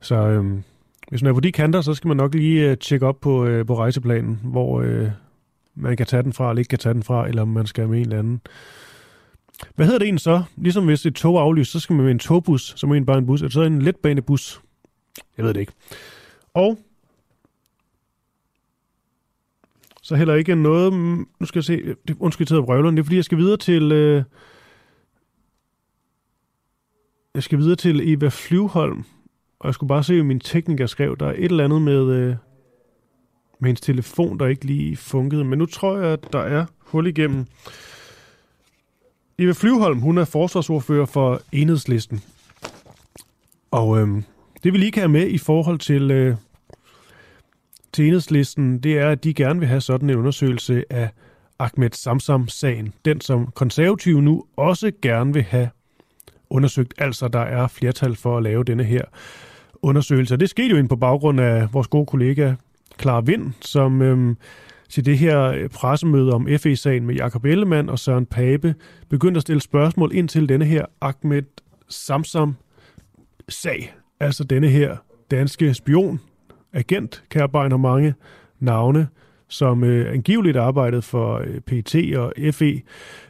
Så øhm, hvis man er på de kanter, så skal man nok lige øh, tjekke op på, øh, på rejseplanen, hvor øh, man kan tage den fra, eller ikke kan tage den fra, eller om man skal med en eller anden. Hvad hedder det egentlig så? Ligesom hvis et tog er aflyst, så skal man med en togbus, som er en bare en bus, eller så en letbanebus. Jeg ved det ikke. Og så heller ikke noget... Mm, nu skal jeg se... Øh, det, undskyld, til at Det er fordi, jeg skal videre til... Øh, jeg skal videre til Eva Flyvholm, og jeg skulle bare se, at min tekniker skrev, der er et eller andet med, øh, med hendes telefon, der ikke lige funkede. Men nu tror jeg, at der er hul igennem. Eva Flyvholm, hun er forsvarsordfører for Enhedslisten. Og øh, det vi lige kan have med i forhold til, øh, til Enhedslisten, det er, at de gerne vil have sådan en undersøgelse af Ahmed Samsam-sagen. Den, som konservative nu også gerne vil have undersøgt. Altså, der er flertal for at lave denne her undersøgelse. Det skete jo ind på baggrund af vores gode kollega Clara Vind, som øhm, til det her øh, pressemøde om FE-sagen med Jakob Ellemann og Søren Pape begyndte at stille spørgsmål ind til denne her Ahmed Samsam-sag. Altså denne her danske spion, agent, kærbejen mange navne, som øh, angiveligt arbejdede for øh, PT og FE,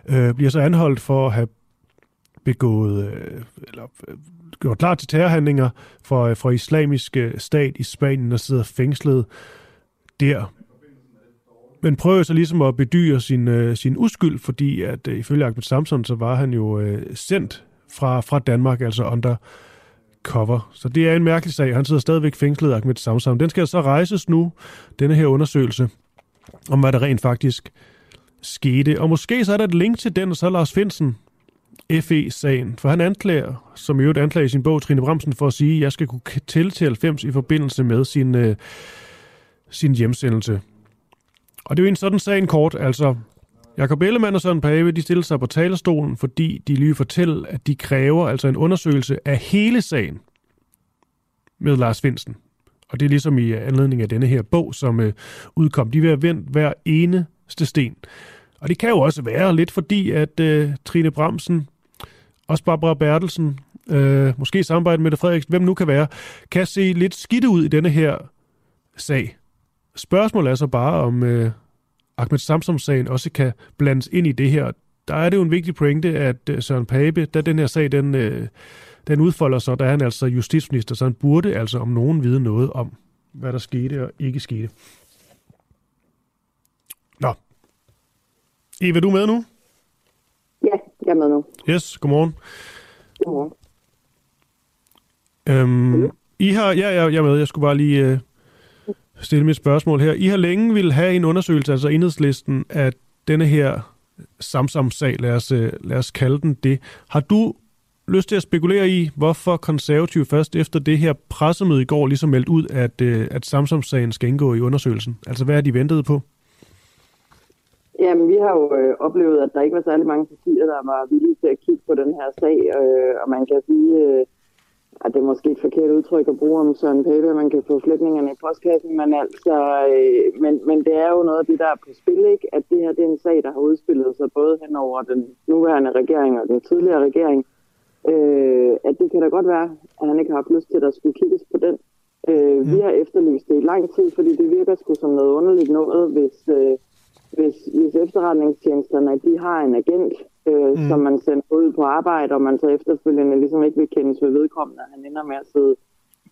øh, bliver så anholdt for at have begået, øh, eller øh, gjort klar til terrorhandlinger for, øh, for islamiske øh, stat i Spanien og sidder fængslet der. Men prøver så ligesom at bedyre sin, øh, sin uskyld, fordi at øh, ifølge Ahmed Samson, så var han jo øh, sendt fra, fra Danmark, altså under cover. Så det er en mærkelig sag. Han sidder stadigvæk fængslet, Ahmed Samsam. Den skal så rejses nu, denne her undersøgelse, om hvad der rent faktisk skete. Og måske så er der et link til den, og så Lars Finsen, FE-sagen. For han anklager, som i øvrigt anklager i sin bog, Trine Bramsen, for at sige, at jeg skal kunne tælle til 90 i forbindelse med sin, øh, sin hjemsendelse. Og det er jo en sådan sag en kort, altså Jakob Ellemann og Søren Pave, de stiller sig på talerstolen, fordi de lige fortæller, at de kræver altså en undersøgelse af hele sagen med Lars Finsen. Og det er ligesom i anledning af denne her bog, som øh, udkom. De vil have vendt hver eneste sten. Og det kan jo også være lidt fordi, at øh, Trine Bramsen, også Barbara Bertelsen, øh, måske samarbejde med Frederiksen, hvem nu kan være, kan se lidt skidt ud i denne her sag. Spørgsmålet er så bare, om øh, Ahmed Samsom-sagen også kan blandes ind i det her. Der er det jo en vigtig pointe, at øh, Søren Pape, da den her sag, den, øh, den udfolder sig, der er han altså justitsminister, så han burde altså om nogen vide noget om, hvad der skete og ikke skete. Nå. Eva, du med nu? Ja, jeg er med nu. Yes, godmorgen. Godmorgen. Øhm, I har, ja, ja, jeg er med. Jeg skulle bare lige øh, stille mit spørgsmål her. I har længe vil have en undersøgelse, altså enhedslisten, af denne her Samsam-sag, lad os, øh, lad os kalde den det. Har du lyst til at spekulere i, hvorfor konservativ først efter det her pressemøde i går ligesom meldt ud, at, øh, at Samsam-sagen skal indgå i undersøgelsen? Altså, hvad er de ventet på? Jamen, vi har jo øh, oplevet, at der ikke var særlig mange partier, der var villige til at kigge på den her sag, øh, og man kan sige, øh, at det er måske et forkert udtryk at bruge om Søren Pape, man kan få flætningerne i postkassen, men altså, øh, men, men det er jo noget af det, der er på spil, ikke? At det her det er en sag, der har udspillet sig både hen over den nuværende regering og den tidligere regering. Øh, at det kan da godt være, at han ikke har haft lyst til, at der skulle kigges på den. Øh, mm. Vi har efterlyst det i lang tid, fordi det virker sgu som noget underligt noget, hvis, øh, hvis, hvis efterretningstjenesterne de har en agent, øh, mm. som man sender ud på arbejde, og man så efterfølgende ligesom ikke vil kendes ved vedkommende, han ender med at sidde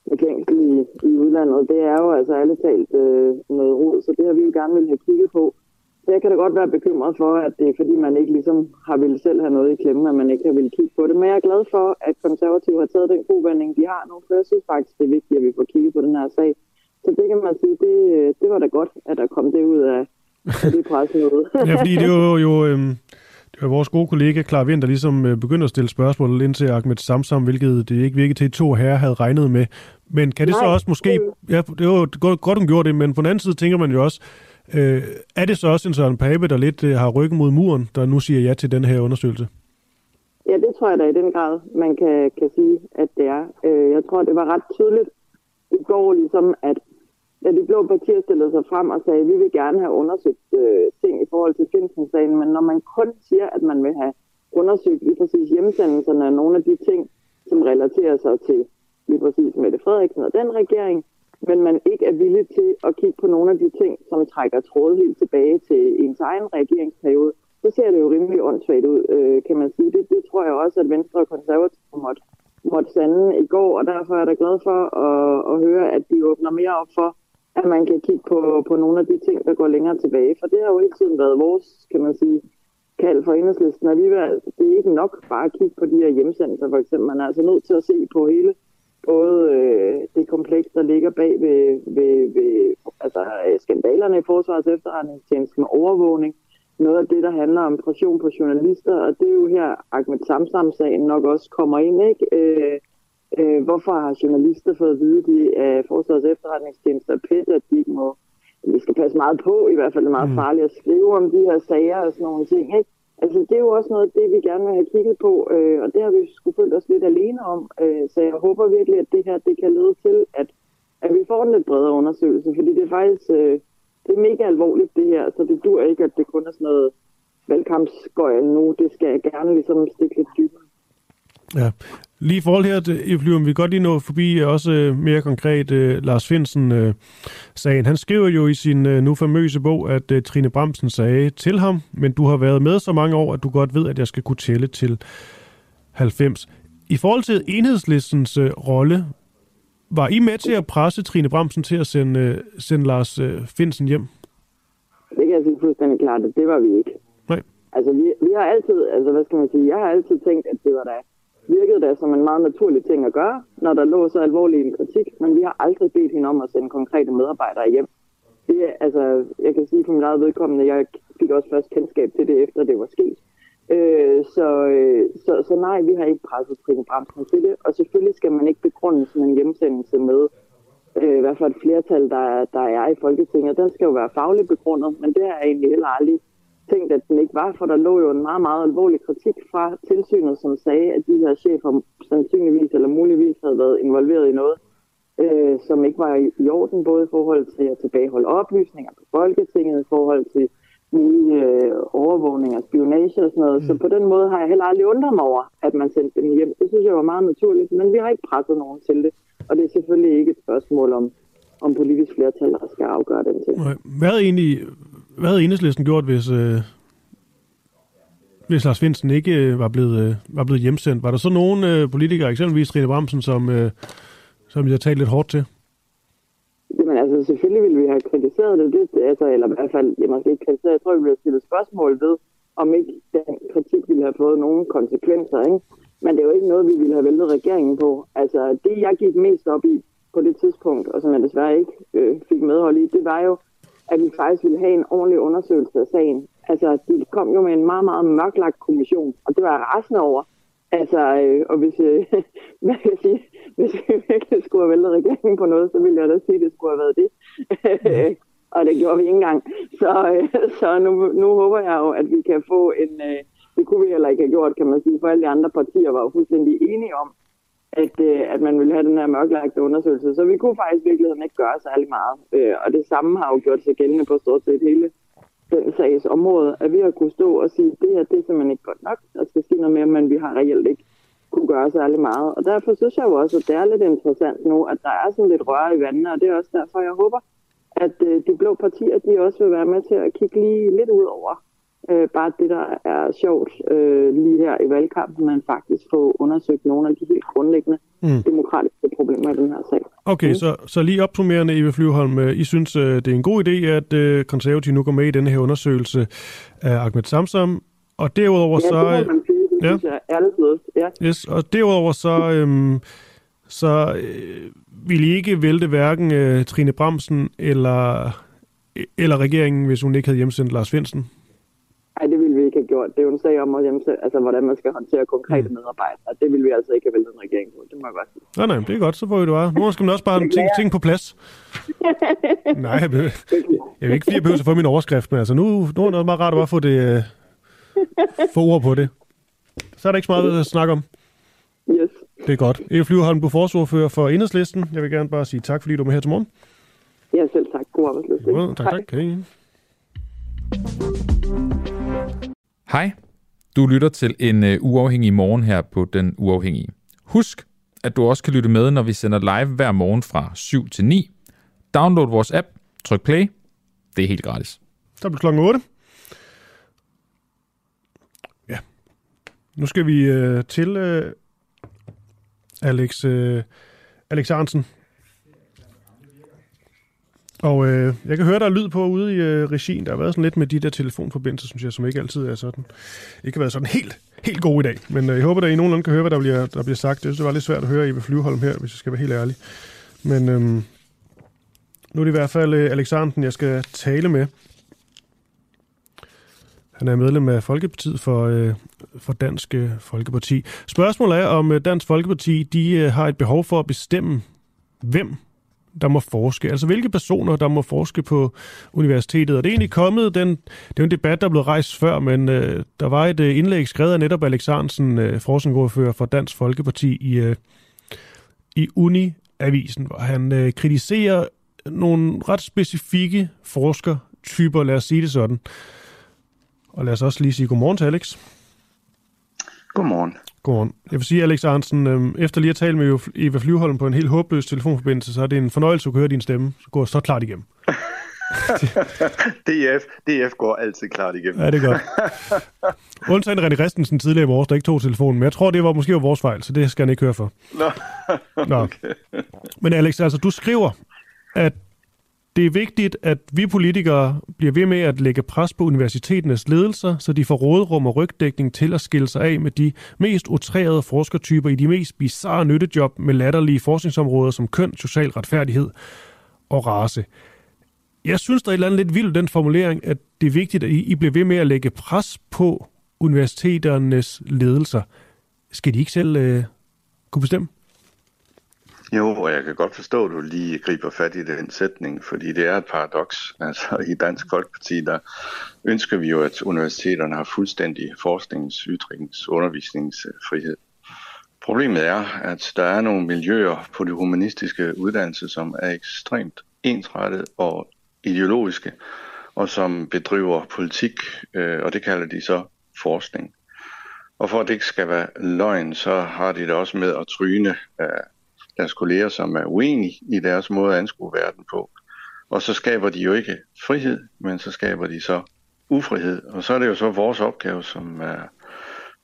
med fængsel i, i udlandet. Det er jo altså alle talt øh, noget rod, så det har vi jo gerne vil have kigget på. Så jeg kan da godt være bekymret for, at det er fordi, man ikke ligesom har ville selv have noget i klemme, at man ikke har ville kigge på det. Men jeg er glad for, at konservative har taget den kovending, de har nu, for jeg synes faktisk, det er vigtigt, at vi får kigget på den her sag. Så det kan man sige, det, det var da godt, at der kom det ud af, af det pressemøde. <laughs> ja, fordi det var jo... Øhm det var vores gode kollega Klar Vind, der ligesom øh, begyndte at stille spørgsmål ind til Ahmed Samsam, hvilket det ikke virkede til, at to herrer havde regnet med. Men kan det Nej, så også måske... Ja, det var godt, godt, hun gjorde det, men på den anden side tænker man jo også, øh, er det så også en Søren Pape, der lidt øh, har ryggen mod muren, der nu siger ja til den her undersøgelse? Ja, det tror jeg da i den grad, man kan, kan sige, at det er. Øh, jeg tror, det var ret tydeligt i går, ligesom, at da de blå partier stillede sig frem og sagde, at vi vil gerne have undersøgt øh, ting i forhold til Finsen-sagen, men når man kun siger, at man vil have undersøgt lige præcis hjemsendelserne og nogle af de ting, som relaterer sig til lige præcis Mette Frederiksen og den regering, men man ikke er villig til at kigge på nogle af de ting, som trækker trådet helt tilbage til ens egen regeringsperiode, så ser det jo rimelig åndssvagt ud, øh, kan man sige. Det, det tror jeg også, at Venstre og Konservative måtte, måtte sande i går, og derfor er jeg glad for at, at høre, at de åbner mere op for, at man kan kigge på, på nogle af de ting, der går længere tilbage. For det har jo hele tiden været vores, kan man sige, kald for enhedslisten. At vi vil, det er ikke nok bare at kigge på de her hjemsendelser, for eksempel. Man er altså nødt til at se på hele både øh, det kompleks, der ligger bag ved, ved, ved altså, skandalerne i Forsvarets efterretningstjeneste med overvågning. Noget af det, der handler om pression på journalister, og det er jo her Ahmed Samsam-sagen nok også kommer ind, ikke? Øh, Øh, hvorfor har journalister fået at vide de, af Forsvarets efterretningstjeneste og PET, at de må, vi skal passe meget på, i hvert fald er meget mm. farligt at skrive om de her sager og sådan nogle ting. Ikke? Altså, det er jo også noget af det, vi gerne vil have kigget på, øh, og det har vi skulle følt os lidt alene om. Øh, så jeg håber virkelig, at det her det kan lede til, at, at vi får en lidt bredere undersøgelse, fordi det er faktisk øh, det er mega alvorligt, det her, så det dur ikke, at det kun er sådan noget valgkampsgøjl nu. Det skal jeg gerne ligesom stikke lidt dybere. Ja, Lige i forhold her til vi godt lige nå forbi også øh, mere konkret uh, Lars Finsen-sagen. Han skriver jo i sin nu famøse bog, at Trine Bramsen sagde til ham, men du har været med så mange år, at du godt ved, at jeg skal kunne tælle til 90. I forhold til enhedslistens rolle, var I med til at presse Trine Bramsen til at sende, uh, sende Lars Finsen hjem? Det kan jeg sige fuldstændig klart, at det var vi ikke. Nej. Altså, vi, vi har altid, altså hvad skal man sige, jeg har altid tænkt, at det var da virkede det som en meget naturlig ting at gøre, når der lå så alvorlig en kritik, men vi har aldrig bedt hende om at sende konkrete medarbejdere hjem. Det er, altså, jeg kan sige for min eget vedkommende, jeg fik også først kendskab til det, efter det var sket. Øh, så, øh, så, så nej, vi har ikke presset Trine Bramsen til det, og selvfølgelig skal man ikke begrunde sådan en hjemsendelse med, øh, hvad for et flertal, der, der er i Folketinget. Den skal jo være fagligt begrundet, men det har jeg egentlig heller aldrig tænkt, at den ikke var, for der lå jo en meget, meget alvorlig kritik fra tilsynet, som sagde, at de her chefer sandsynligvis eller muligvis havde været involveret i noget, øh, som ikke var i, orden, både i forhold til at tilbageholde oplysninger på Folketinget, i forhold til mulige øh, overvågning og spionage og sådan noget. Mm. Så på den måde har jeg heller aldrig undret mig over, at man sendte dem hjem. Det synes jeg var meget naturligt, men vi har ikke presset nogen til det. Og det er selvfølgelig ikke et spørgsmål om, om politisk flertal, der skal afgøre den ting. Hvad havde, egentlig, hvad havde enhedslisten gjort, hvis, øh, hvis Lars Finsen ikke øh, var, blevet, øh, var blevet hjemsendt? Var der så nogle øh, politikere, eksempelvis Trine Bramsen, som, øh, som jeg talte lidt hårdt til? Jamen altså, selvfølgelig ville vi have kritiseret det, det altså, eller i hvert fald, jeg måske ikke kritiseret, jeg tror, vi ville have stillet spørgsmål ved, om ikke den kritik ville have fået nogen konsekvenser, ikke? Men det er jo ikke noget, vi ville have væltet regeringen på. Altså, det jeg gik mest op i på det tidspunkt, og som jeg desværre ikke øh, fik medhold i, det var jo, at vi faktisk ville have en ordentlig undersøgelse af sagen. Altså, de kom jo med en meget, meget mørklagt kommission, og det var jeg rasende over. Altså, øh, og hvis, øh, <laughs> hvad kan jeg sige, hvis vi virkelig skulle have væltet regeringen på noget, så ville jeg da sige, at det skulle have været det. Mm. <laughs> og det gjorde vi ikke engang. Så, øh, så nu, nu håber jeg jo, at vi kan få en... Øh, det kunne vi heller ikke have gjort, kan man sige, for alle de andre partier var jo fuldstændig enige om, at, øh, at man ville have den her mørklagte undersøgelse. Så vi kunne faktisk i virkeligheden ikke gøre særlig meget. Øh, og det samme har jo gjort sig gældende på stort set hele den sags område, at vi har kunne stå og sige, at det her det er simpelthen ikke godt nok. Der skal ske noget mere, men vi har reelt ikke kunne gøre særlig meget. Og derfor synes jeg jo også, at det er lidt interessant nu, at der er sådan lidt røre i vandene, og det er også derfor, jeg håber, at øh, de blå partier, de også vil være med til at kigge lige lidt ud over øh, bare det, der er sjovt øh, lige her i valgkampen, men faktisk få undersøgt nogle af de helt grundlæggende mm. demokratiske problemer i den her sag. Okay, mm. så, så lige opsummerende, Eva Flyvholm, øh, I synes, øh, det er en god idé, at øh, konservative nu går med i denne her undersøgelse af Ahmed Samsam, og derudover ja, så... Ja, det må man sige. Det ja. synes jeg er Ja. Yes, og derudover så... Øhm, så øh, vil I ikke vælte hverken øh, Trine Bramsen eller, eller regeringen, hvis hun ikke havde hjemsendt Lars Finsen? Nej, det ville vi ikke have gjort. Det er jo en sag om, at hjemse, altså, hvordan man skal håndtere konkrete mm. medarbejdere. Det vil vi altså ikke have væltet en regering på. Det må jeg godt sige. Nej, nej, det er godt. Så får vi det bare. Nu skal man også bare ting, ting på plads. <laughs> nej, jeg, vil, jeg vil ikke fordi, jeg behøver at få min overskrift, men altså nu, nu er det meget rart at bare få, det, uh, få ord på det. Så er der ikke så meget at snakke om. Yes. Det er godt. Eva Flyverholm, du forsordfører for Enhedslisten. Jeg vil gerne bare sige tak, fordi du er med her til morgen. Ja, selv tak. God arbejdsløshed. tak, tak. Hej. Hej, Hej, du lytter til en uh, uafhængig morgen her på Den Uafhængige. Husk, at du også kan lytte med, når vi sender live hver morgen fra 7 til 9. Download vores app, tryk play. Det er helt gratis. Så er klokken 8. Ja. Nu skal vi uh, til uh, Alex, uh, Alex Arnsen. Og øh, jeg kan høre, der er lyd på ude i øh, regien. Der har været sådan lidt med de der telefonforbindelser, synes jeg, som ikke altid er sådan. Ikke har været sådan helt, helt god i dag. Men øh, jeg håber, at I nogenlunde kan høre, hvad der bliver, der bliver sagt. Jeg synes, det var lidt svært at høre i ved Flyveholm her, hvis jeg skal være helt ærlig. Men øh, nu er det i hvert fald øh, Alexandren, jeg skal tale med. Han er medlem af Folkepartiet for, øh, for Dansk øh, Folkeparti. Spørgsmålet er, om øh, Dansk Folkeparti de, øh, har et behov for at bestemme, hvem der må forske. Altså hvilke personer, der må forske på universitetet. Og det er egentlig kommet, den, det er jo en debat, der er blevet rejst før, men øh, der var et øh, indlæg skrevet af netop Alexandersen, øh, forskningsordfører for Dansk Folkeparti i, øh, i Uni-avisen, hvor han øh, kritiserer nogle ret specifikke forskertyper, lad os sige det sådan. Og lad os også lige sige godmorgen til Alex. Godmorgen. Godmorgen. Jeg vil sige, Alex Arnsen, øh, efter lige at tale med Eva Flyvholm på en helt håbløs telefonforbindelse, så er det en fornøjelse at høre din stemme. Så går så klart igennem. <laughs> DF, DF går altid klart igennem. Ja, det er godt. <laughs> Undtagen René Christensen tidligere i vores, der ikke tog telefonen, men jeg tror, det var måske vores fejl, så det skal han ikke høre for. Nå. Nå. <laughs> Okay. Men Alex, altså du skriver, at det er vigtigt, at vi politikere bliver ved med at lægge pres på universiteternes ledelser, så de får rådrum og rygdækning til at skille sig af med de mest utrærede forskertyper i de mest bizarre nyttejob med latterlige forskningsområder som køn, social retfærdighed og race. Jeg synes, der er et eller andet lidt vildt den formulering, at det er vigtigt, at I bliver ved med at lægge pres på universiteternes ledelser. Skal de ikke selv øh, kunne bestemme? Jo, og jeg kan godt forstå, at du lige griber fat i den sætning, fordi det er et paradoks. <laughs> Altså i Dansk Folkeparti, der ønsker vi jo, at universiteterne har fuldstændig forsknings-, ytrings-, undervisningsfrihed. Problemet er, at der er nogle miljøer på det humanistiske uddannelse, som er ekstremt ensrettet og ideologiske, og som bedriver politik, øh, og det kalder de så forskning. Og for at det ikke skal være løgn, så har de det også med at tryne øh, deres kolleger, som er uenige i deres måde at anskue verden på. Og så skaber de jo ikke frihed, men så skaber de så ufrihed. Og så er det jo så vores opgave som uh,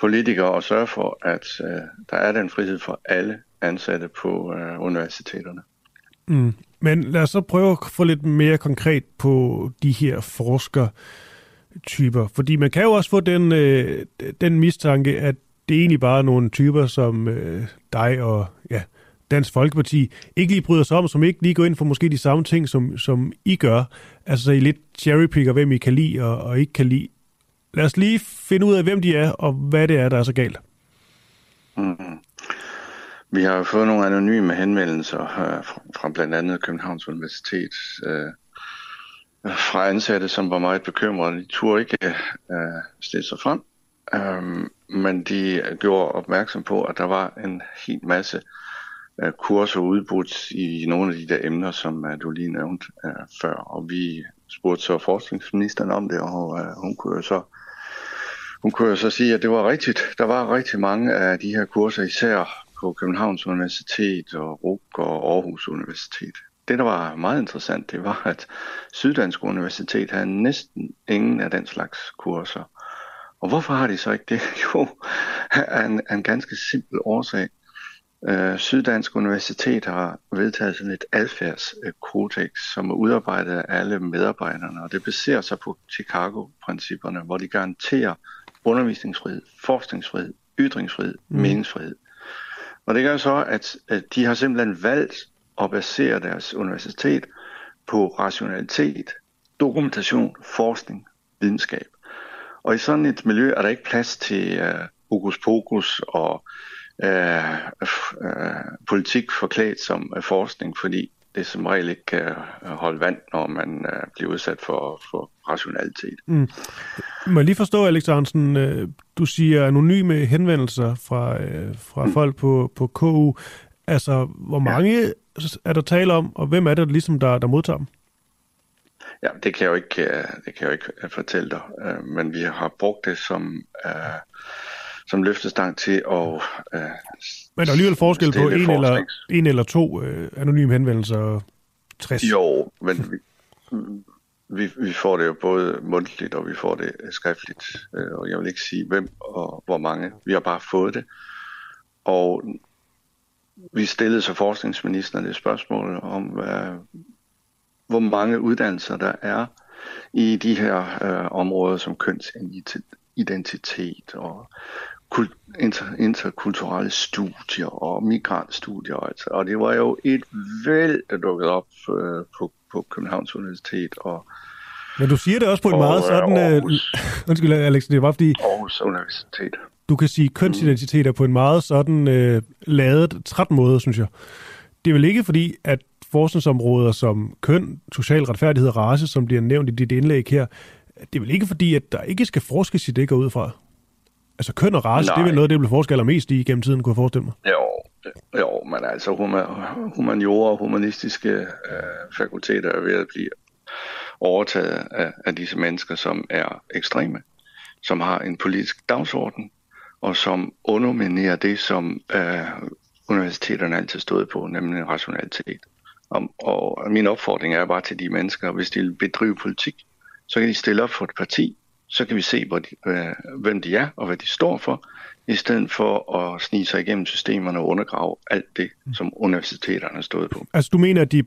politikere at sørge for, at uh, der er den frihed for alle ansatte på uh, universiteterne. Mm. Men lad os så prøve at få lidt mere konkret på de her forskertyper. Fordi man kan jo også få den, øh, den mistanke, at det er egentlig bare er nogle typer som øh, dig og ja, Dansk Folkeparti ikke lige bryder sig om, som ikke lige går ind for måske de samme ting, som, som I gør. Altså så I lidt cherrypicker, hvem I kan lide og, og ikke kan lide. Lad os lige finde ud af, hvem de er, og hvad det er, der er så galt. Mm. Vi har fået nogle anonyme henvendelser øh, fra blandt andet Københavns Universitet øh, fra ansatte, som var meget bekymrede. De turde ikke øh, stille sig frem, øh, men de gjorde opmærksom på, at der var en helt masse øh, kurser udbudt i nogle af de der emner, som uh, du lige nævnte øh, før. Og vi spurgte så forskningsministeren om det, og uh, hun kunne jo så hun kunne jo så sige, at det var rigtigt. Der var rigtig mange af de her kurser, især på Københavns Universitet og RUK og Aarhus Universitet. Det, der var meget interessant, det var, at Syddansk Universitet havde næsten ingen af den slags kurser. Og hvorfor har de så ikke det? <laughs> Jo, af en, en ganske simpel årsag. Øh, Syddansk Universitet har vedtaget sådan et adfærdskodex, som er udarbejdet af alle medarbejderne, og det baserer sig på Chicago-principperne, hvor de garanterer undervisningsfrihed, forskningsfrihed, ytringsfrihed, mm. meningsfrihed. Og det gør så, at, at de har simpelthen valgt at basere deres universitet på rationalitet, dokumentation, forskning, videnskab. Og i sådan et miljø er der ikke plads til uh, hokus pokus og øh, øh, politik forklædt som øh, forskning, fordi det som regel ikke kan holde vand, når man øh, bliver udsat for, for rationalitet. Mm. Må jeg lige forstå, Alex Hansen, øh, du siger anonyme henvendelser fra, øh, fra mm. folk på, på KU. Altså, hvor mange ja. er der tale om, og hvem er det ligesom, der, der modtager dem? Ja, det kan jeg jo ikke, øh, det kan jeg jo ikke øh, fortælle dig, øh, men vi har brugt det som uh, som løftestang til at... Øh, Men der er alligevel forskel på en eller, en eller to øh, anonyme henvendelser 60. Jo, men vi, vi, vi får det jo både mundtligt, og vi får det skriftligt. Øh, og jeg vil ikke sige, hvem og hvor mange. Vi har bare fået det. Og vi stillede så forskningsministeren det spørgsmål om, øh, hvor mange uddannelser der er i de her øh, områder som kønsidentitet og inter, interkulturelle studier og migrantstudier. Altså. Og det var jo et væld, der dukkede op øh, på, på Københavns Universitet. Og, Men du siger det også på en og, meget sådan... Øh, Aarhus, <laughs> undskyld, Alex, det var fordi... Aarhus Universitet. Du kan sige kønsidentiteter mm. på en meget sådan øh, ladet, træt måde, synes jeg. Det er vel ikke fordi, at forskningsområder som køn, social retfærdighed og race, som bliver nævnt i dit indlæg her, det er vel ikke fordi, at der ikke skal forskes i det går ud fra? Altså køn og race, Nej. det er vel noget, det bliver forsket mest i gennem tiden, kunne jeg forestille mig. Jo, jo men altså humaniora og humanistiske øh, fakulteter er ved at blive overtaget af, af disse mennesker, som er ekstreme, som har en politisk dagsorden, og som underminerer det, som øh, universiteterne altid stod på, nemlig rationalitet. Og, og min opfordring er bare til de mennesker, hvis de vil bedrive politik, så kan de stille op for et parti, så kan vi se, hvor de, øh, hvem de er og hvad de står for, i stedet for at snige sig igennem systemerne og undergrave alt det, som universiteterne har stået på. Altså du mener, at de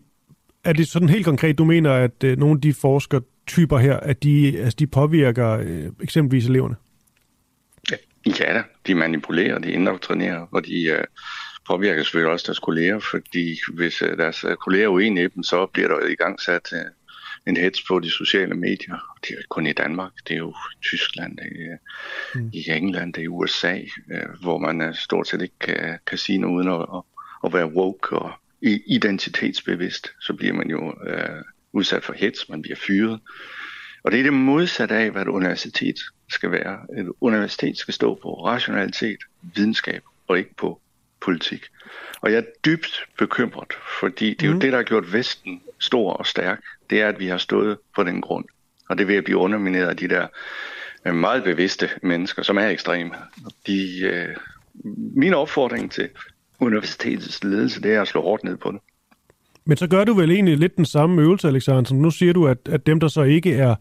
er det sådan helt konkret, du mener, at øh, nogle af de forskertyper her, at de, altså, de påvirker øh, eksempelvis eleverne? Ja da, de manipulerer, de indoktrinerer, og de øh, påvirker selvfølgelig også deres kolleger, fordi hvis øh, deres øh, kolleger er uenige i dem, så bliver der i gang sat øh, en hets på de sociale medier. Det er kun i Danmark, det er jo i Tyskland, det er mm. i England, det er i USA, øh, hvor man øh, stort set ikke kan, kan sige noget uden at, at, at være woke og identitetsbevidst. Så bliver man jo øh, udsat for hets, man bliver fyret. Og det er det modsatte af, hvad et universitet skal være. Et universitet skal stå på rationalitet, videnskab og ikke på politik. Og jeg er dybt bekymret, fordi det er jo mm. det, der har gjort Vesten stor og stærk. Det er, at vi har stået på den grund. Og det vil at blive undermineret af de der øh, meget bevidste mennesker, som er ekstreme. De, øh, min opfordring til universitetets ledelse, det er at slå hårdt ned på det. Men så gør du vel egentlig lidt den samme øvelse, Alexander. Nu siger du, at, at dem, der så ikke er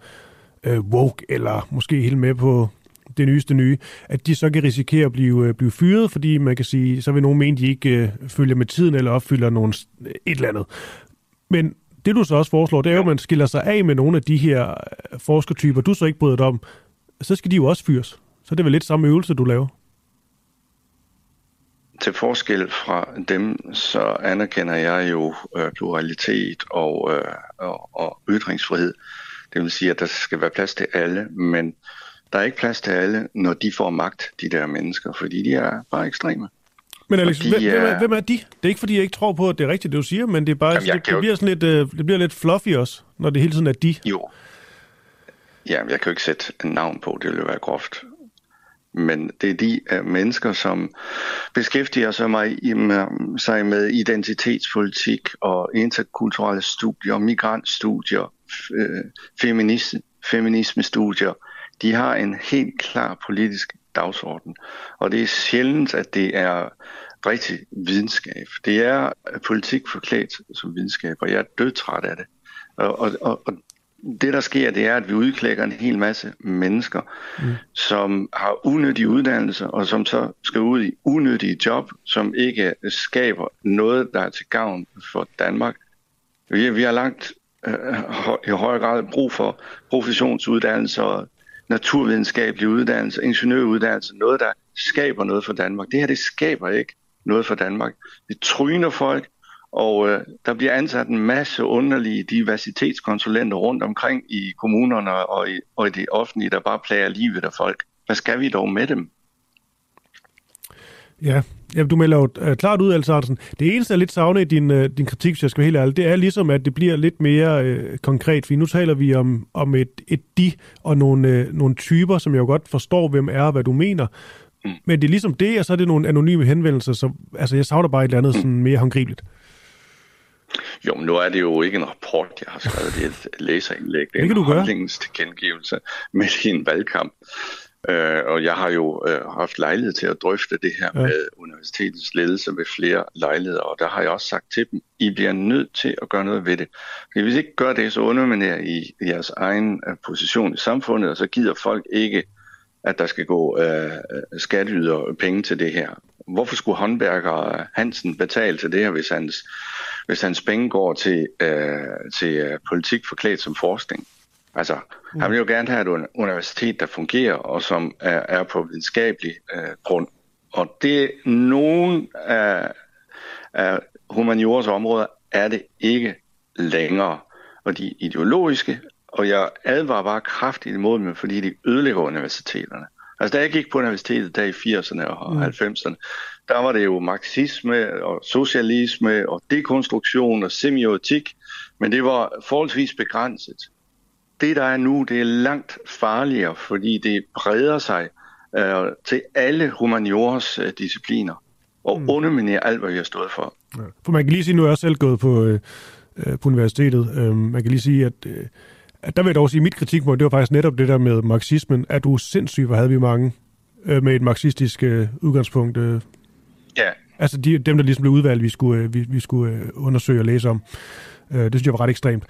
øh, woke, eller måske helt med på det nyeste nye, at de så kan risikere at blive, øh, blive fyret, fordi man kan sige, så vil nogen mene, de ikke øh, følger med tiden eller opfylder nogen, et eller andet. Men det du så også foreslår, det er jo, at man skiller sig af med nogle af de her øh, forskertyper, du så ikke bryder dig om, så skal de jo også fyres. Så det er vel lidt samme øvelse, du laver? Til forskel fra dem, så anerkender jeg jo øh, pluralitet og, øh, og, og ytringsfrihed. Det vil sige, at der skal være plads til alle, men der er ikke plads til alle, når de får magt, de der mennesker, fordi de er bare ekstreme. Men Alex, de, hvem, er... hvem er de? Det er ikke, fordi jeg ikke tror på, at det er rigtigt, det du siger, men det er bare, Jamen, det, det, bliver sådan lidt, uh, det bliver lidt fluffy også, når det hele tiden er de. Jo. Ja, jeg kan jo ikke sætte en navn på, det ville være groft. Men det er de uh, mennesker, som beskæftiger sig med, med, sig med identitetspolitik og interkulturelle studier, migrantstudier, øh, feminisme, feminisme-studier. De har en helt klar politisk dagsorden. Og det er sjældent, at det er rigtig videnskab. Det er politik forklædt som videnskab, og jeg er dødtræt af det. Og, og, og, og det, der sker, det er, at vi udklækker en hel masse mennesker, mm. som har unødige uddannelser, og som så skal ud i unødige job, som ikke skaber noget, der er til gavn for Danmark. Vi, vi har langt øh, i højere grad brug for professionsuddannelser, naturvidenskabelig uddannelse, ingeniøruddannelse, noget, der skaber noget for Danmark. Det her, det skaber ikke noget for Danmark. Det tryner folk, og øh, der bliver ansat en masse underlige diversitetskonsulenter rundt omkring i kommunerne og i, og i det offentlige, der bare plager livet af folk. Hvad skal vi dog med dem? Ja, Jamen, du melder jo øh, klart ud, Altså, Det eneste, jeg lidt savner i din, øh, din kritik, hvis jeg skal være helt ærlig, det er ligesom, at det bliver lidt mere øh, konkret, for nu taler vi om, om et, et de og nogle, øh, nogle typer, som jeg jo godt forstår, hvem er og hvad du mener. Mm. Men det er ligesom det, og så er det nogle anonyme henvendelser, så altså, jeg savner bare et eller andet mm. sådan mere håndgribeligt. Jo, men nu er det jo ikke en rapport, jeg har skrevet. Det er et læserindlæg. Det er det en holdningens tilkendegivelse midt i en valgkamp. Øh, og jeg har jo øh, haft lejlighed til at drøfte det her ja. med universitetets ledelse ved flere lejligheder, og der har jeg også sagt til dem, I bliver nødt til at gøre noget ved det. Fordi hvis I ikke gør det, så underminerer I jeres egen øh, position i samfundet, og så gider folk ikke, at der skal gå øh, skatteyder penge til det her. Hvorfor skulle håndværker Hansen betale til det her, hvis hans, hvis hans penge går til, øh, til øh, politik forklædt som forskning? Altså, mm. han vil jo gerne have et universitet, der fungerer, og som er, er på videnskabelig øh, grund. Og det nogen af, af humaniores områder er det ikke længere. Og de ideologiske, og jeg advarer bare kraftigt imod dem, fordi de ødelægger universiteterne. Altså, da jeg gik på universitetet der i 80'erne og mm. 90'erne, der var det jo marxisme og socialisme og dekonstruktion og semiotik, men det var forholdsvis begrænset det, der er nu, det er langt farligere, fordi det breder sig øh, til alle humaniores øh, discipliner og mm. underminerer alt, hvad vi har stået for. Ja. For man kan lige sige, nu er jeg selv gået på, øh, øh, på universitetet. Øh, man kan lige sige, at, øh, at der vil jeg dog sige, at mit kritikmål, det var faktisk netop det der med marxismen. Er du sindssyg, hvor havde vi mange øh, med et marxistisk øh, udgangspunkt? Øh. Ja. Altså de, dem, der ligesom blev udvalgt, vi skulle, øh, vi, vi skulle øh, undersøge og læse om. Øh, det synes jeg var ret ekstremt.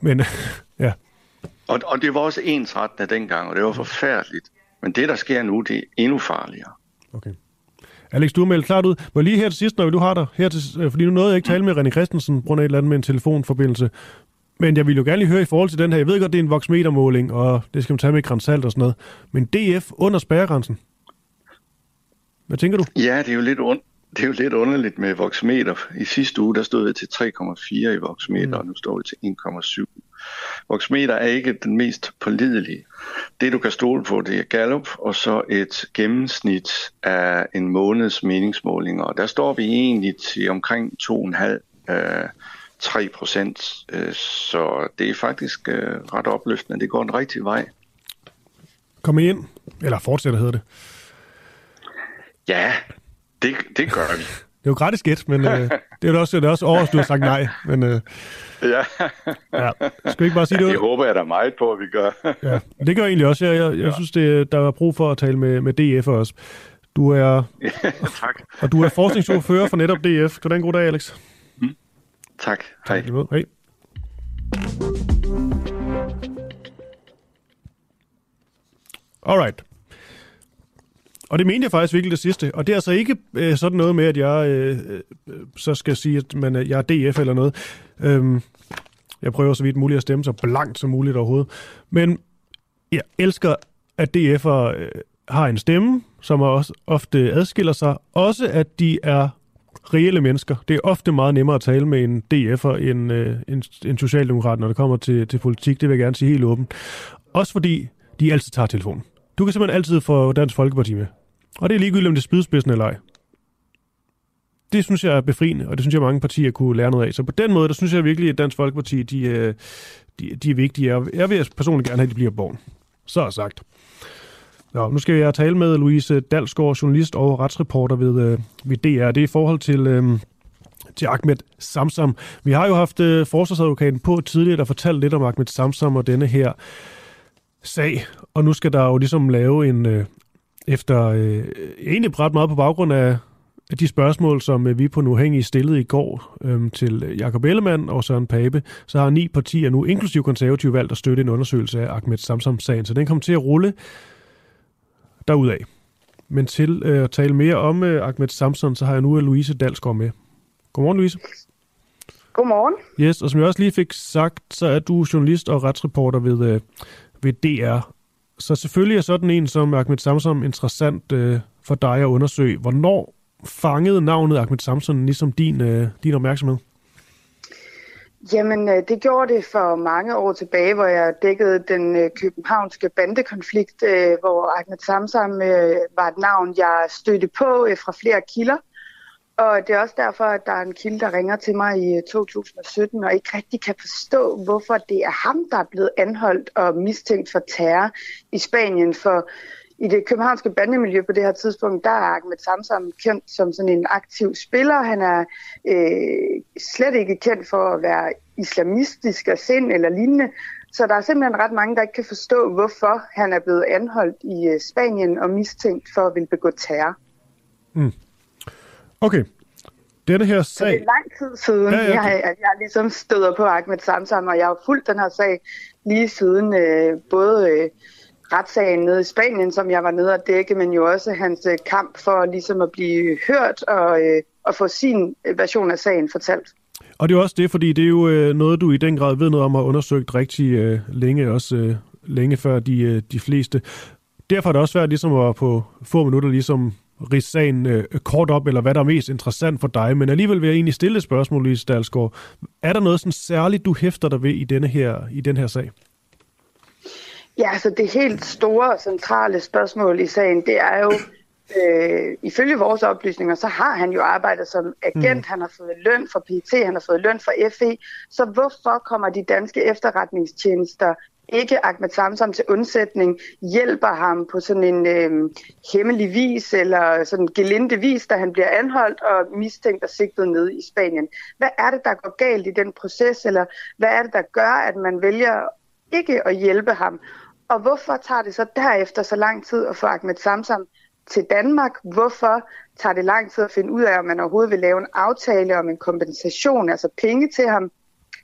Men <laughs> ja. Og, og det var også ensrettende dengang, og det var forfærdeligt. Men det, der sker nu, det er endnu farligere. Okay. Alex, du er meldt klart ud. Må lige her til sidst, når du har dig, her til, øh, fordi nu nåede jeg ikke tale med René Christensen, på grund af et eller andet med en telefonforbindelse. Men jeg vil jo gerne lige høre i forhold til den her. Jeg ved godt, det er en voksmetermåling, og det skal man tage med grænsalt og sådan noget. Men DF under spærregrænsen. Hvad tænker du? Ja, det er jo lidt, und det er jo lidt underligt med voksmeter. I sidste uge, der stod det til 3,4 i voksmeter, mm. og nu står det til 1,7. Voksmeter er ikke den mest pålidelige. Det, du kan stole på, det er Gallup, og så et gennemsnit af en måneds meningsmålinger. Og der står vi egentlig til omkring 2,5 øh, 3 procent. Øh, så det er faktisk øh, ret opløftende. Det går den rigtige vej. Kom ind, eller fortsætter hedder det. Ja, det, det gør vi. <laughs> Det er jo gratis gæt, men øh, <laughs> det er jo også, det er også over, at du har sagt nej. Men, øh, ja. ja. Skal vi ikke bare sige det? Det håber jeg da meget på, at vi gør. <laughs> ja, det gør jeg egentlig også. Jeg, jeg, jeg ja. synes, det, der er brug for at tale med, med DF også. Du er, tak. Og du er forskningsordfører for netop DF. Kan du en god dag, Alex? Tak. Hej. Tak, Hej. Alright. Og det mente jeg faktisk virkelig det sidste. Og det er altså ikke øh, sådan noget med, at jeg øh, øh, så skal sige, at man, jeg er DF eller noget. Øhm, jeg prøver så vidt muligt at stemme så blankt som muligt overhovedet. Men jeg elsker, at DF'er øh, har en stemme, som også ofte adskiller sig. Også at de er reelle mennesker. Det er ofte meget nemmere at tale med en DF'er end øh, en, en socialdemokrat, når det kommer til, til politik. Det vil jeg gerne sige helt åbent. Også fordi de altid tager telefonen. Du kan simpelthen altid få Dansk Folkeparti med. Og det er ligegyldigt, om det er spydspidsen eller ej. Det synes jeg er befriende, og det synes jeg, mange partier kunne lære noget af. Så på den måde, der synes jeg virkelig, at Dansk Folkeparti, de, øh, de, de er vigtige. Jeg vil personligt gerne have, at de bliver borgen. Så er sagt. Nå, nu skal jeg tale med Louise Dalsgaard, journalist og retsreporter ved, øh, ved DR. Det er i forhold til, øh, til Ahmed Samsam. Vi har jo haft øh, forsvarsadvokaten på tidligere, der fortalte lidt om Ahmed Samsam og denne her sag. Og nu skal der jo ligesom lave en, øh, efter øh, egentlig ret meget på baggrund af, af de spørgsmål, som øh, vi på Nuhængig stillede i går øhm, øh, til Jakob Ellemann og Søren Pape, så har ni partier nu, inklusiv konservative, valgt at støtte en undersøgelse af Ahmed Samsam-sagen. Så den kommer til at rulle derudaf. Men til øh, at tale mere om øh, Ahmed Samson, så har jeg nu Louise Dalsgaard med. Godmorgen, Louise. Godmorgen. Yes, og som jeg også lige fik sagt, så er du journalist og retsreporter ved, øh, ved DR. Så selvfølgelig er sådan en som Ahmed Samson interessant øh, for dig at undersøge. Hvornår fangede navnet Ahmed Samson ligesom din, øh, din opmærksomhed? Jamen, øh, det gjorde det for mange år tilbage, hvor jeg dækkede den øh, københavnske bandekonflikt, øh, hvor Ahmed Samsam var et navn, jeg stødte på fra flere kilder. Og det er også derfor, at der er en kilde, der ringer til mig i 2017 og ikke rigtig kan forstå, hvorfor det er ham, der er blevet anholdt og mistænkt for terror i Spanien. For i det københavnske bandemiljø på det her tidspunkt, der er Ahmed Samsam kendt som sådan en aktiv spiller. Han er øh, slet ikke kendt for at være islamistisk af sind eller lignende. Så der er simpelthen ret mange, der ikke kan forstå, hvorfor han er blevet anholdt i øh, Spanien og mistænkt for at ville begå terror. Mm. Okay. Denne her sag... Så det er lang tid siden, ja, ja, okay. jeg, jeg, jeg ligesom støder på Ahmed Samsam, og jeg har fulgt den her sag lige siden øh, både... Øh, retssagen nede i Spanien, som jeg var nede at dække, men jo også hans øh, kamp for ligesom at blive hørt og, øh, og få sin øh, version af sagen fortalt. Og det er også det, fordi det er jo øh, noget, du i den grad ved noget om har undersøgt rigtig øh, længe, også øh, længe før de, øh, de fleste. Derfor er det også svært ligesom at på få minutter ligesom ridse sagen øh, kort op, eller hvad der er mest interessant for dig. Men alligevel vil jeg egentlig stille et spørgsmål, Lise Dalsgaard. Er der noget sådan særligt, du hæfter dig ved i denne her, i den her sag? Ja, altså det helt store og centrale spørgsmål i sagen, det er jo, øh, ifølge vores oplysninger, så har han jo arbejdet som agent, mm. han har fået løn for PT, han har fået løn for FE, så hvorfor kommer de danske efterretningstjenester ikke Ahmed Samsam til undsætning, hjælper ham på sådan en øh, hemmelig vis eller sådan gelinde vis, da han bliver anholdt og mistænkt og sigtet ned i Spanien. Hvad er det, der går galt i den proces, eller hvad er det, der gør, at man vælger ikke at hjælpe ham? Og hvorfor tager det så derefter så lang tid at få Ahmed Samsam til Danmark? Hvorfor tager det lang tid at finde ud af, om man overhovedet vil lave en aftale om en kompensation, altså penge til ham?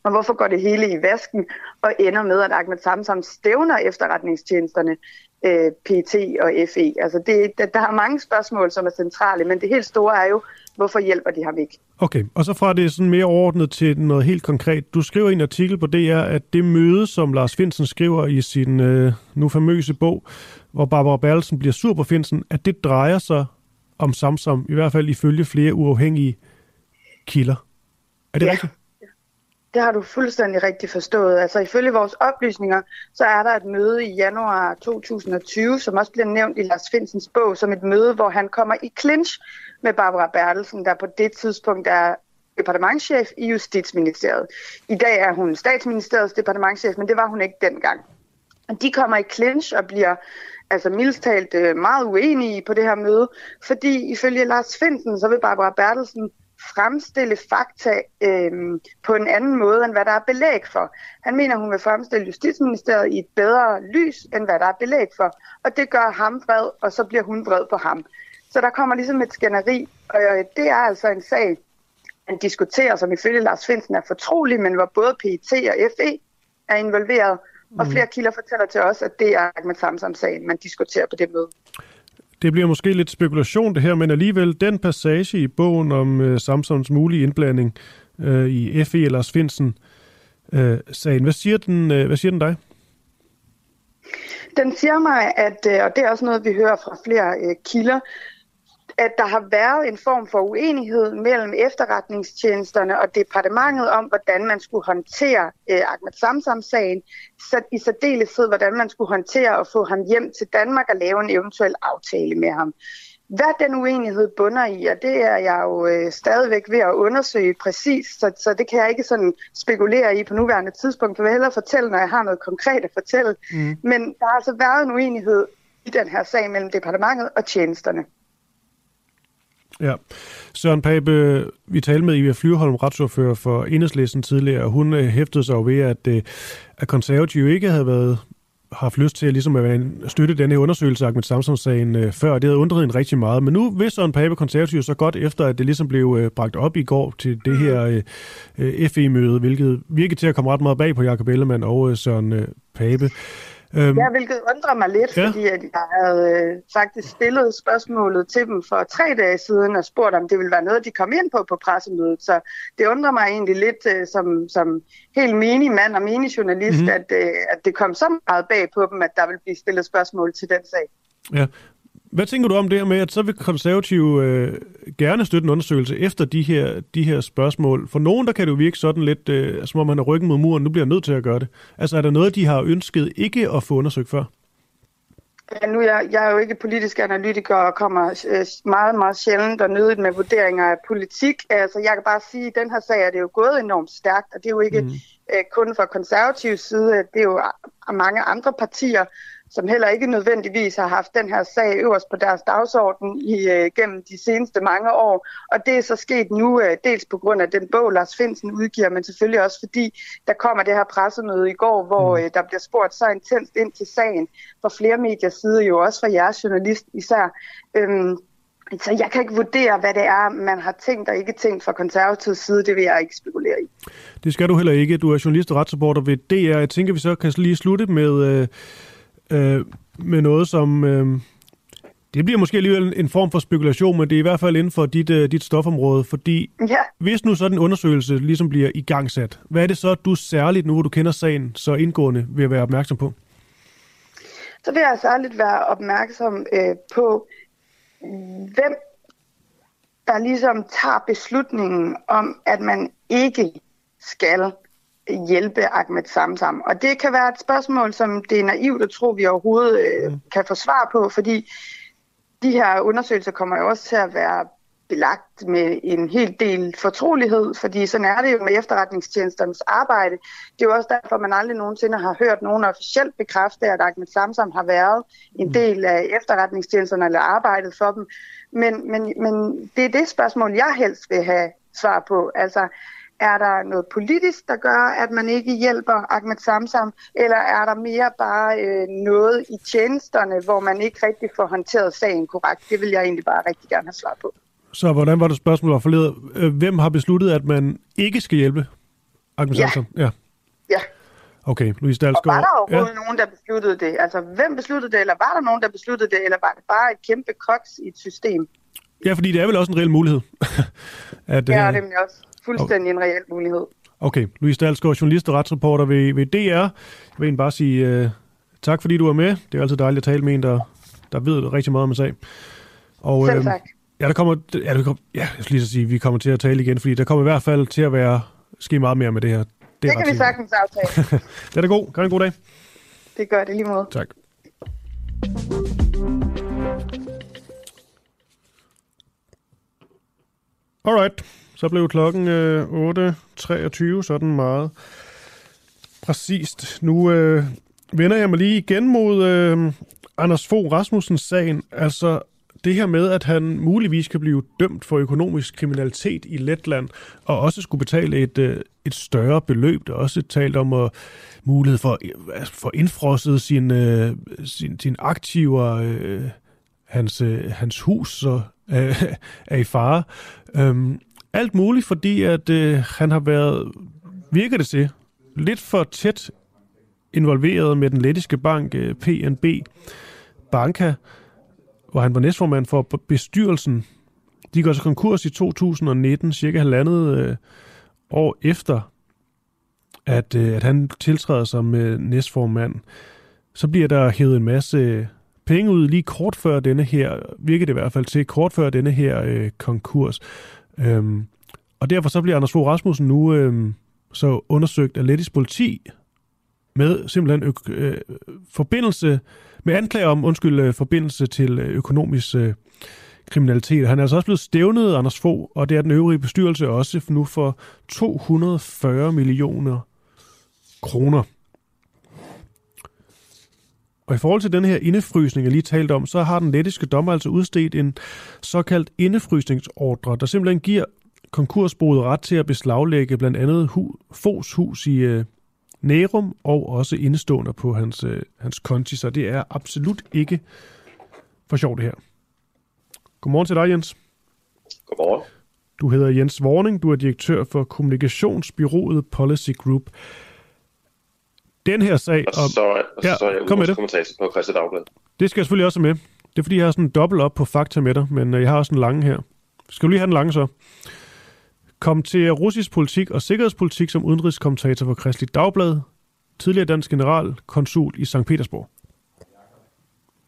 Og hvorfor går det hele i vasken og ender med, at Ahmed Samsam stævner efterretningstjenesterne øh, PT og FE. Altså det, der, der er mange spørgsmål, som er centrale, men det helt store er jo, hvorfor hjælper de ham ikke? Okay, og så fra det sådan mere overordnet til noget helt konkret. Du skriver i en artikel på DR, at det møde, som Lars Finsen skriver i sin øh, nu famøse bog, hvor Barbara Bertelsen bliver sur på Finsen, at det drejer sig om Samsam, i hvert fald ifølge flere uafhængige kilder. Er det ja. rigtigt? Det har du fuldstændig rigtigt forstået. Altså ifølge vores oplysninger, så er der et møde i januar 2020, som også bliver nævnt i Lars Finsens bog, som et møde, hvor han kommer i clinch med Barbara Bertelsen, der på det tidspunkt er departementchef i Justitsministeriet. I dag er hun statsministeriets departementchef, men det var hun ikke dengang. De kommer i clinch og bliver altså mildst talt øh, meget uenige på det her møde, fordi ifølge Lars Finsen, så vil Barbara Bertelsen fremstille fakta øh, på en anden måde, end hvad der er belæg for. Han mener, hun vil fremstille Justitsministeriet i et bedre lys, end hvad der er belæg for. Og det gør ham vred, og så bliver hun vred på ham. Så der kommer ligesom et skænderi, og øh, det er altså en sag, han diskuterer, som ifølge Lars Finsen er fortrolig, men hvor både PET og FE er involveret, og mhm. flere kilder fortæller til os, at det er Ahmed Samsam-sagen, man diskuterer på det møde. Det bliver måske lidt spekulation det her, men alligevel den passage i bogen om øh, Samsons mulige indblanding øh, i FE eller Finsen øh, sagen, hvad siger den, øh, hvad siger den dig? Den siger mig, at, øh, og det er også noget, vi hører fra flere øh, kilder, at der har været en form for uenighed mellem efterretningstjenesterne og departementet om, hvordan man skulle håndtere øh, Ahmed Samsam-sagen, så i særdeleshed, hvordan man skulle håndtere at få ham hjem til Danmark og lave en eventuel aftale med ham. Hvad den uenighed bunder i, og det er jeg jo øh, stadigvæk ved at undersøge præcis, så, så det kan jeg ikke sådan spekulere i på nuværende tidspunkt, for jeg vil hellere fortælle, når jeg har noget konkret at fortælle. Mm. Men der har altså været en uenighed i den her sag mellem departementet og tjenesterne. Ja. Søren Pape, vi talte med Iva Flyvholm, retsordfører for Enhedslisten tidligere, og hun øh, hæftede sig jo ved, at, øh, at konservative ikke havde været haft lyst til at, ligesom at støtte denne undersøgelse af Samsung-sagen øh, før. Det havde undret en rigtig meget. Men nu vidste Søren Pape konservative så godt efter, at det ligesom blev bragt op i går til det her FE-møde, hvilket virkede til at komme ret meget bag på Jakob Ellemann og Søren Pape. Øhm, ja, hvilket undrer mig lidt, ja. fordi at jeg havde øh, faktisk stillet spørgsmålet til dem for tre dage siden og spurgt, om det ville være noget, de kom ind på på pressemødet. Så det undrer mig egentlig lidt øh, som, som helt menig mand og menig journalist, mm-hmm. at, øh, at det kom så meget bag på dem, at der vil blive stillet spørgsmål til den sag. Ja, hvad tænker du om det her med, at så vil konservative øh, gerne støtte en undersøgelse efter de her, de her spørgsmål? For nogen, der kan det jo virke sådan lidt, øh, som om man har ryggen mod muren, nu bliver nødt til at gøre det. Altså er der noget, de har ønsket ikke at få undersøgt før? Ja, nu er jeg, jeg er jo ikke politisk analytiker og kommer øh, meget, meget sjældent og nødigt med vurderinger af politik. Altså, jeg kan bare sige, at den her sag er det jo gået enormt stærkt, og det er jo ikke mm. øh, kun fra konservativ side, det er jo mange andre partier, som heller ikke nødvendigvis har haft den her sag øverst på deres dagsorden i, øh, gennem de seneste mange år. Og det er så sket nu, øh, dels på grund af den bog, Lars Finsen udgiver, men selvfølgelig også fordi, der kommer det her pressemøde i går, hvor mm. øh, der bliver spurgt så intenst ind til sagen fra flere mediers side, jo også fra jeres journalist især. Øhm, så jeg kan ikke vurdere, hvad det er, man har tænkt og ikke tænkt fra konservativ side. Det vil jeg ikke spekulere i. Det skal du heller ikke. Du er journalist og retsreporter ved DR. Jeg tænker, vi så kan lige slutte med... Øh øh, med noget, som... Øh, det bliver måske alligevel en form for spekulation, men det er i hvert fald inden for dit, uh, dit stofområde, fordi ja. hvis nu sådan en undersøgelse ligesom bliver igangsat, hvad er det så, du særligt, nu hvor du kender sagen så indgående, vil være opmærksom på? Så vil jeg særligt være opmærksom øh, på, hvem der ligesom tager beslutningen om, at man ikke skal hjælpe Ahmed Samsam. Og det kan være et spørgsmål, som det er naivt at tro, vi overhovedet øh, kan få svar på, fordi de her undersøgelser kommer jo også til at være belagt med en hel del fortrolighed, fordi sådan er det jo med efterretningstjenesternes arbejde. Det er jo også derfor, man aldrig nogensinde har hørt nogen officielt bekræfte, at Ahmed Samsam har været en mm. del af efterretningstjenesterne eller arbejdet for dem. Men, men, men det er det spørgsmål, jeg helst vil have svar på. Altså, er der noget politisk, der gør, at man ikke hjælper Ahmed Samsam, eller er der mere bare øh, noget i tjenesterne, hvor man ikke rigtig får håndteret sagen korrekt? Det vil jeg egentlig bare rigtig gerne have svar på. Så hvordan var det spørgsmål var forledet? Øh, hvem har besluttet, at man ikke skal hjælpe Ahmed ja. Samsam? Ja. Ja. Okay, Louise Og Dalsgaard. var der overhovedet ja. nogen, der besluttede det? Altså, hvem besluttede det, eller var der nogen, der besluttede det, eller var det bare et kæmpe koks i et system? Ja, fordi det er vel også en reel mulighed. <laughs> at, Ja, øh, det er også fuldstændig en reel mulighed. Okay, Louise Dalsgaard, journalist og retsreporter ved, ved DR. Jeg vil egentlig bare sige uh, tak, fordi du er med. Det er altid dejligt at tale med en, der, der ved rigtig meget om en sag. Og, Selv øhm, tak. Ja, der kommer, ja, der kommer, ja, jeg skal lige så sige, at vi kommer til at tale igen, fordi der kommer i hvert fald til at være ske meget mere med det her. Det, det kan vi sagtens aftale. <laughs> Det er da god. Kan en god dag. Det gør det lige måde. Tak. Alright, så blev klokken øh, 8.23, sådan meget præcist. Nu øh, vender jeg mig lige igen mod øh, Anders Fogh Rasmussens sagen. Altså det her med, at han muligvis kan blive dømt for økonomisk kriminalitet i Letland, og også skulle betale et, øh, et større beløb. Der er også talt om at mulighed for, øh, for indfrosset sin, øh, sin, sin aktiver, øh, hans, øh, hans hus så, øh, <laughs> er i fare. Øhm, alt muligt, fordi at øh, han har været, virker det til, lidt for tæt involveret med den lettiske bank øh, PNB Banka, hvor han var næstformand for bestyrelsen. De går så konkurs i 2019, cirka halvandet øh, år efter, at, øh, at han tiltræder som øh, næstformand. Så bliver der hævet en masse øh, penge ud lige kort før denne her, virker det i hvert fald til, kort før denne her øh, konkurs. Øhm, og derfor så bliver Anders Fogh Rasmussen nu øhm, så undersøgt af Lettis politi med simpelthen ø- øh, forbindelse, med anklager om, undskyld, øh, forbindelse til øh, økonomisk øh, kriminalitet. Han er altså også blevet stævnet, Anders Fogh, og det er den øvrige bestyrelse også nu for 240 millioner kroner. Og i forhold til den her indefrysning, jeg lige talte om, så har den lettiske dommer altså udstedt en såkaldt indefrysningsordre, der simpelthen giver konkursboet ret til at beslaglægge blandt andet hu, Fos hus i øh, Nærum og også indestående på hans, øh, hans konti, så det er absolut ikke for sjovt det her. Godmorgen til dig, Jens. Godmorgen. Du hedder Jens Vorning, du er direktør for kommunikationsbyrået Policy Group. Den her sag... Og så, og ja, så er jeg kom med det. kommentator på Christi Dagblad. Det skal jeg selvfølgelig også med. Det er fordi, jeg har sådan en dobbelt op på fakta med dig, men øh, jeg har også en lange her. Skal du lige have den lange så? Kom til russisk politik og sikkerhedspolitik som udenrigskommentator for Kristelig Dagblad. Tidligere dansk generalkonsul i St. Petersborg.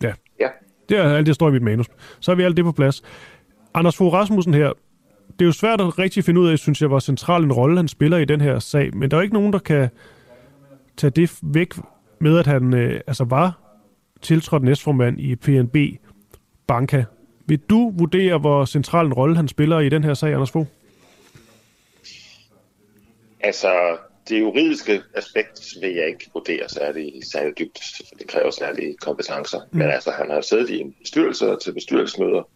Ja. Ja. Det er alt det, står i mit manus. Så har vi alt det på plads. Anders Fogh Rasmussen her. Det er jo svært at rigtig finde ud af, synes jeg, hvor central en rolle han spiller i den her sag. Men der er jo ikke nogen, der kan tage det væk med, at han øh, altså var tiltrådt næstformand i PNB Banka. Vil du vurdere, hvor central en rolle han spiller i den her sag, Anders Fogh? Altså, det juridiske aspekt vil jeg ikke vurdere særlig, særlig dybt, for det kræver særlige kompetencer. Mm. Men altså, han har siddet i en bestyrelse til bestyrelsesmøder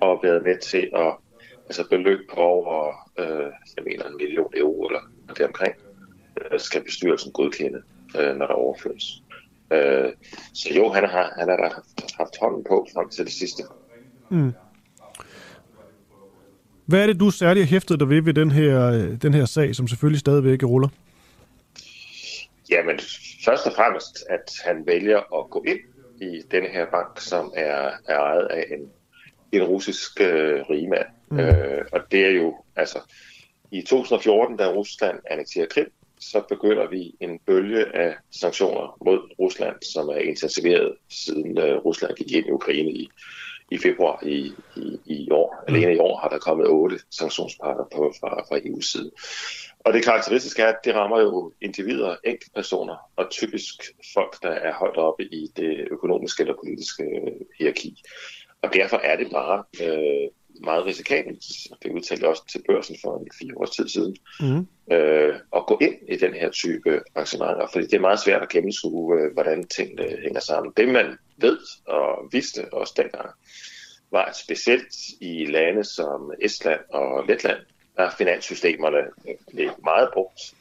og været med til at altså beløb på over, øh, jeg mener, en million euro eller deromkring, skal bestyrelsen godkende, øh, når der overføres. Øh, så jo, han har, han har haft, haft hånden på frem til det sidste. Mm. Hvad er det, du særligt har hæftet dig ved ved den her, øh, den her sag, som selvfølgelig stadigvæk ruller? Jamen, først og fremmest, at han vælger at gå ind i denne her bank, som er, er ejet af en, en russisk øh, rigmand. Mm. Øh, og det er jo, altså, i 2014, da Rusland annekterer Krim, så begynder vi en bølge af sanktioner mod Rusland, som er intensiveret siden øh, Rusland gik ind i Ukraine i, i februar i, i, i år. Alene i år har der kommet otte sanktionspakker på, fra, fra EU's side. Og det karakteristiske er, at det rammer jo individer, enkeltpersoner og typisk folk, der er højt oppe i det økonomiske eller politiske hierarki. Og derfor er det bare øh, meget risikabelt, det udtalte jeg også til børsen for en fire års tid siden, mm. øh, at gå ind i den her type arrangementer, fordi det er meget svært at gennemskue, øh, hvordan tingene hænger sammen. Det man ved og vidste også dengang, var at specielt i lande som Estland og Letland, der er finanssystemerne øh, meget brugt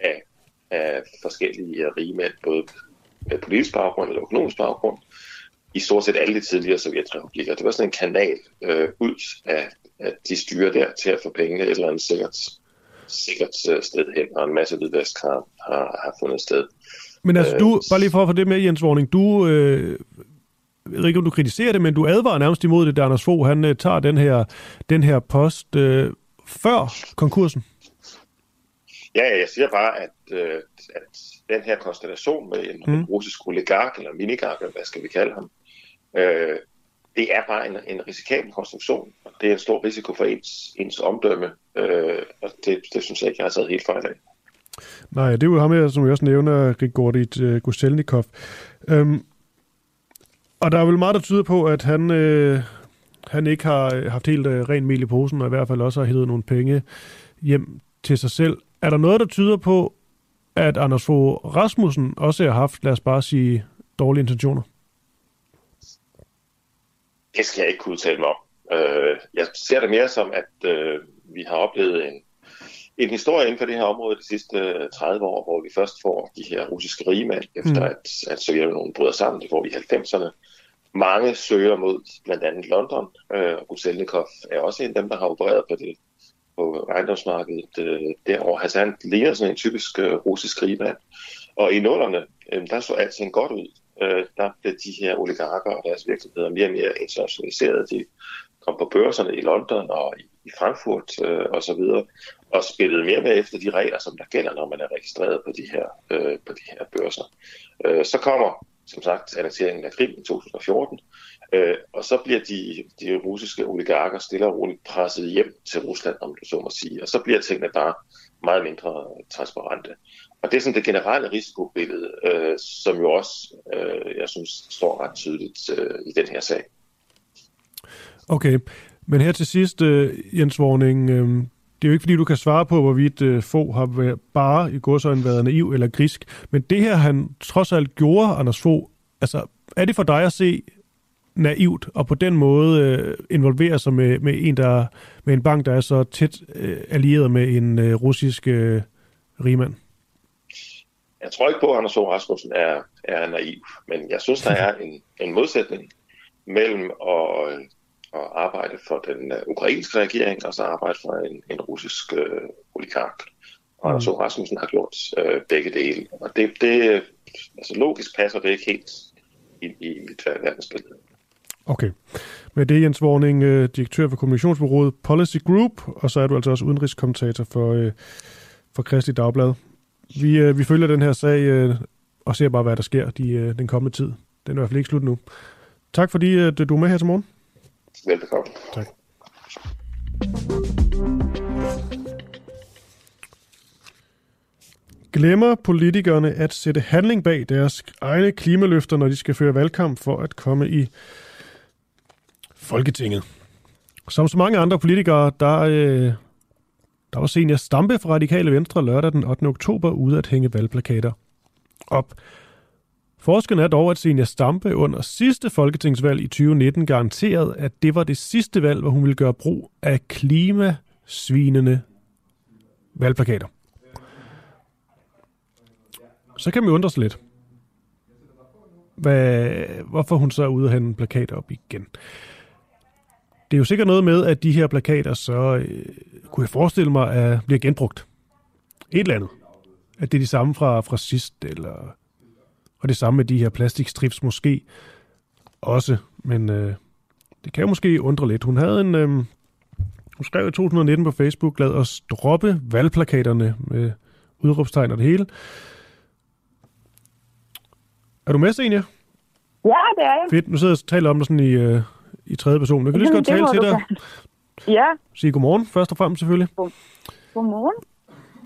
af, af forskellige rige mænd, både med politisk baggrund eller økonomisk baggrund, i stort set alle de tidligere sovjetrepublikker. Det var sådan en kanal øh, ud af, af de styre der til at få pengene et eller andet sikkert sikkert øh, sted hen, og en masse hvidvask har, har, har fundet sted. Men altså, Øh, du, bare lige for at få det med, Jens Vorning, du, øh, jeg ved ikke, om du kritiserer det, men du advarer nærmest imod det, da Anders Fogh, han øh, tager den her, den her post øh, før konkursen. Ja, jeg siger bare, at, øh, at den her konstellation med en mm. russisk oligark, eller minigark, eller hvad skal vi kalde ham, øh, det er bare en, en risikabel konstruktion. og Det er en stor risiko for ens, ens omdømme, øh, og det, det synes jeg ikke, jeg har taget helt fejl af. Nej, det er jo ham her, som jeg også nævner, Grigordit uh, Gustelnikov. Øhm, og der er vel meget, der tyder på, at han, øh, han ikke har øh, haft helt øh, ren mel i posen, og i hvert fald også har hævet nogle penge hjem til sig selv. Er der noget, der tyder på, at Anders Fogh Rasmussen også har haft, lad os bare sige, dårlige intentioner? Det skal jeg ikke kunne udtale mig om. Øh, jeg ser det mere som, at øh, vi har oplevet en, en historie inden for det her område de sidste øh, 30 år, hvor vi først får de her russiske rigemænd, efter Mm. at, at Sovjetunionen bryder sammen. Det får vi i 90'erne. Mange søger mod blandt andet London, øh, og Guselnikov er også en af dem, der har opereret på det på ejendomsmarkedet øh, derovre. Han ligner sådan en typisk øh, russisk rigmand. Og i nullerne, øh, der så alting godt ud. Øh, der blev de her oligarker og deres virksomheder mere og mere internationaliseret. De kom på børserne i London og i, i Frankfurt øh, og så videre, og spillede mere med efter de regler, som der gælder, når man er registreret på de her, øh, på de her børser. Øh, så kommer, som sagt, annekteringen af Krim i 2014, øh, og så bliver de, de russiske oligarker stille og roligt presset hjem til Rusland, om du så må sige, og så bliver tingene bare meget mindre transparente. Og det er sådan det generelle risikobillede, øh, som jo også, øh, jeg synes, står ret tydeligt øh, i den her sag. Okay, men her til sidst, øh, Jens Vorning, øh, det er jo ikke fordi, du kan svare på, hvorvidt øh, få har været, bare i godsøjne været naiv eller grisk, men det her, han trods alt gjorde, Anders få, altså, er det for dig at se naivt, og på den måde øh, involvere sig med, med en, der med en bank, der er så tæt øh, allieret med en øh, russisk øh, rigmand? Jeg tror ikke på, at Anders Fogh Rasmussen er, er naiv, men jeg synes, der er en, en modsætning mellem at, at arbejde for den øh, ukrainske regering og så arbejde for en, en russisk øh, oligark. Og Anders Fogh Rasmussen har gjort øh, begge dele. Og det, det, altså logisk passer det ikke helt i, i mit øh, verdensbillede. Okay. Men det er Jens Vorning, øh, direktør for kommunikationsbureauet Policy Group, og så er du altså også udenrigskommentator for, øh, for Kristi Dagblad. Vi, øh, vi følger den her sag øh, og ser bare, hvad der sker de, øh, den kommende tid. Den er i hvert fald ikke slut nu. Tak fordi at du er med her til morgen. Velbekomme. Tak. Glemmer politikerne at sætte handling bag deres egne klimaløfter, når de skal føre valgkamp for at komme i Folketinget? Som så mange andre politikere, der, øh, der var senior Stampe fra Radikale Venstre lørdag den 8. oktober ude at hænge valgplakater op. Forskeren er dog, at senior Stampe under sidste folketingsvalg i 2019 garanterede, at det var det sidste valg, hvor hun ville gøre brug af klimasvinende valgplakater. Så kan man undre sig lidt. Hvad, hvorfor hun så er ude og hænge plakater op igen. Det er jo sikkert noget med, at de her plakater så øh, kunne jeg forestille mig, at bliver genbrugt. Et eller andet. At det er de samme fra, fra sidst, eller... Og det samme med de her plastikstrips måske også. Men øh, det kan jo måske undre lidt. Hun havde en... Øh, hun skrev i 2019 på Facebook, lad os droppe valgplakaterne med udråbstegn og det hele. Er du med, Senja? Ja, det er jeg. Fedt. Nu sidder jeg og taler om dig sådan i, øh, i tredje person. Jeg kan lige så godt tale til du dig. <laughs> Ja, Sige godmorgen, først og fremmest selvfølgelig. godmorgen.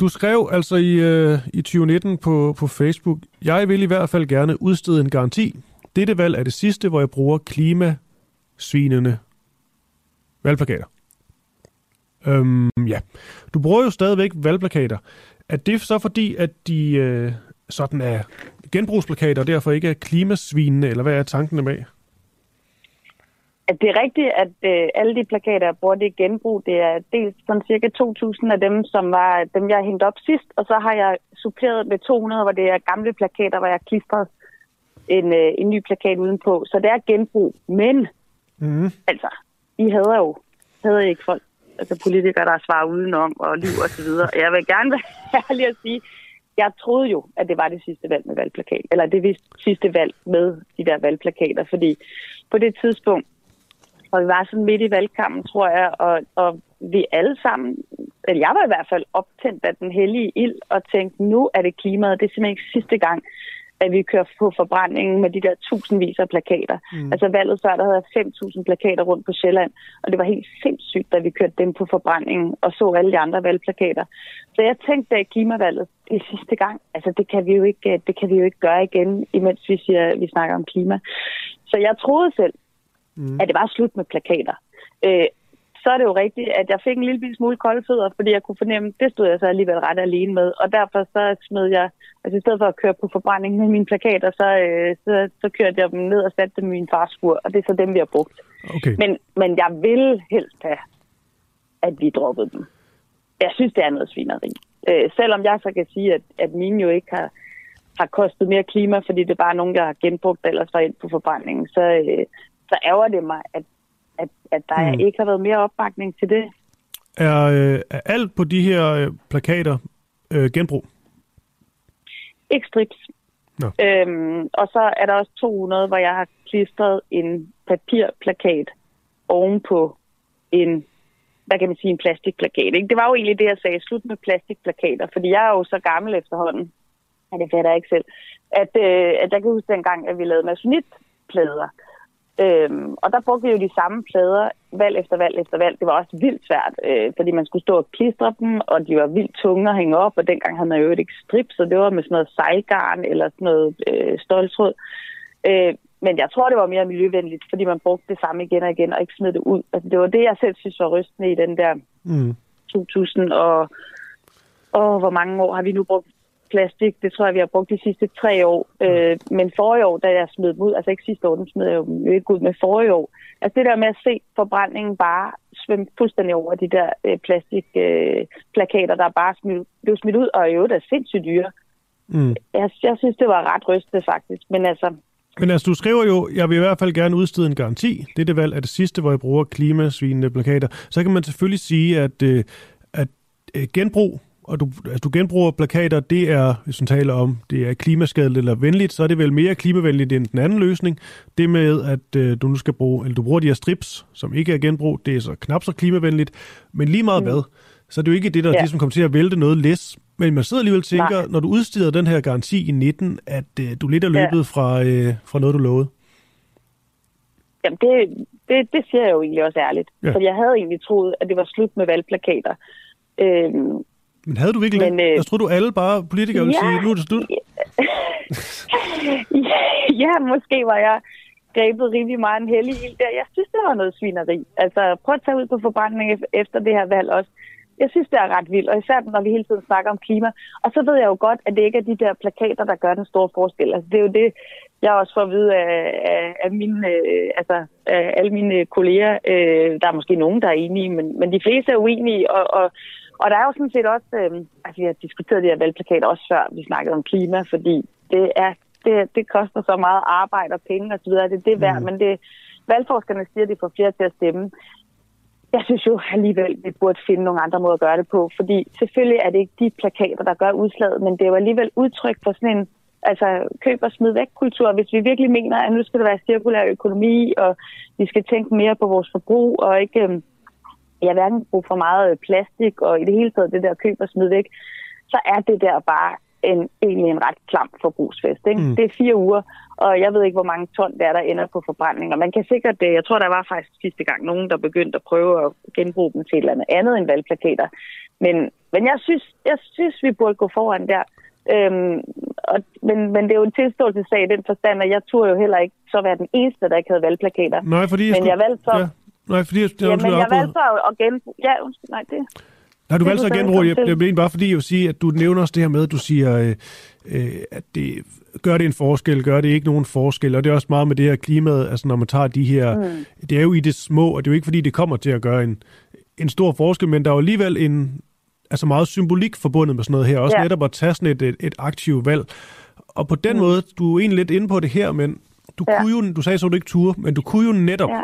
Du skrev altså i, øh, i 2019 på, på Facebook, jeg vil i hvert fald gerne udstede en garanti. Dette valg er det sidste, hvor jeg bruger klimasvinende valgplakater. Øhm, ja. Du bruger jo stadigvæk valgplakater. Er det så fordi, at de øh, sådan er genbrugsplakater, og derfor ikke er klimasvinende, eller hvad er tankene bag? At det er rigtigt, at øh, alle de plakater, jeg bruger, det er genbrug. Det er dels sådan cirka 2.000 af dem, som var dem, jeg hængte op sidst, og så har jeg suppleret med 200, hvor det er gamle plakater, hvor jeg har klistret en, øh, en ny plakat udenpå. Så det er genbrug. Men, Mm. altså, I hader jo hader I ikke folk. altså politikere, der svarer udenom og liv og så videre. Jeg vil gerne være <laughs> ærlig at sige, jeg troede jo, at det var det sidste valg med valgplakat, eller det sidste valg med de der valgplakater, fordi på det tidspunkt, og vi var sådan midt i valgkampen, tror jeg, og, og vi alle sammen, eller jeg var i hvert fald optændt af den hellige ild, og tænkte, nu er det klimaet, det er simpelthen ikke sidste gang, at vi kører på forbrændingen med de der tusindvis af plakater. Mm. Altså valget før, der havde 5.000 plakater rundt på Sjælland, og det var helt sindssygt, da vi kørte dem på forbrændingen og så alle de andre valgplakater. Så jeg tænkte, at klimavalget det sidste gang, altså det kan vi jo ikke, det kan vi jo ikke gøre igen, imens vi, siger, vi snakker om klima. Så jeg troede selv, mm. at det var slut med plakater. Øh, så er det jo rigtigt, at jeg fik en lille smule kolde fødder, fordi jeg kunne fornemme, det stod jeg så alligevel ret alene med. Og derfor så smed jeg, altså i stedet for at køre på forbrænding med mine plakater, så, øh, så, så kørte jeg dem ned og satte dem i min fars skur, og det er så dem, vi har brugt. Okay. Men, men jeg vil helst have, at vi droppede dem. Jeg synes, det er noget svineri. Øh, selvom jeg så kan sige, at, at mine jo ikke har, har kostet mere klima, fordi det er bare nogen, der har genbrugt ellers var ind på forbrændingen, så, øh, så ærger det mig, at at, at der mm. ikke har været mere opbakning til det. Er, øh, er alt på de her øh, plakater øh, genbrug? Ikke strips. No. Øhm, og så er der også 200, hvor jeg har klistret en papirplakat ovenpå en, hvad kan man sige, en plastikplakat. Ikke? Det var jo egentlig det, jeg sagde, slut med plastikplakater, fordi jeg er jo så gammel efterhånden, at det fatter jeg ikke selv, at, øh, at jeg kan huske dengang, at vi lavede masonitplader. Øhm, og der brugte vi jo de samme plader valg efter valg efter valg. Det var også vildt svært, øh, fordi man skulle stå og klistre dem, og de var vildt tunge at hænge op, og dengang havde man jo ikke strip, så det var med sådan noget sejlgarn eller sådan noget øh, stoltråd. Øh, men jeg tror, det var mere miljøvenligt, fordi man brugte det samme igen og igen, og ikke smed det ud. Altså, det var det, jeg selv synes var rystende i den der mm. 2000 og... Og hvor mange år har vi nu brugt plastik. Det tror jeg, vi har brugt de sidste tre år. Øh, men forrige år, da jeg smed dem ud, altså ikke sidste år, den smed jeg jo ikke ud med forrige år. Altså det der med at se forbrændingen bare svømme fuldstændig over de der øh, plastikplakater, øh, der bare smidt, blev smidt ud, og jo, der er sindssygt dyre. Mm. Jeg, jeg synes, det var ret rystende faktisk. Men altså, men altså, du skriver jo, jeg vil i hvert fald gerne udstede en garanti. Det er det valg af det sidste, hvor jeg bruger klimasvinende plakater. Så kan man selvfølgelig sige, at, øh, at genbrug og du, altså, du genbruger plakater, det er, hvis man taler om, det er klimaskadeligt eller venligt, så er det vel mere klimavenligt end den anden løsning. Det med, at øh, du nu skal bruge, eller du bruger de her strips, som ikke er genbrug, det er så knap så klimavenligt. Men lige meget mm. hvad, så er det jo ikke det, der ja. ligesom kommer til at vælte noget læs. Men man sidder alligevel og tænker, Nej. når du udsteder den her garanti i 19, at øh, du lidt er løbet ja. fra, øh, fra noget, du lovede. Jamen, det, det, det siger jeg jo egentlig også ærligt. Ja. For jeg havde egentlig troet, at det var slut med valgplakater. Øhm, men havde du virkelig Men? Øh, jeg tror du alle bare politikere ja, ville sige, nu er det slut? <laughs> ja, ja, måske var jeg grebet rimelig meget en heldig ild der. Jeg synes, det var noget svineri. Altså, prøv at tage ud på forbrænding efter det her valg også. Jeg synes, det er ret vildt, og især når vi hele tiden snakker om klima. Og så ved jeg jo godt, at det ikke er de der plakater, der gør den store forskel. Altså, det er jo det, jeg også får at vide af, af, af, mine, øh, altså, af alle mine kolleger. Øh, der er måske nogen, der er enige, men, men de fleste er uenige, og, og og der er jo sådan set også, øh, altså vi har diskuteret de her valgplakater også før, vi snakkede om klima, fordi det er det, det koster så meget arbejde og penge osv., det er det værd, mm. men det, valgforskerne siger, at de får flere til at stemme. Jeg synes jo alligevel, vi burde finde nogle andre måder at gøre det på, fordi selvfølgelig er det ikke de plakater, der gør udslaget, men det er jo alligevel udtryk for sådan en altså, køb og smid væk kultur. Hvis vi virkelig mener, at nu skal det være cirkulær økonomi, og vi skal tænke mere på vores forbrug, og ikke øh, jeg hverken brug for meget øh, plastik, og i det hele taget det der køb og smid væk, så er det der bare en, egentlig en ret klam forbrugsfest. Ikke? Mm. Det er fire uger, og jeg ved ikke, hvor mange ton der er, der ender på forbrænding. Og man kan sikkert, det, jeg tror, der var faktisk sidste gang nogen, der begyndte at prøve at genbruge dem til et eller andet andet end valgplakater. Men, men jeg, synes, jeg synes, vi burde gå foran der. Øhm, og, men, men det er jo en tilståelsessag i den forstand, at jeg turde jo heller ikke så være den eneste, der ikke havde valgplakater. Nej, fordi men jeg valgte så... Ja Nej, fordi jeg, ja, men jeg valgte at genbruge... Ja, undskyld, nej, det... Nej, du valgte så at genbruge. Jeg, jeg bare fordi, jeg vil sige, at du nævner også det her med, at du siger, øh, øh, at det gør det en forskel, gør det ikke nogen forskel, og det er også meget med det her klimaet, altså når man tager de her, mm. det er jo i det små, og det er jo ikke fordi, det kommer til at gøre en, en stor forskel, men der er jo alligevel en, altså meget symbolik forbundet med sådan noget her, også ja. netop at tage sådan et, et, et aktivt valg. Og på den mm. måde, du er egentlig lidt inde på det her, men du, ja. kunne jo, du sagde så, du ikke turde, men du kunne jo netop ja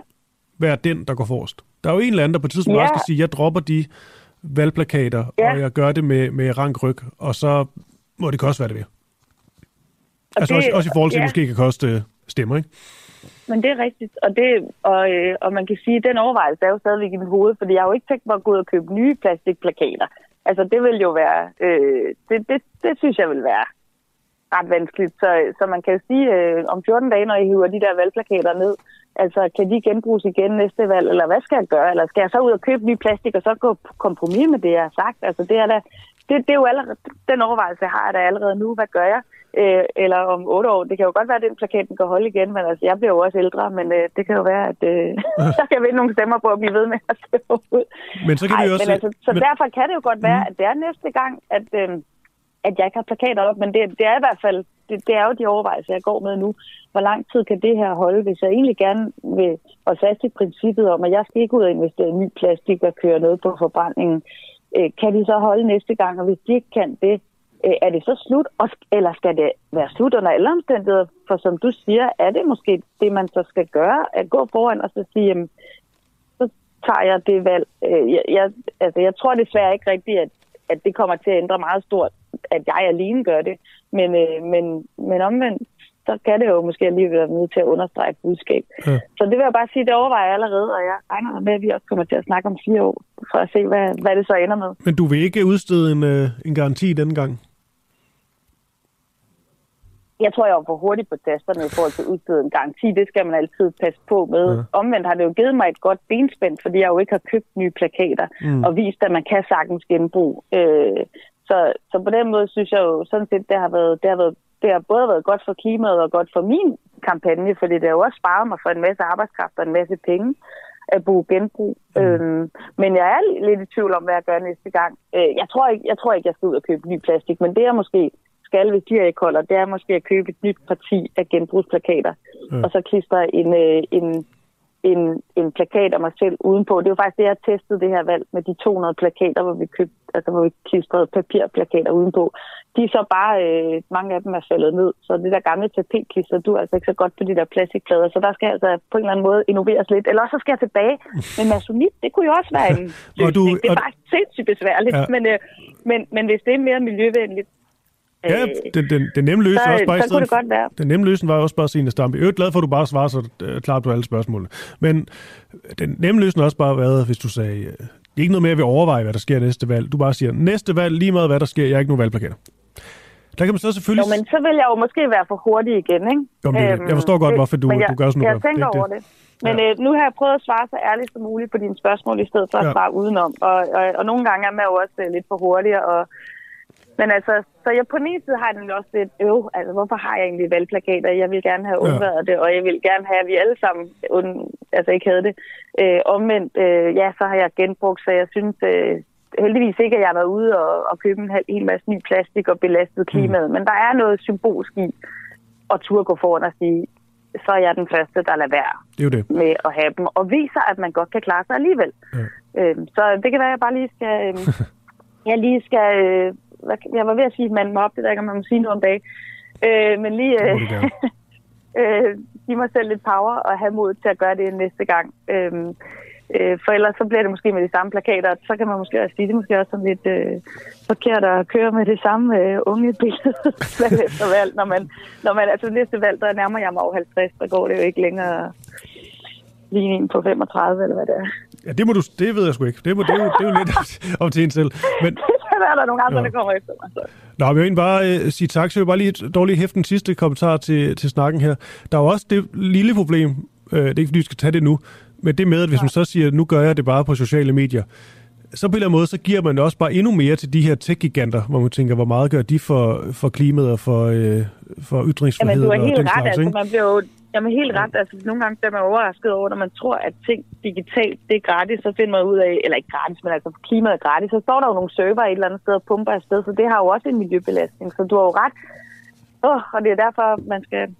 være den, der går forrest. Der er jo en eller anden, der på et tidspunkt Ja. også skal sige, jeg dropper de valgplakater, Ja. og jeg gør det med, med rank ryg, og så må det koste, hvad det vil. Og Altså det- også, også i forhold til, at ja. det måske kan koste øh, stemmer, ikke? Men det er rigtigt, og, det, og, øh, og man kan sige, at den overvejelse er jo stadigvæk i mit hoved, fordi jeg har jo ikke tænkt mig at gå ud og købe nye plastikplakater. Altså det vil jo være, øh, det, det, det synes jeg vil være ret vanskeligt. Så, så man kan jo sige, øh, om 14 dage, når I hiver de der valgplakater ned, altså kan de genbruges igen næste valg, eller hvad skal jeg gøre? Eller skal jeg så ud og købe ny plastik, og så gå på kompromis med det, jeg har sagt? Altså det er da, det, det er jo allerede, den overvejelse har jeg da allerede nu. Hvad gør jeg? Øh, eller om otte år. Det kan jo godt være, at den plakat den kan holde igen, men altså, jeg bliver jo også ældre, men øh, det kan jo være, at øh, <laughs> jeg kan vinde nogle stemmer på at blive ved med at stemme ud. Men så kan vi Ej, jo også... Men altså, så men, derfor kan det jo godt være, at det er næste gang, at, øh, at jeg ikke har plakater op, men det, det er i hvert fald, det, det er jo de overvejelser, jeg går med nu. Hvor lang tid kan det her holde, hvis jeg egentlig gerne vil holde fast i princippet om, at jeg skal ikke ud og investere i ny plastik og køre noget på forbrændingen. Øh, kan de så holde næste gang, og hvis de ikke kan det, øh, er det så slut, og, eller skal det være slut under alle omstændigheder? For som du siger, er det måske det, man så skal gøre, at gå foran og så sige, jamen, så tager jeg det valg. Øh, jeg, jeg, altså, jeg tror desværre ikke rigtigt, at, at det kommer til at ændre meget stort, at jeg alene gør det. Men, øh, men, men omvendt, så kan det jo måske alligevel være nødt til at understrege et budskab. Ja. Så det vil jeg bare sige, det overvejer jeg allerede, og jeg regner med, at vi også kommer til at snakke om fire år, for at se, hvad, hvad det så ender med. men du vil ikke udstede en, øh, en garanti denne gang? Jeg tror, jeg var for hurtigt på tasterne i forhold til at udstede en garanti. Det skal man altid passe på med. Ja. Omvendt har det jo givet mig et godt benspænd, fordi jeg jo ikke har købt nye plakater mm. og vist, at man kan sagtens genbruge. Øh, så, så på den måde synes jeg jo sådan set, det har, været, det, har været, det har både været godt for klimaet og godt for min kampagne, fordi det har jo også sparet mig for en masse arbejdskraft og en masse penge at bruge genbrug. Mm. Øhm, men jeg er lidt i tvivl om, hvad jeg gør næste gang. Øh, jeg, tror ikke, jeg tror ikke, jeg skal ud og købe ny plastik, men det jeg måske skal, hvis de ikke holder, det er måske at købe et nyt parti af genbrugsplakater, mm. og så klistre en, øh, en, en, en plakat af mig selv udenpå. Det er jo faktisk det, jeg testet det her valg med de 200 plakater, hvor vi købte, altså hvor vi klistrede papirplakater udenpå. De er så bare, øh, mange af dem er faldet ned, så det der gamle tapetklister, du er altså ikke så godt på de der plastikplader, så der skal altså på en eller anden måde innoveres lidt. Eller også så skal jeg tilbage med masonit, det kunne jo også være en <laughs> Og du- løsning. Det er og- bare sindssygt besværligt, ja. men, øh, men, men hvis det er mere miljøvenligt, Ja, øh, den, den, den nemme løsning var også bare så kunne det godt være. Den nemme løsning var også bare Signe Stampe. Jeg er glad for, at du bare svarer så øh, klart på alle spørgsmålene. Men den nemme løsning har også bare været, hvis du sagde, øh, det er ikke noget at vi overvejer, hvad der sker næste valg. Du bare siger, næste valg, lige meget hvad der sker, jeg har ikke nogen valgplakater. Der kan man så selvfølgelig... Jo, men så vil jeg jo måske være for hurtig igen, ikke? Jo, men det- jeg forstår godt, hvorfor du- jeg, du gør, som du jeg tænker Det- over det. Men øh, nu har jeg prøvet at svare så ærligt som muligt på dine spørgsmål, i stedet for at Ja. svare udenom. Og, og, og nogle gange er man jo også øh, lidt for hurtig. Og, men altså, så jeg på den ene side har jeg nemlig også lidt, øv, altså hvorfor har jeg egentlig valgplakater? Jeg vil gerne have Ja. undværet det, og jeg vil gerne have, at vi alle sammen und, altså ikke havde det. Øh, omvendt, øh, ja, så har jeg genbrugt, så jeg synes øh, heldigvis ikke, at jeg har været ude og, og købe en hel, hel masse ny plastik og belastet klimaet. Mm. Men der er noget symbolsk i at turde gå foran og sige, så er jeg den første, der lader være Det er jo det. med at have dem, og viser, at man godt kan klare sig alligevel. Ja. Øhm, så det kan være, at jeg bare lige skal... Øhm, <laughs> jeg lige skal... Øh, hvad, jeg var ved at sige, at man må op, det ved ikke, om man må sige noget om dag. Øh, men lige øh, <laughs> øh, give mig selv lidt power og have mod til at gøre det næste gang. Øhm, øh, for ellers så bliver det måske med de samme plakater. Så kan man måske også sige, det er måske også sådan lidt øh, forkert at køre med det samme øh, unge billede <laughs> valg efter valg. Når man, når man, altså næste valg, der nærmer jeg mig over 50, der går det jo ikke længere lige en på 35, eller hvad det er. Ja, det, må du, det ved jeg sgu ikke. Det, må, det, er, jo, det er jo lidt op- til en selv. Men, <laughs> Så er der nogle andre, Ja. der kommer efter mig. Så. Nå, men jeg vil bare øh, sige tak. Så jeg vil bare lige dårligt hæfte en sidste kommentar til, til snakken her. Der er jo også det lille problem, øh, det er ikke fordi, vi skal tage det nu, men det med, at hvis man så siger, nu gør jeg det bare på sociale medier, så på en eller anden måde, så giver man også bare endnu mere til de her tech-giganter, hvor man tænker, hvor meget gør de for, for klimaet og for, øh, for Jamen, ytringsfriheden du har og helt den ret. slags, Altså, man bliver jo jamen, helt ret. Altså, nogle gange bliver man overrasket over, når man tror, at ting digitalt, det er gratis, så finder man ud af, eller ikke gratis, men altså klimaet er gratis, så står der jo nogle server et eller andet sted og pumper afsted, så det har jo også en miljøbelastning. Så du har jo ret. Oh, og det er derfor, man skal,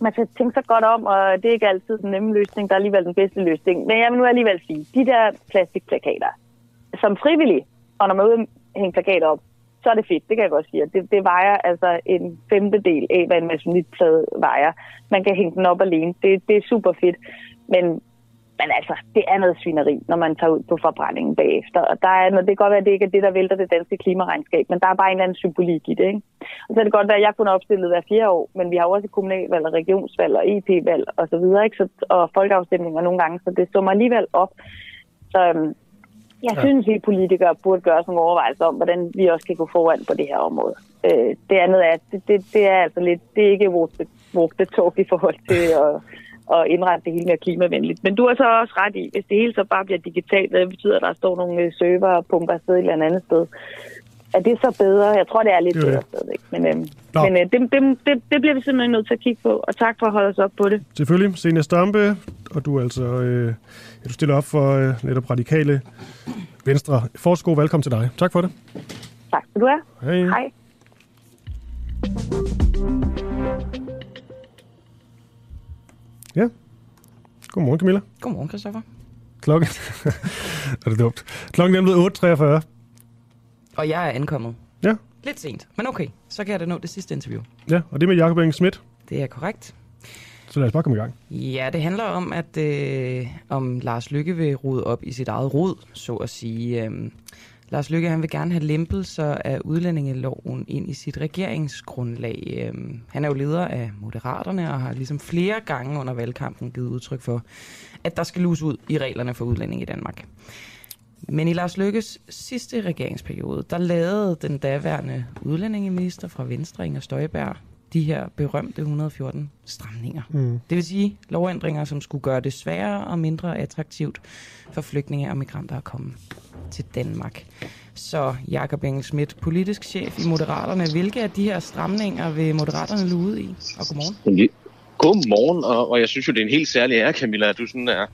man skal tænke sig godt om, og det er ikke altid den nemme løsning, der er alligevel den bedste løsning. Men jeg vil nu alligevel sige, de der plastikplakater, som frivillige, og når man er ude og hænge plakater op, så er det fedt, det kan jeg godt sige. Det, det vejer altså en femtedel af, hvad en masonitplade vejer. Man kan hænge den op alene. Det, det er super fedt. Men Men altså, det er noget svineri, når man tager ud på forbrændingen bagefter. Og der er, når det kan godt være, at det ikke er det, der vælter det danske klimaregnskab, men der er bare en eller anden symbolik i det. Ikke? Og så er det godt være, at jeg kun er opstillet hver fire år, men vi har jo også kommunalvalg og regionsvalg og EP-valg og så videre, ikke? Så, og folkeafstemninger nogle gange, så det summer alligevel op. Så øhm, jeg Ja. synes, vi politikere burde gøre sådan nogle overvejelser om, hvordan vi også kan gå foran på det her område. Øh, det andet er, det, det, det er altså lidt, det er ikke vores, talk i forhold til <laughs> at, at indrette det hele mere klimavenligt. Men du har så også ret i, hvis det hele så bare bliver digitalt, det betyder, at der står nogle øh, server og pumper afsted et eller andet sted. Er det så bedre? Jeg tror, det er lidt Det er bedre det. stadigvæk. Men, øhm, Nå. men øh, det, det, det, det bliver vi simpelthen nødt til at kigge på, og tak for at holde os op på det. Selvfølgelig, Senior Stampe, og du er altså øh, ja, du stiller op for øh, netop radikale Venstre. Forsko, velkommen til dig. Tak for det. Tak skal du have. Hej. Hej. Ja. Godmorgen, Camilla. Godmorgen, Christoffer. Klokken <laughs> er det dumt. Klokken er blevet 8.43. Og jeg er ankommet. Ja. Lidt sent, men okay. Så kan jeg da nå det sidste interview. Ja, og det med Jacob Engel Schmidt. Det er korrekt. Så lad os bare komme i gang. Ja, det handler om, at øh, om Lars Lykke vil rode op i sit eget rod, så at sige. Øhm, Lars Lykke han vil gerne have lempelser af udlændingeloven ind i sit regeringsgrundlag. Øhm, han er jo leder af Moderaterne og har ligesom flere gange under valgkampen givet udtryk for, at der skal lus ud i reglerne for udlænding i Danmark. Men i Lars Lykkes sidste regeringsperiode, der lavede den daværende udlændingeminister fra Venstre, Inger Støjberg, de her berømte 114 stramninger. Mm. Det vil sige lovændringer, som skulle gøre det sværere og mindre attraktivt for flygtninge og migranter at komme til Danmark. Så Jakob Engel Schmidt, politisk chef i Moderaterne. Hvilke af de her stramninger vil Moderaterne luge ud i? Og godmorgen. Godmorgen, og, og jeg synes jo, det er en helt særlig ære, Camilla, at du sådan er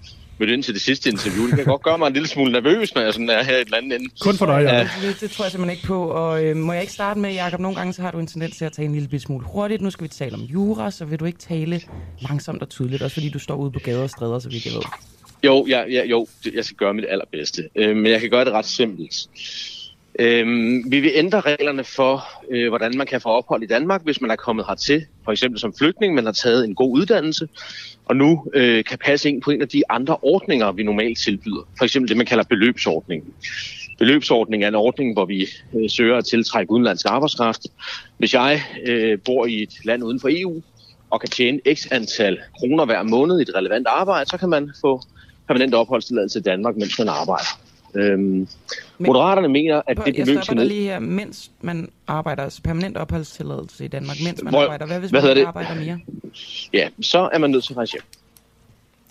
mødt ind til det sidste interview. Det kan godt gøre mig en lille smule nervøs, når jeg sådan er her i et eller andet ende. Kun for dig, ja. Det, det, det tror jeg simpelthen ikke på. Og øh, må jeg ikke starte med, Jakob, nogle gange så har du en tendens til at tale en lille bitte smule hurtigt. Nu skal vi tale om jura, så vil du ikke tale langsomt og tydeligt, også fordi du står ude på gader og stræder, så vidt jeg ved. Jo, ja, ja, jo, jeg skal gøre mit allerbedste. Øh, men jeg kan gøre det ret simpelt. Øh, vi vil ændre reglerne for, øh, hvordan man kan få ophold i Danmark, hvis man er kommet hertil, for eksempel som flygtning, man har taget en god uddannelse, og nu øh, kan passe ind på en af de andre ordninger, vi normalt tilbyder. For eksempel det, man kalder beløbsordningen. Beløbsordningen er en ordning, hvor vi øh, søger at tiltrække udenlandsk arbejdskraft. Hvis jeg øh, bor i et land uden for EU og kan tjene x antal kroner hver måned i et relevant arbejde, så kan man få permanent opholdstilladelse i Danmark, mens man arbejder. Øhm, Moderaterne mener, at Prøv, det jeg beløb stopper dig lige her, mens man arbejder, altså permanent opholdstilladelse i Danmark, mens man Hvor- arbejder. Hvad hvis hvad man ikke det? arbejder mere? Ja, så er man nødt til at rejse hjem.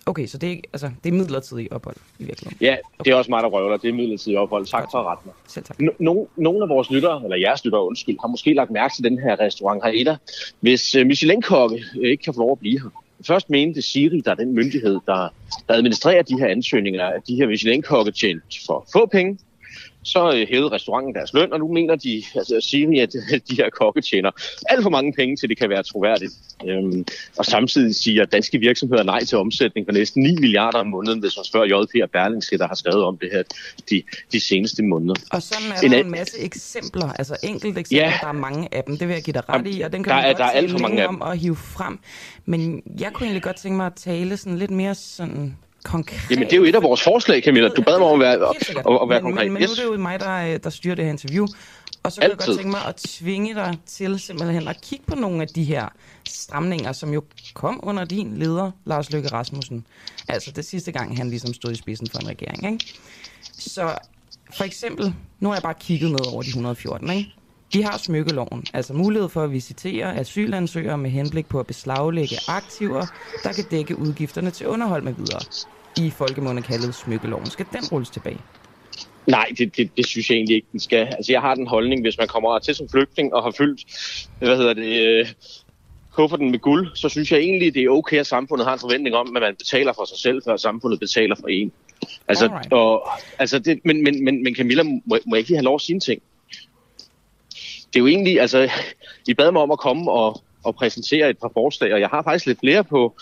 Okay, så det er, ikke, altså, det er midlertidig ophold i virkeligheden. Ja, det er også mig, der røvler. Det er midlertidigt ophold. Tak for at rette mig. Selv tak. No- no- nogle af vores lyttere, eller jeres lyttere, undskyld, har måske lagt mærke til den her restaurant Haida. Hvis uh, Michelin-kokke øh, ikke kan få lov at blive her. Først mente Siri, der er den myndighed, der, der administrerer de her ansøgninger, at de her Michelin-kokke tjent for få penge. Så øh, hævede restauranten deres løn, og nu mener de, altså Siri, at de her kokke tjener alt for mange penge, til det kan være troværdigt. Øhm, og samtidig siger danske virksomheder nej til omsætning for næsten 9 milliarder om måneden, hvis man spørger JP og Berlingske, der har skrevet om det her de, de seneste måneder. Og sådan er En der an- en masse eksempler, altså enkelte eksempler, Ja. der er mange af dem, det vil jeg give dig ret i, og den kan Der man er- godt der er alt for mange om at hive frem. Men jeg kunne egentlig godt tænke mig at tale sådan lidt mere sådan konkret. Jamen, det er jo et af vores forslag, Camilla. Du bad mig om at være, at, at være men, konkret. Men, men nu er det jo mig, der, der styrer det her interview. Og så kunne jeg godt tænke mig at tvinge dig til simpelthen at kigge på nogle af de her stramninger, som jo kom under din leder, Lars Løkke Rasmussen. Altså det sidste gang, han ligesom stod i spidsen for en regering. Ikke? Så for eksempel, nu har jeg bare kigget ned over de 114, ikke? De har smykkeloven, altså mulighed for at visitere asylansøgere med henblik på at beslaglægge aktiver, der kan dække udgifterne til underhold med videre. I folkemunde kaldet smykkeloven. Skal den rulles tilbage? Nej, det, det, det synes jeg egentlig ikke, den skal. Altså, jeg har den holdning, hvis man kommer til som flygtning og har fyldt, hvad hedder det, øh, kufferten med guld, så synes jeg egentlig, det er okay, at samfundet har en forventning om, at man betaler for sig selv, før samfundet betaler for en. Altså, Alright. og, altså det, men, men, men, men Camilla, må, må jeg ikke lige have lov at sige en ting? Det er jo egentlig, altså, <laughs> I bad mig om at komme og og præsentere et par forslag, og jeg har faktisk lidt flere på,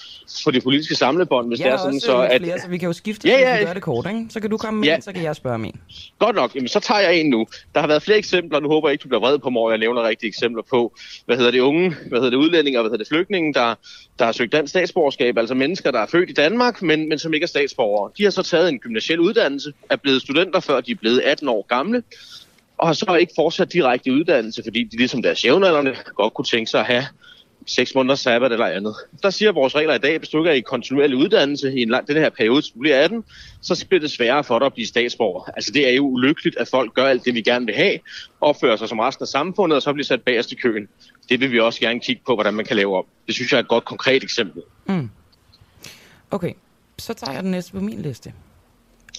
på det politiske samlebånd, hvis Jeg det er sådan, så lidt at... flere, så vi kan jo skifte, Ja, ja, ja. vi gør det kort, ikke? Så kan du komme med Ja. en, så kan jeg spørge med en. Godt nok, jamen, så tager jeg en nu. Der har været flere eksempler, nu håber jeg ikke, du bliver vred på mig, jeg nævner rigtige eksempler på, hvad hedder det unge, hvad hedder det udlændinge og hvad hedder det flygtninge, der, der har søgt dansk statsborgerskab, altså mennesker, der er født i Danmark, men, men som ikke er statsborgere. De har så taget en gymnasiel uddannelse, er blevet studenter, før de er blevet 18 år gamle, og har så ikke fortsat direkte uddannelse, fordi de ligesom deres jævnaldrende godt kunne tænke sig at have seks måneders sabbat eller andet. Der siger vores regler i dag, hvis du ikke er i kontinuerlig uddannelse i en lang, den her periode, som bliver 18, så bliver det sværere for dig at blive statsborger. Altså det er jo ulykkeligt, at folk gør alt det, vi gerne vil have, opfører sig som resten af samfundet, og så bliver sat bagerst i køen. Det vil vi også gerne kigge på, hvordan man kan lave om. Det synes jeg er et godt konkret eksempel. Mm. Okay, så tager jeg den næste på min liste.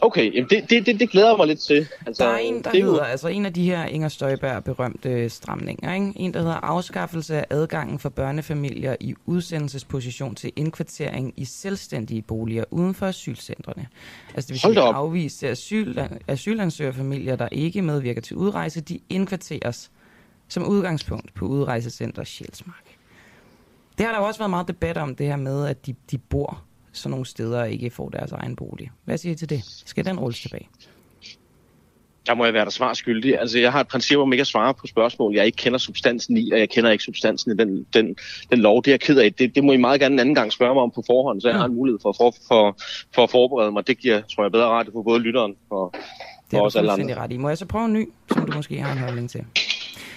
Okay, jamen det, det, det, det glæder jeg mig lidt til. Altså, Der er en, der det er hedder, altså en af de her Inger Støjberg berømte stramninger, ikke? en der hedder afskaffelse af adgangen for børnefamilier i udsendelsesposition til indkvartering i selvstændige boliger uden for asylcentrene. Altså det vil sige afviste asyl, asylansøgerfamilier, der ikke medvirker til udrejse, de indkvarteres som udgangspunkt på udrejsecenter Sjælsmark. Det har der jo også været meget debat om, det her med, at de, de bor sådan nogle steder og ikke får deres egen bolig. Hvad siger I til det? Skal den rulles tilbage? Der må jeg være der svar skyldig. Altså, jeg har et princip om ikke at svare på spørgsmål, jeg ikke kender substansen i, og jeg kender ikke substansen i den, den, den lov. Det er jeg ked af. Det, det må I meget gerne en anden gang spørge mig om på forhånd, så jeg har en mulighed for, for, for, for at forberede mig. Det giver, tror jeg, bedre ret for både lytteren og Det er os du alle andre. ret i. Må jeg så prøve en ny, som du måske har en holdning til?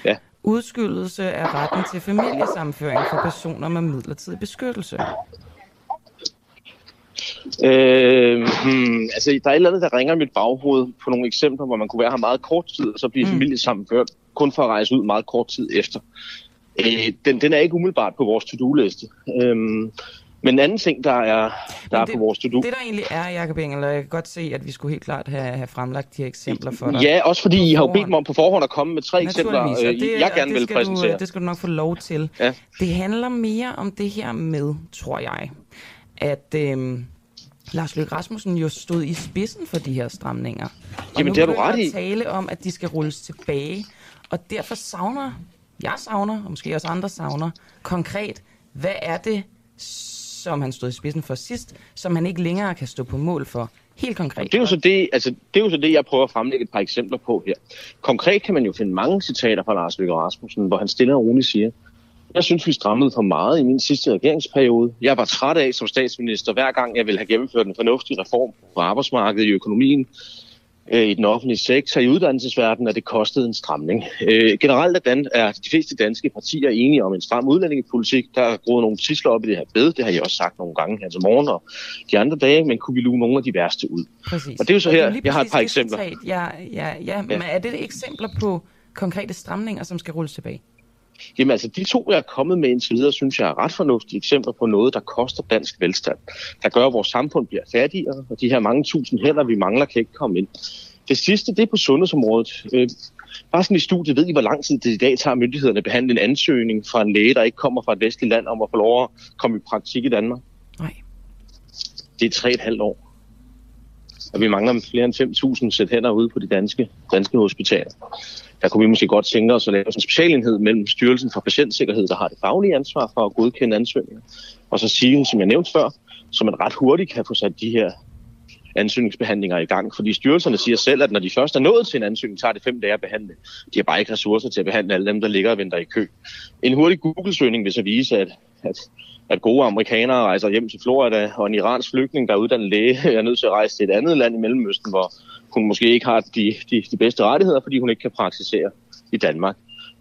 Ja. Udskydelse af retten til familiesamføring for personer med midlertidig beskyttelse. Øh, hmm, altså, der er et eller andet, der ringer i mit baghoved på nogle eksempler, hvor man kunne være her meget kort tid, og så blive mm. familiesammenført, kun for at rejse ud meget kort tid efter. Øh, den, den er ikke umiddelbart på vores to-do-liste. Øh, men en anden ting, der er, der er det, på vores to-do... Det der egentlig er, Jacob Engel, og jeg kan godt se, at vi skulle helt klart have, have fremlagt de her eksempler for dig. Ja, også fordi I har jo bedt mig om på forhånd at komme med tre eksempler, øh, det, jeg gerne det vil skal præsentere. Du, det skal du nok få lov til. Ja. Det handler mere om det her med, tror jeg, at øhm, Lars Løkke Rasmussen jo stod i spidsen for de her stramninger. Og Jamen, nu det har du ret i. tale om, at de skal rulles tilbage. Og derfor savner, jeg savner, og måske også andre savner, konkret, hvad er det, som han stod i spidsen for sidst, som han ikke længere kan stå på mål for? Helt konkret. Det er, jo så det, altså, det er jo så det, jeg prøver at fremlægge et par eksempler på her. Konkret kan man jo finde mange citater fra Lars Løkke Rasmussen, hvor han stille og roligt siger, jeg synes, vi strammede for meget i min sidste regeringsperiode. Jeg var træt af som statsminister, hver gang jeg ville have gennemført en fornuftig reform på arbejdsmarkedet, i økonomien, øh, i den offentlige sektor, i uddannelsesverdenen, at det kostede en stramning. Øh, generelt er, dan- er de fleste danske partier enige om en stram udlændingepolitik. Der er groet nogle tisler op i det her bed, det har jeg også sagt nogle gange her til morgen og de andre dage, men kunne vi luge nogle af de værste ud? Præcis. Og det er jo så her, jeg har et par eksempler. Citat, ja, ja, ja, men er det eksempler på konkrete stramninger, som skal rulles tilbage? Jamen altså, de to, jeg er kommet med indtil videre, synes jeg er ret fornuftige eksempler på noget, der koster dansk velstand. Der gør, at vores samfund bliver fattigere, og de her mange tusind hænder, vi mangler, kan ikke komme ind. Det sidste, det er på sundhedsområdet. Øh, bare sådan i studiet, ved I, hvor lang tid det i dag tager myndighederne at behandle en ansøgning fra en læge, der ikke kommer fra et vestligt land, om at få lov at komme i praktik i Danmark? Nej. Det er tre et halvt år at vi mangler flere end 5.000 sæt hænder ude på de danske, danske hospitaler. Der kunne vi måske godt tænke os at lave en specialenhed mellem Styrelsen for Patientsikkerhed, der har det faglige ansvar for at godkende ansøgninger, og så sige, som jeg nævnte før, så man ret hurtigt kan få sat de her ansøgningsbehandlinger i gang. Fordi styrelserne siger selv, at når de først er nået til en ansøgning, tager det fem dage at behandle. De har bare ikke ressourcer til at behandle alle dem, der ligger og venter i kø. En hurtig Google-søgning vil så vise, at, at, at gode amerikanere rejser hjem til Florida, og en iransk flygtning, der er uddannet læge, <laughs> er nødt til at rejse til et andet land i Mellemøsten, hvor hun måske ikke har de, de, de bedste rettigheder, fordi hun ikke kan praktisere i Danmark.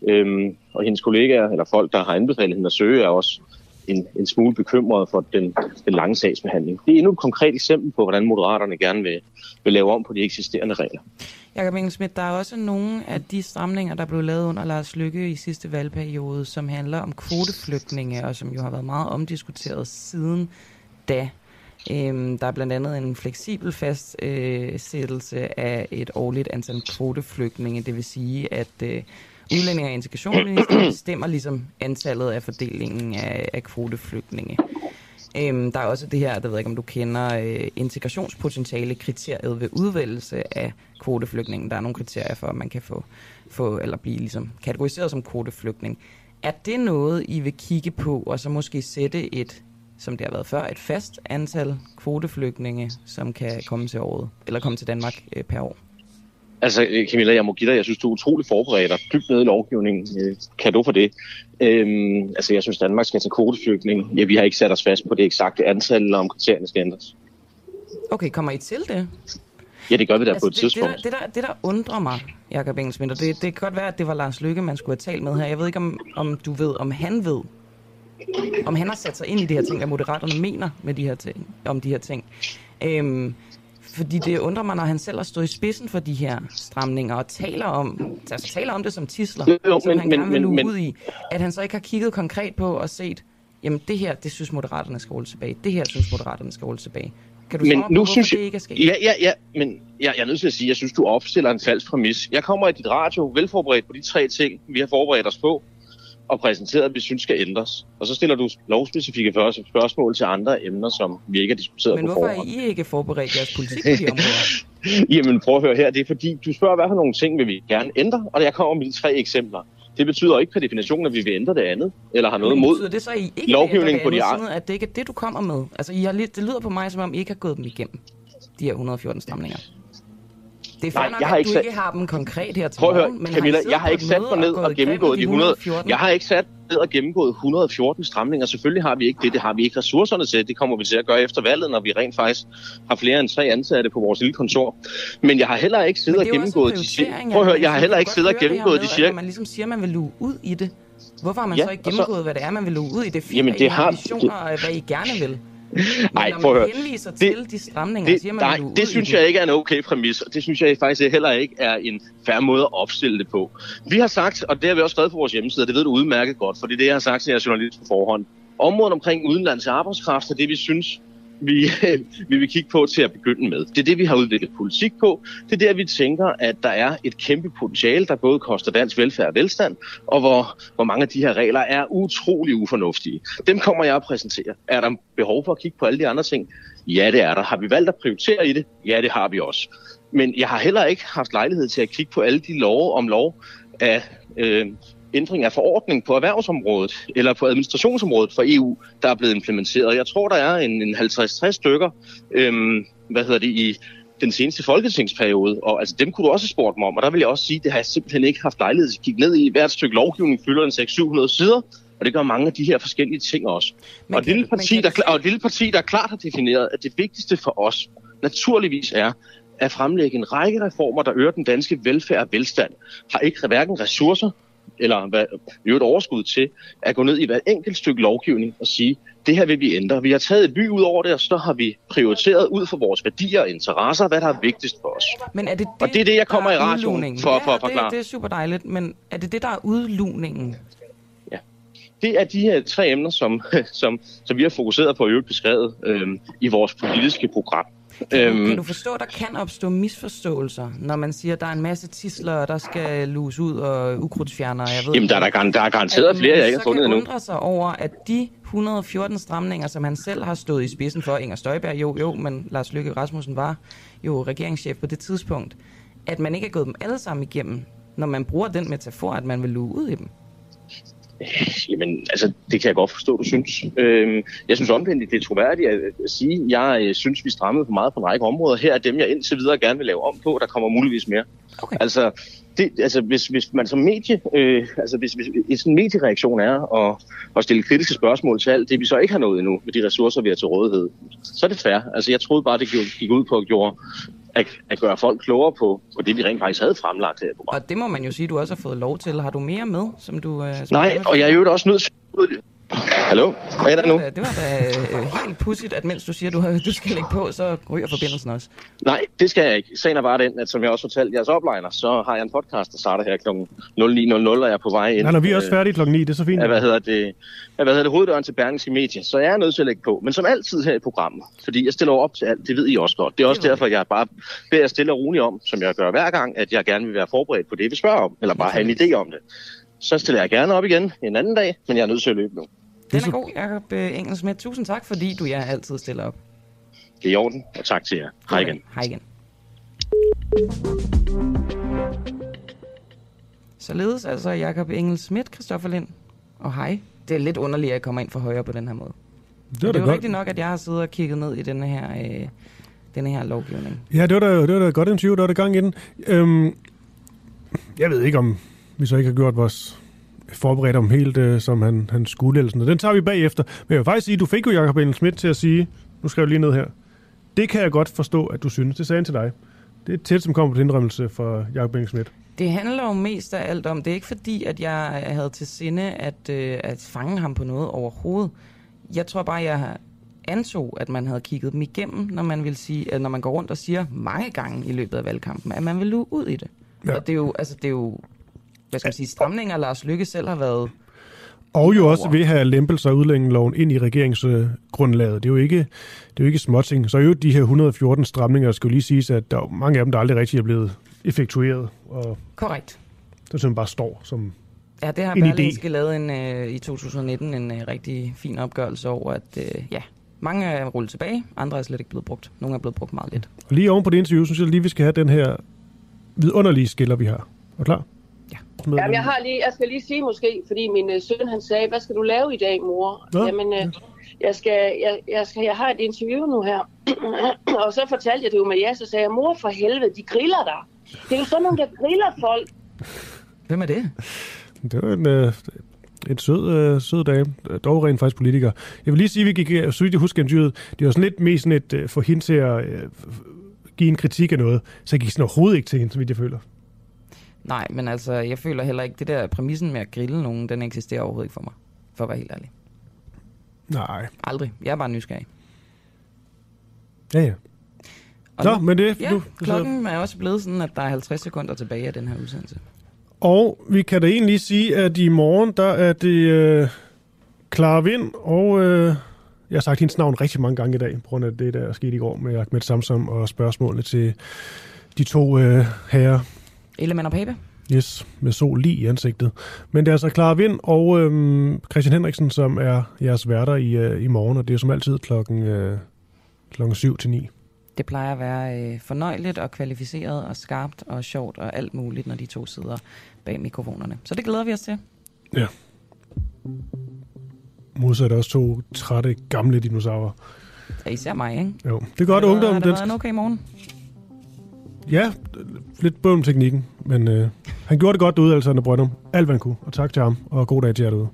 Øhm, og hendes kollegaer, eller folk, der har anbefalet hende at søge, er også en, en smule bekymret for den, den lange sagsbehandling. Det er endnu et konkret eksempel på, hvordan moderaterne gerne vil, vil lave om på de eksisterende regler. Jakob Engelsmidt, der er også nogle af de stramninger, der blev lavet under Lars Lykke i sidste valgperiode, som handler om kvoteflygtninge, og som jo har været meget omdiskuteret siden da. Øhm, der er blandt andet en fleksibel fastsættelse af et årligt antal kvoteflygtninge, det vil sige, at øh, udlænding og integrationsminister bestemmer <clears throat> ligesom antallet af fordelingen af, af kvoteflygtninge. Øhm, der er også det her, der ved jeg ikke, om du kender øh, integrationspotentiale kriteriet ved udvælgelse af kvoteflygtningen. Der er nogle kriterier for, at man kan få, få eller blive ligesom kategoriseret som kvoteflygtning. Er det noget, I vil kigge på, og så måske sætte et, som det har været før, et fast antal kvoteflygtninge, som kan komme til året, eller komme til Danmark øh, per år? Altså, øh, Camilla, jeg må give dig, jeg synes, du er utrolig forberedt og dybt nede i lovgivningen. Øh, kan du for det? Øhm, altså, jeg synes, Danmark skal tage kvoteflygtning. Ja, vi har ikke sat os fast på det eksakte antal, eller om kriterierne skal ændres. Okay, kommer I til det? Ja, det gør vi da altså, på et det, tidspunkt. Det der, det, der, det, der undrer mig, Jakob Engelsmidt, og det, det kan godt være, at det var Lars Lykke, man skulle have talt med her. Jeg ved ikke, om, om du ved, om han ved, om han har sat sig ind i det her ting, hvad moderaterne mener med de her ting, om de her ting. Øhm, fordi det undrer mig, når han selv har stået i spidsen for de her stramninger og taler om, altså taler om det som tisler, Jo, jo, som men- han men- gerne vil men- ud i, at han så ikke har kigget konkret på og set, jamen det her, det synes moderaterne skal rulle tilbage, det her synes moderaterne skal rulle tilbage. Kan du men på, nu hvorfor synes det jeg, ikke er sket? Ja, ja, ja, men jeg, jeg er nødt til at sige, jeg synes, du opstiller en falsk præmis. Jeg kommer i dit radio velforberedt på de tre ting, vi har forberedt os på, og præsenteret, at vi synes skal ændres. Og så stiller du lovspecifikke spørgsmål til andre emner, som vi ikke har diskuteret Men på hvorfor forhånd. er I ikke forberedt jeres politik på de områder? <laughs> Jamen prøv at høre her, det er fordi, du spørger, hvad for nogle ting vil vi gerne ændre, og jeg kommer med de tre eksempler. Det betyder ikke per definition, at vi vil ændre det andet, eller har noget Men mod betyder det så, I ikke lovgivningen på de andre. at det ikke er det, du kommer med? Altså, I har det lyder på mig, som om I ikke har gået dem igennem, de her 114 stramninger. Det er Nej, nok, jeg har at ikke du sat- ikke har dem konkret her til Prøv at høre, morgen, men Camilla, har jeg har ikke sat mig ned og igennem gennemgået de 100... 114? Jeg har ikke sat ned og gennemgået 114 stramninger. Selvfølgelig har vi ikke det. Det har vi ikke ressourcerne til. Det kommer vi til at gøre efter valget, når vi rent faktisk har flere end tre ansatte på vores lille kontor. Men jeg har heller ikke siddet og gennemgået de Prøv at høre, jeg har heller ikke siddet og gennemgået de cirka... Man ligesom siger, at man vil luge ud i det, hvorfor har man Ja, så ikke og så- gennemgået, hvad det er, man vil luge ud i? Det fint, Jamen, det har visioner af, hvad I gerne vil. Nej, prøv at høre. henviser til de stramninger, det, siger man, nej, ud det synes jeg ikke er en okay præmis, og det synes jeg faktisk heller ikke er en færre måde at opstille det på. Vi har sagt, og det har vi også skrevet på vores hjemmeside, og det ved du udmærket godt, for det det, jeg har sagt til jeres journalist på forhånd. Området omkring udenlands arbejdskraft er det, vi synes, vi, <laughs> vi vil kigge på til at begynde med. Det er det, vi har udviklet politik på. Det er der, vi tænker, at der er et kæmpe potentiale, der både koster dansk velfærd og velstand, og hvor, hvor mange af de her regler er utrolig ufornuftige. Dem kommer jeg at præsentere. Er der behov for at kigge på alle de andre ting? Ja, det er der. Har vi valgt at prioritere i det? Ja, det har vi også. Men jeg har heller ikke haft lejlighed til at kigge på alle de love om lov af øh, ændring af forordning på erhvervsområdet eller på administrationsområdet for EU, der er blevet implementeret. Jeg tror, der er en, en 50-60 stykker, øhm, hvad hedder det, i den seneste folketingsperiode, og altså dem kunne du også have spurgt mig om, og der vil jeg også sige, det har jeg simpelthen ikke haft lejlighed til at kigge ned i. Hvert stykke lovgivning fylder en 600-700 sider, og det gør mange af de her forskellige ting også. Men og, kan lille parti, kan der, og et lille parti, der klart har defineret, at det vigtigste for os naturligvis er at fremlægge en række reformer, der øger den danske velfærd og velstand, har ikke hverken ressourcer eller hvad, i øvrigt overskud til at gå ned i hvert enkelt stykke lovgivning og sige, det her vil vi ændre. Vi har taget et by ud over det, og så har vi prioriteret ud for vores værdier og interesser, hvad der er vigtigst for os. Men er det det, Og det er det, jeg kommer i radioen for- for at ja, forklare. Det, det er super dejligt, men er det det, der er udlugningen? Det er de her tre emner, som, <laughs> som, som vi har fokuseret på og øvrigt beskrevet øhm, i vores politiske program. Øhm, Kan du forstå, at der kan opstå misforståelser, når man siger, at der er en masse tisler, der skal luges ud og ukrudtsfjerner? Jeg ved Jamen, der er, der, der er garanteret At flere, jeg ikke har så fundet kan endnu. undre sig over, at de 114 stramninger, som han selv har stået i spidsen for, Inger Støjberg, jo, jo, men Lars Løkke Rasmussen var jo regeringschef på det tidspunkt, at man ikke er gået dem alle sammen igennem, når man bruger den metafor, at man vil luge ud i dem. Jamen, altså, det kan jeg godt forstå, du synes. Øhm, jeg synes omvendt, det er troværdigt at, sige, jeg øh, synes, vi strammede for meget på en række områder. Her er dem, jeg indtil videre gerne vil lave om på. Der kommer muligvis mere. Okay. Altså, det, altså hvis, hvis man som medie, øh, altså hvis, hvis en sådan mediereaktion er at, at stille kritiske spørgsmål til alt det, vi så ikke har nået endnu med de ressourcer, vi har til rådighed, så er det fair. Altså, jeg troede bare, det gik- ud på at, gjorde, at, at gøre folk klogere på, på det, vi rent faktisk havde fremlagt her i programmet. Og det må man jo sige, du også har fået lov til. Har du mere med, som du... Øh, som Nej, og jeg er jo også nødt til... Hallo? Hvad er der nu? Det var da øh, helt pudsigt, at mens du siger, at du, har- du skal lægge på, så ryger forbindelsen også. Nej, det skal jeg ikke. Sagen er bare den, at som jeg også fortalte jeres opliner, så har jeg en podcast, der starter her kl. 09.00, og jeg er på vej ind. Ja, når vi er også øh, færdige klokken 9, det er så fint. af, hvad hedder det, af, hvad hedder det, hoveddøren til Berlingske Medie, så jeg er nødt til at lægge på. Men som altid her i programmet, fordi jeg stiller op til alt, det ved I også godt. Det er også derfor, jeg bare beder stille og roligt om, som jeg gør hver gang, at jeg gerne vil være forberedt på det, vi spørger om, eller bare have en idé om det. Så stiller jeg gerne op igen en anden dag, men jeg er nødt til at løbe nu. Den er god, Jacob øh, Engelsmed. Tusind tak, fordi du ja, altid stiller op. Det er i orden, og tak til jer. Hej igen. Hej igen. Således altså Jakob Engel Schmidt, Christoffer Lind og hej. Det er lidt underligt, at jeg kommer ind for højre på den her måde. Det Det, var det er jo godt. rigtigt nok, at jeg har siddet og kigget ned i denne her, øh, denne her lovgivning. Ja, det var da, det var da godt interview, der var der gang i den. Øhm, jeg ved ikke, om vi så ikke har gjort vores forberedt om helt, øh, som han, han skulle. Eller sådan noget. Den tager vi bagefter. Men jeg vil faktisk sige, du fik jo Jacob Engel Schmidt til at sige, nu skriver jeg lige ned her, det kan jeg godt forstå, at du synes. Det sagde han til dig. Det er tæt, som kommer på indrømmelse fra Jacob Engel Schmidt. Det handler jo mest af alt om, det er ikke fordi, at jeg havde til sinde at, øh, at fange ham på noget overhovedet. Jeg tror bare, jeg antog, at man havde kigget dem igennem, når man vil sige, at når man går rundt og siger mange gange i løbet af valgkampen, at man vil luge ud i det. Ja. Og det er jo, altså det er jo, hvad skal man sige, stramninger, Lars Lykke selv har været Og jo også ved at have lempelser af udlændingeloven ind i regeringsgrundlaget. Det er jo ikke, det er jo ikke småting. Så er jo de her 114 stramninger, skal jo lige siges, at der er mange af dem, der aldrig rigtig er blevet effektueret. Og korrekt. det simpelthen bare står som Ja, det har. Berlingske lavet en, øh, i 2019 en øh, rigtig fin opgørelse over, at øh, ja, mange er rullet tilbage, andre er slet ikke blevet brugt. Nogle er blevet brugt meget lidt. Og lige oven på det interview, synes jeg lige, vi skal have den her vidunderlige skiller, vi har. Er du klar? Ja. Jamen, jeg, har lige, jeg skal lige sige måske, fordi min øh, søn han sagde, hvad skal du lave i dag, mor? Nå. Jamen, øh, jeg, skal, jeg, jeg, skal, jeg har et interview nu her. <clears throat> og så fortalte jeg det jo med jer, så sagde jeg, mor for helvede, de griller dig. Det er jo sådan nogle, der griller folk. Hvem er det? Det var en, øh, en sød, øh, sød dame, dog rent faktisk politiker. Jeg vil lige sige, at vi gik, øh, så vidt jeg husker interviewet, det var sådan lidt mest sådan et, øh, for hende til at øh, give en kritik af noget, så jeg gik sådan overhovedet ikke til hende, så vidt jeg føler. Nej, men altså, jeg føler heller ikke, det der præmissen med at grille nogen, den eksisterer overhovedet ikke for mig. For at være helt ærlig. Nej. Aldrig. Jeg er bare nysgerrig. Ja, ja. Og Nå, nu- men det... Ja, nu, klokken er også blevet sådan, at der er 50 sekunder tilbage af den her udsendelse. Og vi kan da egentlig sige, at i morgen, der er det øh, klar vind, og øh, jeg har sagt hendes navn rigtig mange gange i dag, på grund af det, der skete i går med Ahmed Samsam og spørgsmålene til de to øh, herrer. Ellemann og Pape? Yes, med sol lige i ansigtet. Men det er altså Clara Vind og øhm, Christian Henriksen, som er jeres værter i, øh, i morgen, og det er som altid klokken, øh, klokken 7 til 9. Det plejer at være øh, fornøjeligt og kvalificeret og skarpt og sjovt og alt muligt, når de to sidder bag mikrofonerne. Så det glæder vi os til. Ja. Modsat også to trætte gamle dinosaurer. Ja, især mig, ikke? Jo, det er godt ungdom. Har det været en okay morgen? Ja, lidt bøvl teknikken, men øh, han gjorde det godt derude, altså, Brøndum. Alt, hvad han kunne. Og tak til ham, og god dag til jer derude.